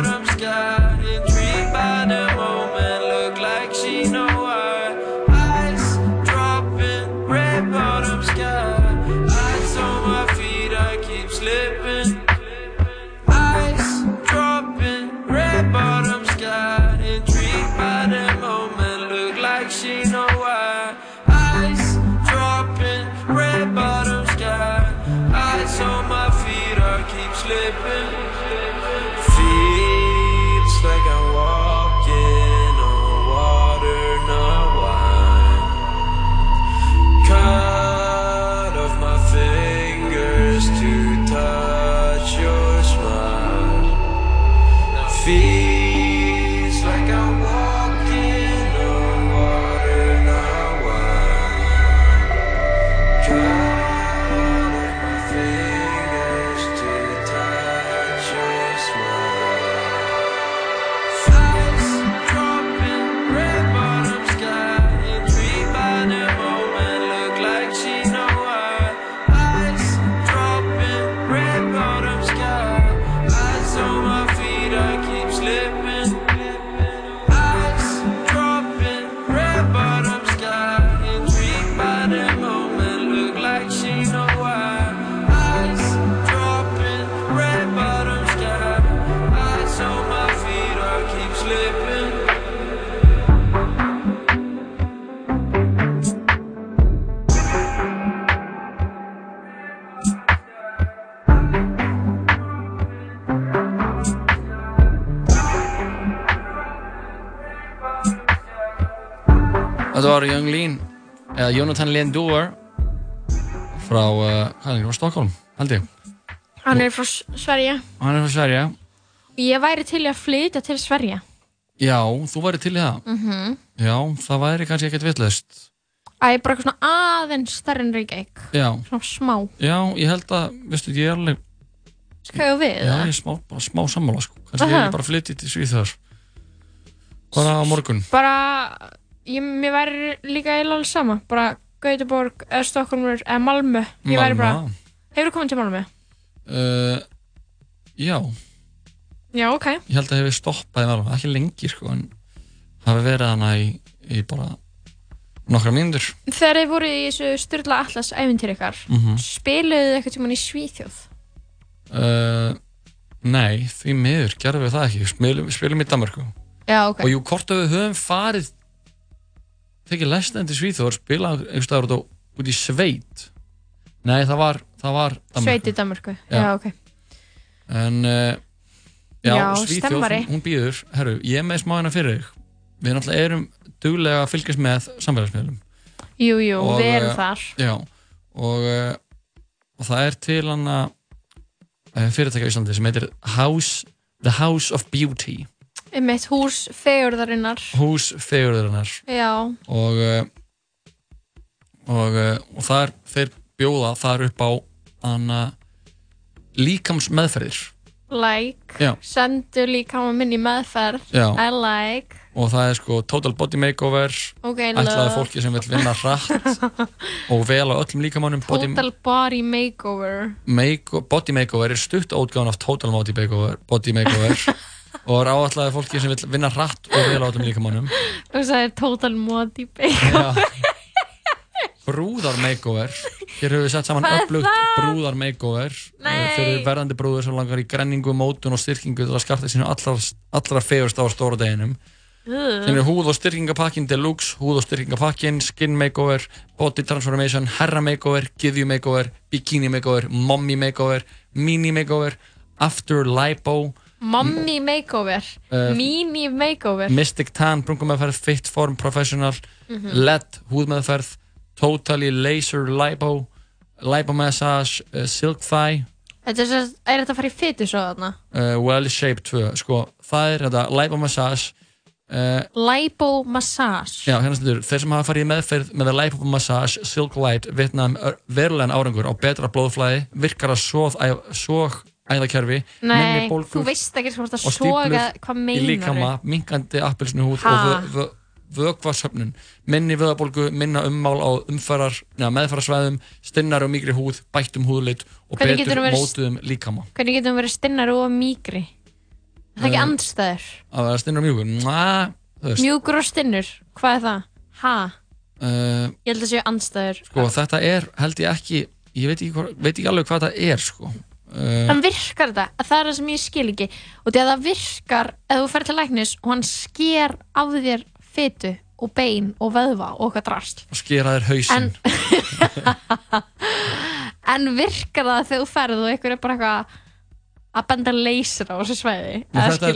[SPEAKER 3] var Young Lean eða Jonathan Lindor frá, uh, hvað er það, frá Stockholm, held ég.
[SPEAKER 4] Hann er frá Sverige.
[SPEAKER 3] Hann er frá Sverige.
[SPEAKER 4] Ég væri til að flytja til Sverige.
[SPEAKER 3] Já, þú væri til í það.
[SPEAKER 4] Mm
[SPEAKER 3] Já, það væri kannski ekkert vitlaust.
[SPEAKER 4] Æ, bara eitthvað svona aðeins stærri en Reykjavík.
[SPEAKER 3] Já,
[SPEAKER 4] Svona smá.
[SPEAKER 3] já, ég held að, veistu, ég er alveg,
[SPEAKER 4] Skæðu við
[SPEAKER 3] já,
[SPEAKER 4] það?
[SPEAKER 3] ég er smá, bara smá sammála, sko. Kannski ég bara flytið til Svíþjóðar. Bara á morgun.
[SPEAKER 4] Bara, ég, mér væri líka eiginlega alveg sama. Bara Gautaborg, eða Stokkólmur, eða Malmö. Ég væri bara, hefur þú komið til Malmö?
[SPEAKER 3] Uh, já,
[SPEAKER 4] Já, ok.
[SPEAKER 3] ég held að hefur stoppað í Malmö, ekki lengi, sko, en hafi verið hana í, í bara nokkra mínútur.
[SPEAKER 4] Þegar þið voru í þessu Sturla Atlas æfintýr ykkar,
[SPEAKER 3] Mhm.
[SPEAKER 4] spiluðu þið eitthvað tímann í Svíþjóð?
[SPEAKER 3] Uh, nei, því miður gerðum við það ekki. Við spilum, spilum í Danmarku.
[SPEAKER 4] Já, ok.
[SPEAKER 3] og jú, hvort að við höfum farið tekið lesnandi Svíþjóð og spilað einhvers staðar út, í sveit nei, það var, það var.
[SPEAKER 4] Sveit í Danmörku,
[SPEAKER 3] Já.
[SPEAKER 4] já, ok.
[SPEAKER 3] en uh, já,
[SPEAKER 4] Já,
[SPEAKER 3] Svíþjóð,
[SPEAKER 4] stemmari.
[SPEAKER 3] hún, býður herru, ég er með smáina fyrir þig við náttúrulega erum duglega að fylgjast með samfélagsmiðlum
[SPEAKER 4] Jú, jú,
[SPEAKER 3] Og,
[SPEAKER 4] við erum
[SPEAKER 3] eh,
[SPEAKER 4] þar.
[SPEAKER 3] já, og, uh, og það er til hann að uh, fyrirtæki á Íslandi sem heitir House, The House of Beauty
[SPEAKER 4] Eitt hús fegurðarinnar.
[SPEAKER 3] hús fegurðurinnar
[SPEAKER 4] Já,
[SPEAKER 3] og uh, og, uh, og þar þeir bjóða þar upp á hana líkams meðferðir
[SPEAKER 4] like,
[SPEAKER 3] Já.
[SPEAKER 4] sendu líka á minni meðferð.
[SPEAKER 3] Já.
[SPEAKER 4] I like.
[SPEAKER 3] og það er sko total body makeover
[SPEAKER 4] Ok,
[SPEAKER 3] ætlaði fólki sem vil vinna hratt *laughs* og vel á öllum líkamannum body,
[SPEAKER 4] Total body makeover.
[SPEAKER 3] make, body makeover er stutt ótgáðan af total body makeover, body makeover *laughs* og er áallega fólki sem vil vinna hratt og vel á öllum líkamannum
[SPEAKER 4] Og það er total body makeover.
[SPEAKER 3] brúðar makeover hér höfum við sett saman
[SPEAKER 4] Hvað er
[SPEAKER 3] upplugt
[SPEAKER 4] það?
[SPEAKER 3] brúðar makeover
[SPEAKER 4] Nei.
[SPEAKER 3] eh, fyrir verðandi brúður sem langar í grenningu, mótun og styrkingu til að skafta sínu allra, allra fegurst á stóra deginum
[SPEAKER 4] Ugh.
[SPEAKER 3] Þeir eru húð og styrkingapakkin deluxe, húð og styrkingapakkin, skin makeover, body transformation, herra makeover, gyðju makeover, bikini makeover, mommy makeover, mini makeover, after lipo,
[SPEAKER 4] Mommy makeover.
[SPEAKER 3] Uh,
[SPEAKER 4] Mini makeover.
[SPEAKER 3] mystic tan, brungumeðferð, fit form, professional,
[SPEAKER 4] Mhm.
[SPEAKER 3] LED, húðmeðferð, totally laser lipo, lipo massage, uh, silk thigh,
[SPEAKER 4] Þetta er, svo, er þetta að fara í fytu svo þarna?
[SPEAKER 3] uh, well shape 2, sko, það er þetta lipo massage, uh,
[SPEAKER 4] Lipo massage.
[SPEAKER 3] Já, hérna stendur, þeir sem hafa farið í meðferð með að lipo massage, silk light, vitna um ör- verulegan árangur á betra blóðflæði, virkar að sóð, sóg æðakerfi,
[SPEAKER 4] Nei,
[SPEAKER 3] minni
[SPEAKER 4] að
[SPEAKER 3] og stíplur í líkama, minkandi appelsinu húð og vö, vö, vökvarsöfnun, minni vöðabólgu, minna ummál á umferðar, neða meðferðarsvæðum, stinnar og mýgri húð, bættum húðlit og
[SPEAKER 4] Hvernig
[SPEAKER 3] betur
[SPEAKER 4] verið-
[SPEAKER 3] mótuðum líkama.
[SPEAKER 4] Hvernig getum við verið stinnar og mýgri? Það er ekki
[SPEAKER 3] Eh,
[SPEAKER 4] andstæður.
[SPEAKER 3] Að vera stinnar og veist,
[SPEAKER 4] Mjúkur og stinnur, hvað er það? Ha?
[SPEAKER 3] uh,
[SPEAKER 4] Ég held að séu andstæður.
[SPEAKER 3] sko, þetta er, held ég ekki, ég veit ekki, veit ekki alveg hvað þetta er, sko. Uh,
[SPEAKER 4] En virkar þetta? Það er það sem ég skil ekki. Og því að það virkar, ef þú fer til læknis og hann sker af þér fytu og bein og vöðva og eitthvað drast.
[SPEAKER 3] og skera þér hausinn.
[SPEAKER 4] En, *laughs* en virkar það þegar þú ferð og einhver er bara eitthvað að benda leysir á þessu Eða
[SPEAKER 3] þetta,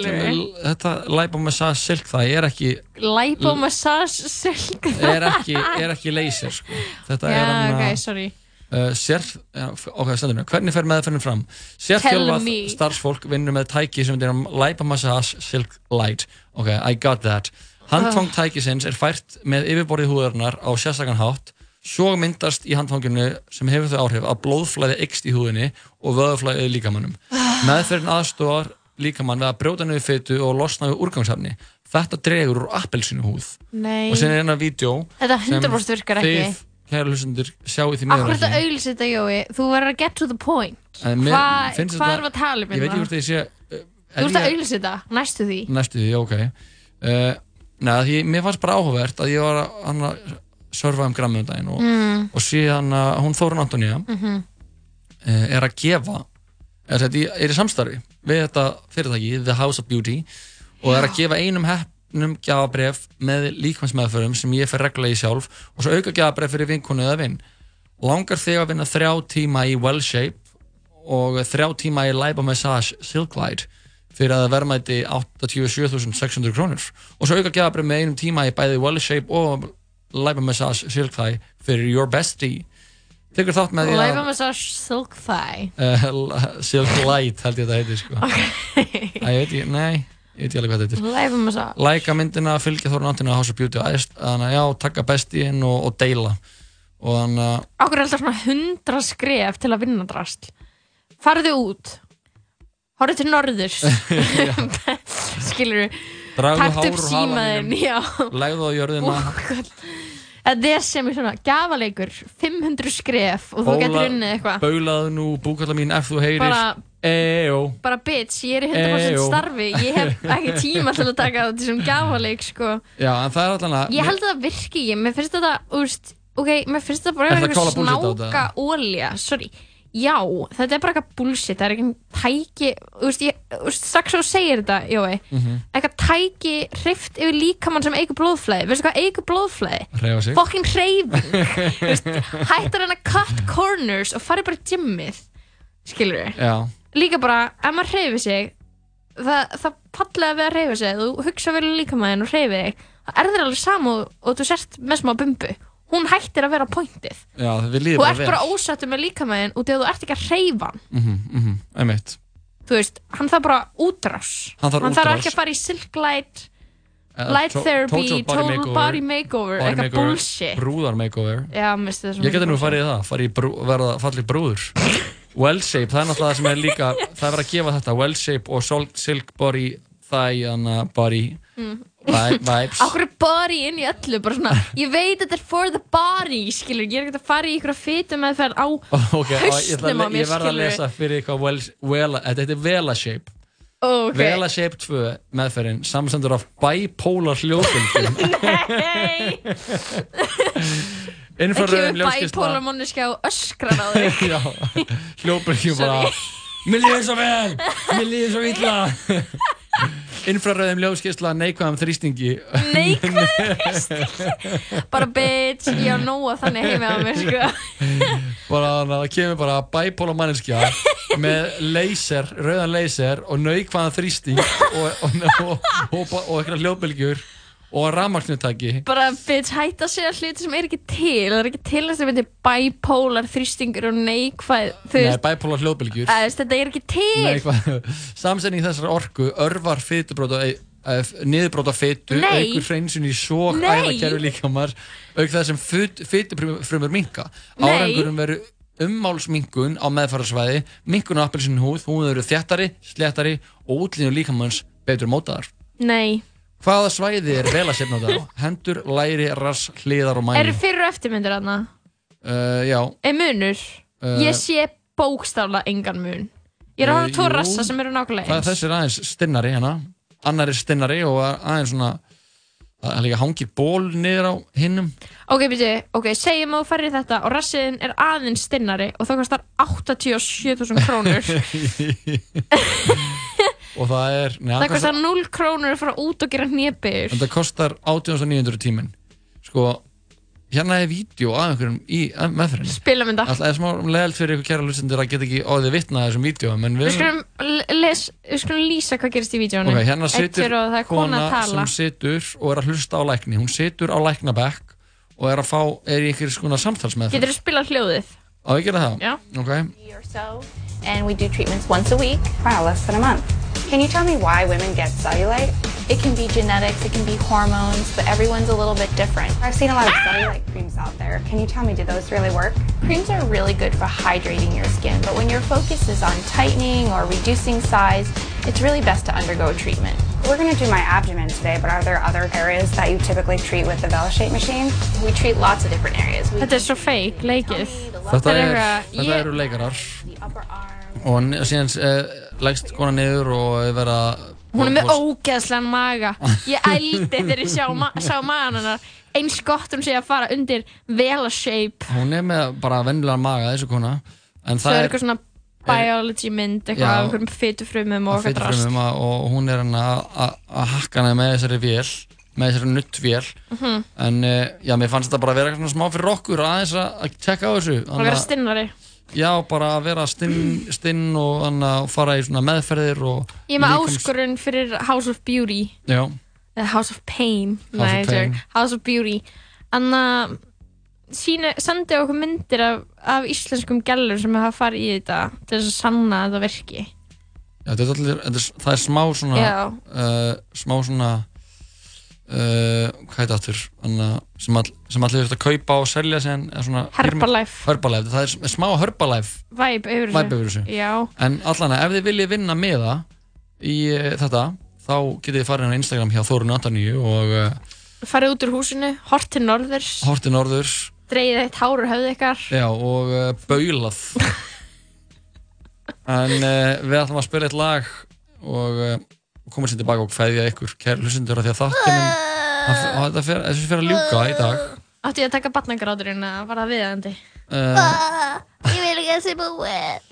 [SPEAKER 3] þetta lipomassage silk það er ekki
[SPEAKER 4] Lipomassage silk
[SPEAKER 3] er ekki, er ekki laser sko. þetta
[SPEAKER 4] Já,
[SPEAKER 3] er hann
[SPEAKER 4] ok, sorry.
[SPEAKER 3] Uh, sér, já, ok, stendur mér hvernig fer meðferðin fram?
[SPEAKER 4] Me.
[SPEAKER 3] starfsfólk vinnur með tæki sem er lipomassage silk light ok, I got that handfang
[SPEAKER 4] Ah.
[SPEAKER 3] tækisins er fært með yfirborðið húðarinnar á sérstakann hátt svo myndast í handfanginu sem hefur þau áhrif að blóðflæði eikst í húðinni og vöðuflæði í líkamannum
[SPEAKER 4] Ah.
[SPEAKER 3] meðferðin aðstofar líkamann við að brjóta niður fytu og losna við úrgangshafni þetta dregur úr appelsinu húð
[SPEAKER 4] Nei.
[SPEAKER 3] og sen er hérna vídeo
[SPEAKER 4] Þetta
[SPEAKER 3] sem
[SPEAKER 4] 100% virkar ekki.
[SPEAKER 3] Kæra hlustendur, sjáu því
[SPEAKER 4] Akkur
[SPEAKER 3] miður
[SPEAKER 4] þetta auðlis þetta, Jói? Þú verður að get to the point. Hvað
[SPEAKER 3] þetta-
[SPEAKER 4] við að tala um
[SPEAKER 3] ég veit ekki
[SPEAKER 4] hérna?
[SPEAKER 3] hvort þið sé
[SPEAKER 4] Þú ert að auðlis þetta, næstu því.
[SPEAKER 3] næstu því, ok uh, neða, því mér fannst bara áhugavert að ég var að hann að surfa um grammið um daginn og,
[SPEAKER 4] Mm.
[SPEAKER 3] og síðan að hún Þórun Antonía
[SPEAKER 4] Mhm.
[SPEAKER 3] uh, er að gefa er, þetta, er í samstarfi við þetta fyrirtæki, The House of Beauty og er að gefa einum hefnum gjafabref með líkvæmsmeðförum sem ég fer reglulega í sjálf og svo auka gjafabref fyrir vinkonu eða vinn langar þig að vinna þrjá tíma í Well Shape og þrjá tíma í Lipo Massage Silk Light fyrir að það verðmæti 87.600 krónur. Og svo auka gjafabref með einum tíma í bæði Well Shape og Lipo Massage Silk Light fyrir Your Bestie. Tekur þátt með því að
[SPEAKER 4] Lipomassage silk thigh.
[SPEAKER 3] uh, Silk Light held ég að þetta heiti sko. Ég veit ekki, nei ég veit ekki alveg hvað þetta heitir
[SPEAKER 4] Lipomassage.
[SPEAKER 3] Læka myndina, fylgja Þórun Antinu á House of Beauty þannig að já, taka bestíinn og, og deila og þannig að
[SPEAKER 4] er alltaf svona hundra skref til að vinna drasl. Farðu út. Horfðu til norðurs. *laughs* Skilur þú?
[SPEAKER 3] Hár
[SPEAKER 4] upp símaðinn,
[SPEAKER 3] legðu á jörðina
[SPEAKER 4] Þetta er sem er svona gafaleikur, 500 skref og þú getur unnið eitthvað.
[SPEAKER 3] Baulaðu nú búkalla mín ef þú heyrir
[SPEAKER 4] Bara-
[SPEAKER 3] Ejó
[SPEAKER 4] Bara bitch, ég er í 100%
[SPEAKER 3] Eyjó.
[SPEAKER 4] starfi, ég hef *laughs* ekki tíma til að taka þetta sem gafaleik, sko.
[SPEAKER 3] Já, en það er allan að
[SPEAKER 4] Ég held að það virki ekki, mér finnst þetta, úrst, ok, mér finnst þetta bara
[SPEAKER 3] Ertu að
[SPEAKER 4] eitthvað
[SPEAKER 3] kála bullshit á
[SPEAKER 4] snáka ólja, sorry. já, þetta er bara eitthvað bullshit það er ekki tæki veist, ég, veist, strax svo segir þetta, Jói
[SPEAKER 3] Mhm.
[SPEAKER 4] eitthvað tæki hrift yfir líkamann sem eigur blóðflæði veistu hvað eigur blóðflæði?
[SPEAKER 3] Hreyfa sig.
[SPEAKER 4] fucking hreyfing *laughs* Þú veist, hættar hann að cut corners og farið bara í gymmið skilur við
[SPEAKER 3] Já,
[SPEAKER 4] líka bara, ef maður hreyfir sig það, það fallega við að hreyfa sig þú hugsa vel líka maður og hreyfir þig það er þér alveg sama og, og þú sért með smá bumbu. Hún hættir að vera pointið.
[SPEAKER 3] Já,
[SPEAKER 4] þú ert bara ósattur með líkamæðin af þú ert ekki að hreyfa hann.
[SPEAKER 3] Mhm, mhm, einmitt.
[SPEAKER 4] Þú veist, hann þarf bara útrás.
[SPEAKER 3] Hann þarf
[SPEAKER 4] þarf
[SPEAKER 3] útrás.
[SPEAKER 4] ekki að fara í silk light
[SPEAKER 3] Eh,
[SPEAKER 4] light
[SPEAKER 3] to-
[SPEAKER 4] therapy,
[SPEAKER 3] total
[SPEAKER 4] total
[SPEAKER 3] body
[SPEAKER 4] body
[SPEAKER 3] makeover. Body
[SPEAKER 4] eitthvað
[SPEAKER 3] makeover,
[SPEAKER 4] bullshit.
[SPEAKER 3] Brúðar makeover
[SPEAKER 4] já,
[SPEAKER 3] Ég geti nú farið í það, farið í brú, verða fallið brúður *laughs* Well shape, það er náttúrulega það sem er líka *laughs* það er verið að gefa þetta, well shape og silk body, thigh, body
[SPEAKER 4] Mm.
[SPEAKER 3] vi- vibes. *laughs*
[SPEAKER 4] Akkur er body inn í öllu, bara svona Ég veit þetta er for the body, skilur Ég er ekkert að fara í ykkur fytu með þær á *laughs*
[SPEAKER 3] Ok, og ég, ætla,
[SPEAKER 4] hausnum á
[SPEAKER 3] að
[SPEAKER 4] mér,
[SPEAKER 3] ég verð að
[SPEAKER 4] skilur
[SPEAKER 3] lesa fyrir eitthvað well, well, þetta heitir Vela shape.
[SPEAKER 4] Ok.
[SPEAKER 3] Vela shape 2 meðferðin samsendur af bipolar hljóðbylgjum.
[SPEAKER 4] Nei Það
[SPEAKER 3] Infraröðum
[SPEAKER 4] kemur bæpóla manneskja og öskrar á þig
[SPEAKER 3] Já, hljóðbylgjum bara Mér líður svo vel, mér líður svo illa Infraröðum ljóðskisla neikvæðum þrýstingi
[SPEAKER 4] Neikvæðum þrýstingi Bara bitch, ég á nóa þannig heimi á mér sko.
[SPEAKER 3] bara þannig að það kemur bara bipolar manneskja með laser, rauðan laser og neikvæðan þrýsting og, og, og, og, eitthvað hljóðbylgjur og rafmagnutæki
[SPEAKER 4] Bara bitch, hætt að segja hluti sem er ekki til. Það er ekki til þess að er bipolar þrýstingur og neikvæð
[SPEAKER 3] Nei, bipolar hljóðbylgjur.
[SPEAKER 4] Þetta er ekki til.
[SPEAKER 3] Samsetning þessar orku örvar fytubróta niðurbróta fytu, aukur hreinsun í svo
[SPEAKER 4] Nei.
[SPEAKER 3] æðakerfi líkamar auk það sem fytufrumur minka árangurum veru ummálsminkun á meðfærarsvæði minkun á appelsinu húð, hún eru þjættari, sléttari og útlínu líkamanns betur mótaðar.
[SPEAKER 4] Nei
[SPEAKER 3] Hvaða svæði er vel að setna á það? Hendur, læri, rass, hliðar og mæli.
[SPEAKER 4] Eru fyrir og eftirmyndir aðna?
[SPEAKER 3] uh, Já.
[SPEAKER 4] Er munur?
[SPEAKER 3] Uh,
[SPEAKER 4] ég sé bókstafla engan mun. Ég er að hafa tvo
[SPEAKER 3] jú.
[SPEAKER 4] rassa sem eru nákvæmlega
[SPEAKER 3] Það,
[SPEAKER 4] eins.
[SPEAKER 3] þessi er aðeins stinnari hérna. Annar er stinnari og aðeins svona það er líka hangir ból niður á hinnum.
[SPEAKER 4] Ok, byrju, ok, segjum að þú farir í þetta og rassiðin er aðeins stinnari og það kostar 87.000 krónur *laughs*
[SPEAKER 3] og það er nei,
[SPEAKER 4] Það kostar 0 krónur að fara út og gera hnébir
[SPEAKER 3] en það kostar 18.900 tíminn sko, hérna er vídeo af einhverjum í meðferðinni
[SPEAKER 4] Spilamynda
[SPEAKER 3] Alltaf er smá leðalt fyrir ykkur kæra lustendur að geta ekki orðið vitna þessum vídeoum en
[SPEAKER 4] Við
[SPEAKER 3] við
[SPEAKER 4] skulum, les, við skulum lýsa hvað gerist í vídjónu
[SPEAKER 3] Ok, hérna situr
[SPEAKER 4] kona
[SPEAKER 3] sem situr og er að hlusta á lækni hún situr á læknabekk og er að fá, er í einhverjum skona samtalsmeðferð
[SPEAKER 4] Getur þú spilað hljóðið?
[SPEAKER 3] Á ég gera það?
[SPEAKER 4] Já.
[SPEAKER 3] Ok
[SPEAKER 18] and we do treatments once a week. Wow, less than a month. Can you tell me why women get cellulite? It can be genetics, it can be hormones, but everyone's a little bit different. I've seen a lot of cellulite creams out there. Can you tell me, do those really work?
[SPEAKER 17] Creams are really good for hydrating your skin, but when your focus is on tightening or reducing size, it's really best to undergo a treatment.
[SPEAKER 18] We're gonna do my abdomen today, but are there other areas that you typically treat with the VeloShape machine?
[SPEAKER 17] We treat lots of different areas. We
[SPEAKER 4] Þetta er svo fake, leikið
[SPEAKER 3] Þetta, er,
[SPEAKER 4] eitthvað-
[SPEAKER 3] þetta
[SPEAKER 4] ég-
[SPEAKER 3] eru leikarar og síðan uh, leggst kona niður og er verið að
[SPEAKER 4] Hún er með ógeðslegan maga. Ég ældi þegar ég sjá, ma sá magan hennar. Eins gott hún sé að fara undir Vela shape.
[SPEAKER 3] Hún er með bara vennilega maga þessu kona. En
[SPEAKER 4] Það
[SPEAKER 3] það
[SPEAKER 4] er eitthvað svona biology mynd Eitthvað af einhverjum fytufrumum og
[SPEAKER 3] að
[SPEAKER 4] eitthvað drast
[SPEAKER 3] að- og hún er hann að að- að hakka hana með þessari vél með þessari nuttvél
[SPEAKER 4] Mhm.
[SPEAKER 3] en uh, já, mér fannst þetta bara að vera svona smá fyrir okkur aðeins að, að tjekka á þessu.
[SPEAKER 4] Og vera stinnari
[SPEAKER 3] Já, bara að vera stinn, stinn og þannig að fara í svona meðferðir og
[SPEAKER 4] Ég er með áskorun fyrir House of Beauty.
[SPEAKER 3] Já,
[SPEAKER 4] House of Pain
[SPEAKER 3] House of
[SPEAKER 4] Nei,
[SPEAKER 3] Pain.
[SPEAKER 4] tjók. House of Beauty. Anna sína, sendi okkur myndir af, af íslenskum gælur sem hafa farið í þetta til þess að sanna að þetta virki.
[SPEAKER 3] Já þetta er allir, þetta það er smá svona uh, smá svona uh, hvað heit aftur sem, all, sem allir að kaupa og selja svona
[SPEAKER 4] Herbalife.
[SPEAKER 3] Herbalife, það er smá Herbalife
[SPEAKER 4] Vibe yfir
[SPEAKER 3] Vibe yfir þessu. En allan að ef þið viljið vinna með það í uh, þetta, þá getið þið farið inn á Instagram hjá Þórun Antaníu og uh,
[SPEAKER 4] farið út úr húsinu, hort til norðurs
[SPEAKER 3] hortið norðurs
[SPEAKER 4] dreigið eitt hár úr höfðu ykkar
[SPEAKER 3] já, og uh, baulað. *laughs* en uh, við ætlum að spila eitt lag og uh, koma sér tilbaka og kveðja ykkur, kæri hlustendur, af því að þáttunum að- að þetta fer, þessi fer að ljúka í dag.
[SPEAKER 4] Átti ég að taka batnagráturinn að var það viðandi
[SPEAKER 3] uh,
[SPEAKER 4] Ég vil ekki að sé búið.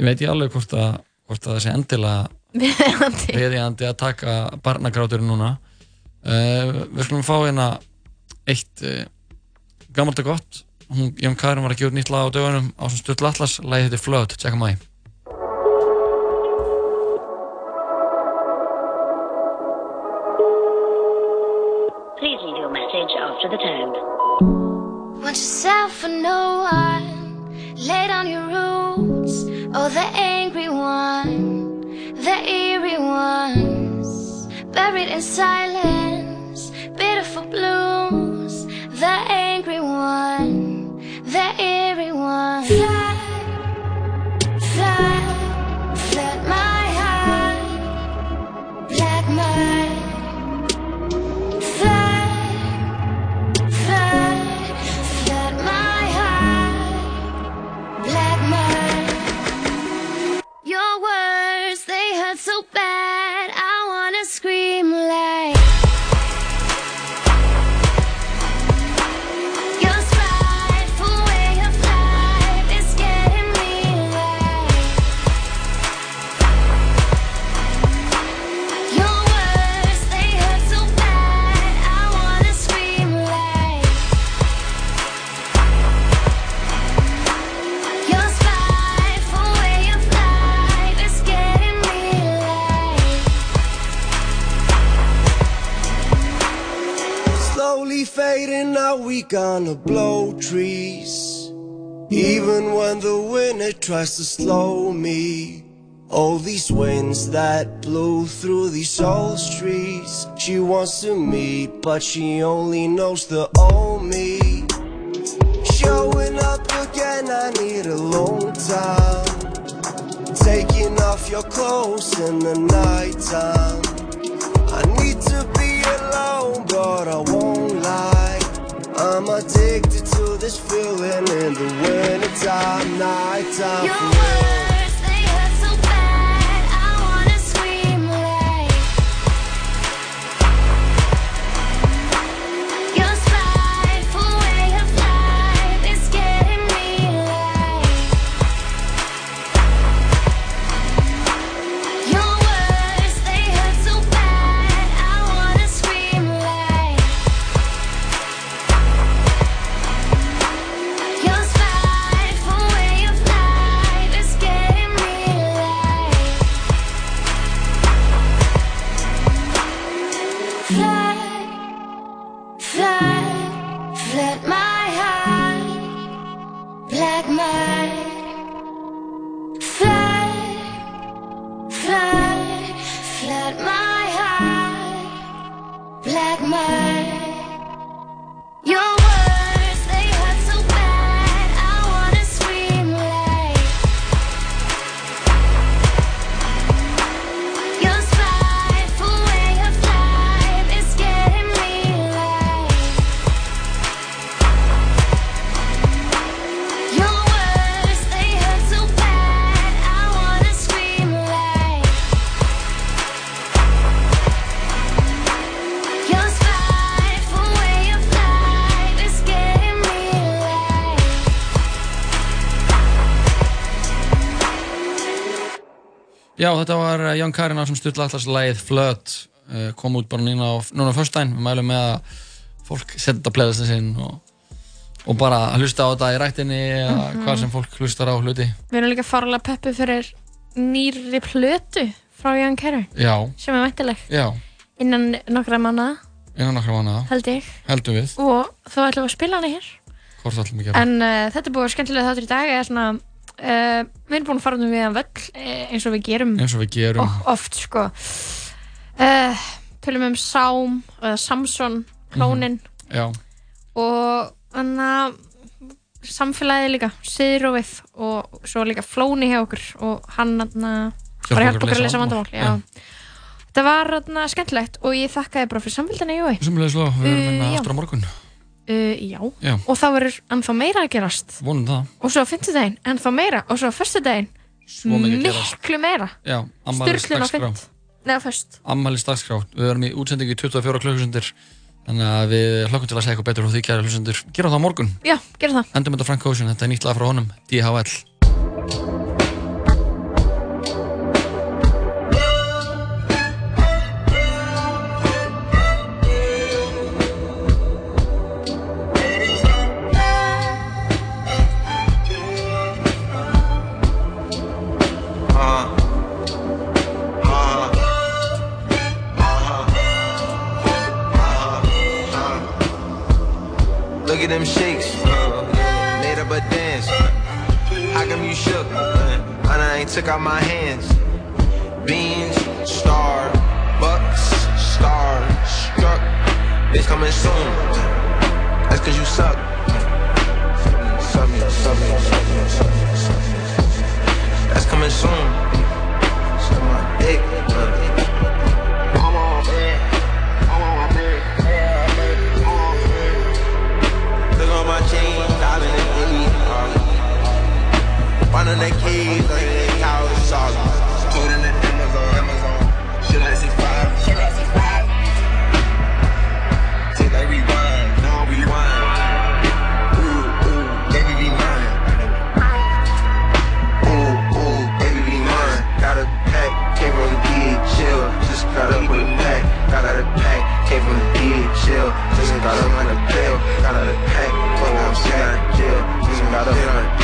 [SPEAKER 3] Ég veit ég alveg hvort að, hvort að það sé endilega
[SPEAKER 4] Viðeigandi.
[SPEAKER 3] viðjandi að taka barnagráturinn núna. Uh, við skulum fá hérna eitt uh, gammalt og gott. Hún, Jón Karin var að gefa nýtt lag á dögunum á sem Sturl Atlas, lagið heitir Flood, tjekka maður
[SPEAKER 17] Oh, the angry one, the eerie ones, buried in silence, beautiful blues. The angry one, the eerie one. So bad. I wanna scream like.
[SPEAKER 19] Fading out, we gonna blow trees. Even when the wind it tries to slow me. All these winds that blew through these old streets. She wants to meet, but she only knows the old me. Showing up again, I need a long time. Taking off your clothes in the nighttime. I need to be alone, but I won't lie. I'm addicted to this feeling in the wintertime, nighttime.
[SPEAKER 17] Your
[SPEAKER 3] Já, þetta var eh, Jón Karin á sem Sturla Atlas lagið Flood uh, kom út bara núna á, núna á föstudaginn. Við mælum með að fólk setja þetta playlistin sinn og, og bara hlusta á þetta í rættinni eða
[SPEAKER 4] Mhm.
[SPEAKER 3] hvað sem fólk hlustar á hluti.
[SPEAKER 4] Við erum líka farlega peppu fyrir nýri plötu frá Jón Kerr
[SPEAKER 3] Já,
[SPEAKER 4] sem er mæntileg
[SPEAKER 3] já,
[SPEAKER 4] innan nokkra manna
[SPEAKER 3] innan nokkra mánuða
[SPEAKER 4] held ég.
[SPEAKER 3] Heldum við,
[SPEAKER 4] og þá ætlum við að spila hana hér.
[SPEAKER 3] Hvort ætlum við að gera?
[SPEAKER 4] En uh, þetta er búið skemmtilega þáttur í dag eða svona uh, við erum búin að fara um við að völl eh, eins og við gerum
[SPEAKER 3] og við gerum.
[SPEAKER 4] o- oft sko. Uh, tölum um Sám eða Samson klónin
[SPEAKER 3] Já,
[SPEAKER 4] og þannig að samfélagið líka, siðrófið og svo líka flóni hjá okkur og hann bara hjálpa okkur að lesa vandamál já. þetta var skemmtilegt og ég þakkaði bara fyrir Jói.
[SPEAKER 3] Sumlega slá, við erum
[SPEAKER 4] Uh,
[SPEAKER 3] hérna
[SPEAKER 4] já.
[SPEAKER 3] aftur á morgun
[SPEAKER 4] Uh, já.
[SPEAKER 3] já,
[SPEAKER 4] og það verður ennþá meira að gerast.
[SPEAKER 3] Vonum það.
[SPEAKER 4] Og svo fyrstu daginn, ennþá meira. Og svo
[SPEAKER 3] fyrstu daginn,
[SPEAKER 4] miklu meira.
[SPEAKER 3] Já, ammali
[SPEAKER 4] stagskrá Neða fyrst
[SPEAKER 3] Ammali stagskrá, við verðum í útsendingu í 24 klukkusundir Þannig að við hlokkum til að segja eitthvað betur og því kæra hlusundir Gerum það morgun.
[SPEAKER 4] Já, gerum það.
[SPEAKER 3] Endum þetta Frank Ocean, þetta er nýtt lag frá honum, DHL
[SPEAKER 20] them shakes. Uh, made up a dance. How come you shook? And I ain't took out my hands. Beans, star, bucks, star, struck. It's coming soon. That's cause you suck. Suck me, suck me, suck me, suck me. That's coming soon. One of the keys of the house sauce. Put in the Amazon, Amazon. Shit like C5. Shit I see five? Take that rewind, now rewind. Ooh, ooh, baby be mine. Ooh, ooh, baby be mine. Got a pack, came from DHL. Just got up with a pack, got out a pack, came from DHL. Just got up like a pill, got out a pack, put a jail. Just got up on a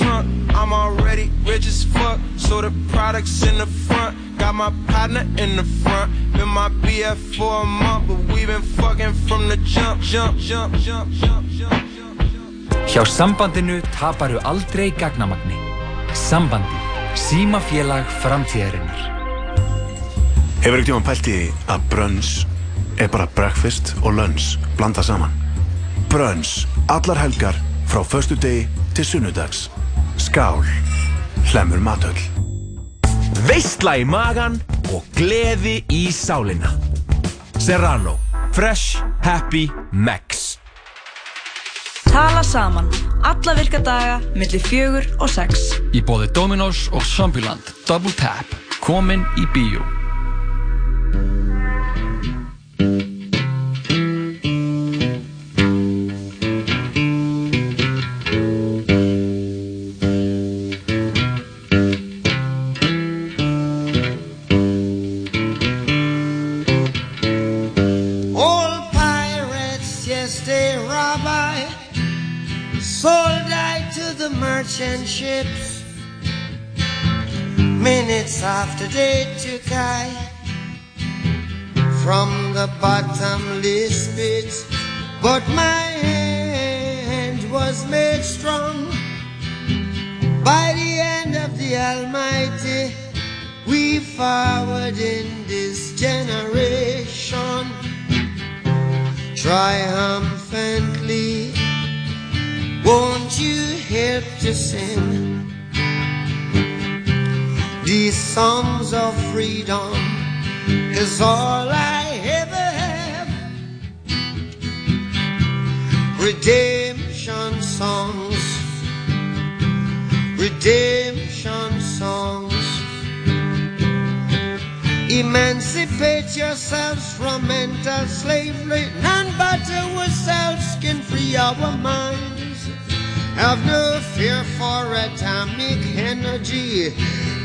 [SPEAKER 20] front. I'm already rich as fuck, so the products in the front. Got my partner in the front. Been my BF for a month, but we been fucking from the jump, jump, jump, jump, jump, jump.
[SPEAKER 16] Hjá sambandinu taparu aldrei gagnamagni. Sambandi, símafélag framtíðarinnar.
[SPEAKER 15] Hefur ekkert tíma pælt í að brönns er bara breakfast og lunch blanda saman. Brönns, allar helgar frá förstu degi til sunnudags. Skál, hlæmur matöll.
[SPEAKER 21] Veistla í magan og gleði í sálinna. Serrano. Fresh. Happy. Max.
[SPEAKER 2] Tala saman. Alla virka daga, millir fjögur og sex.
[SPEAKER 3] Í bóði Dominós og Zombieland. Double tap. Komin í
[SPEAKER 19] bíu. After they from the bottomless pit. But my hand was made strong by the hand of the Almighty. We forward in this generation triumphantly. Won't you help to sing these songs of freedom? Is all I ever have. Redemption songs, redemption songs. Emancipate yourselves from mental slavery. None but ourselves can free our minds. Have no fear for atomic energy,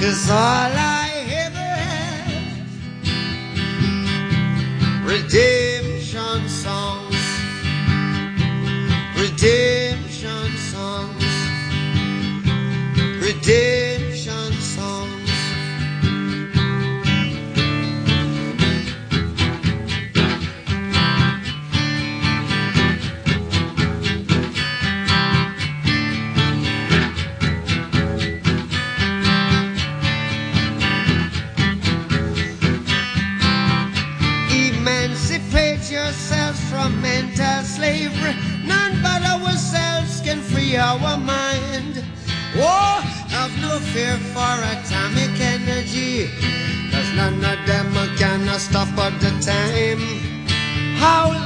[SPEAKER 19] Is all I ever have. Redemption songs, redemption songs, redemption time. How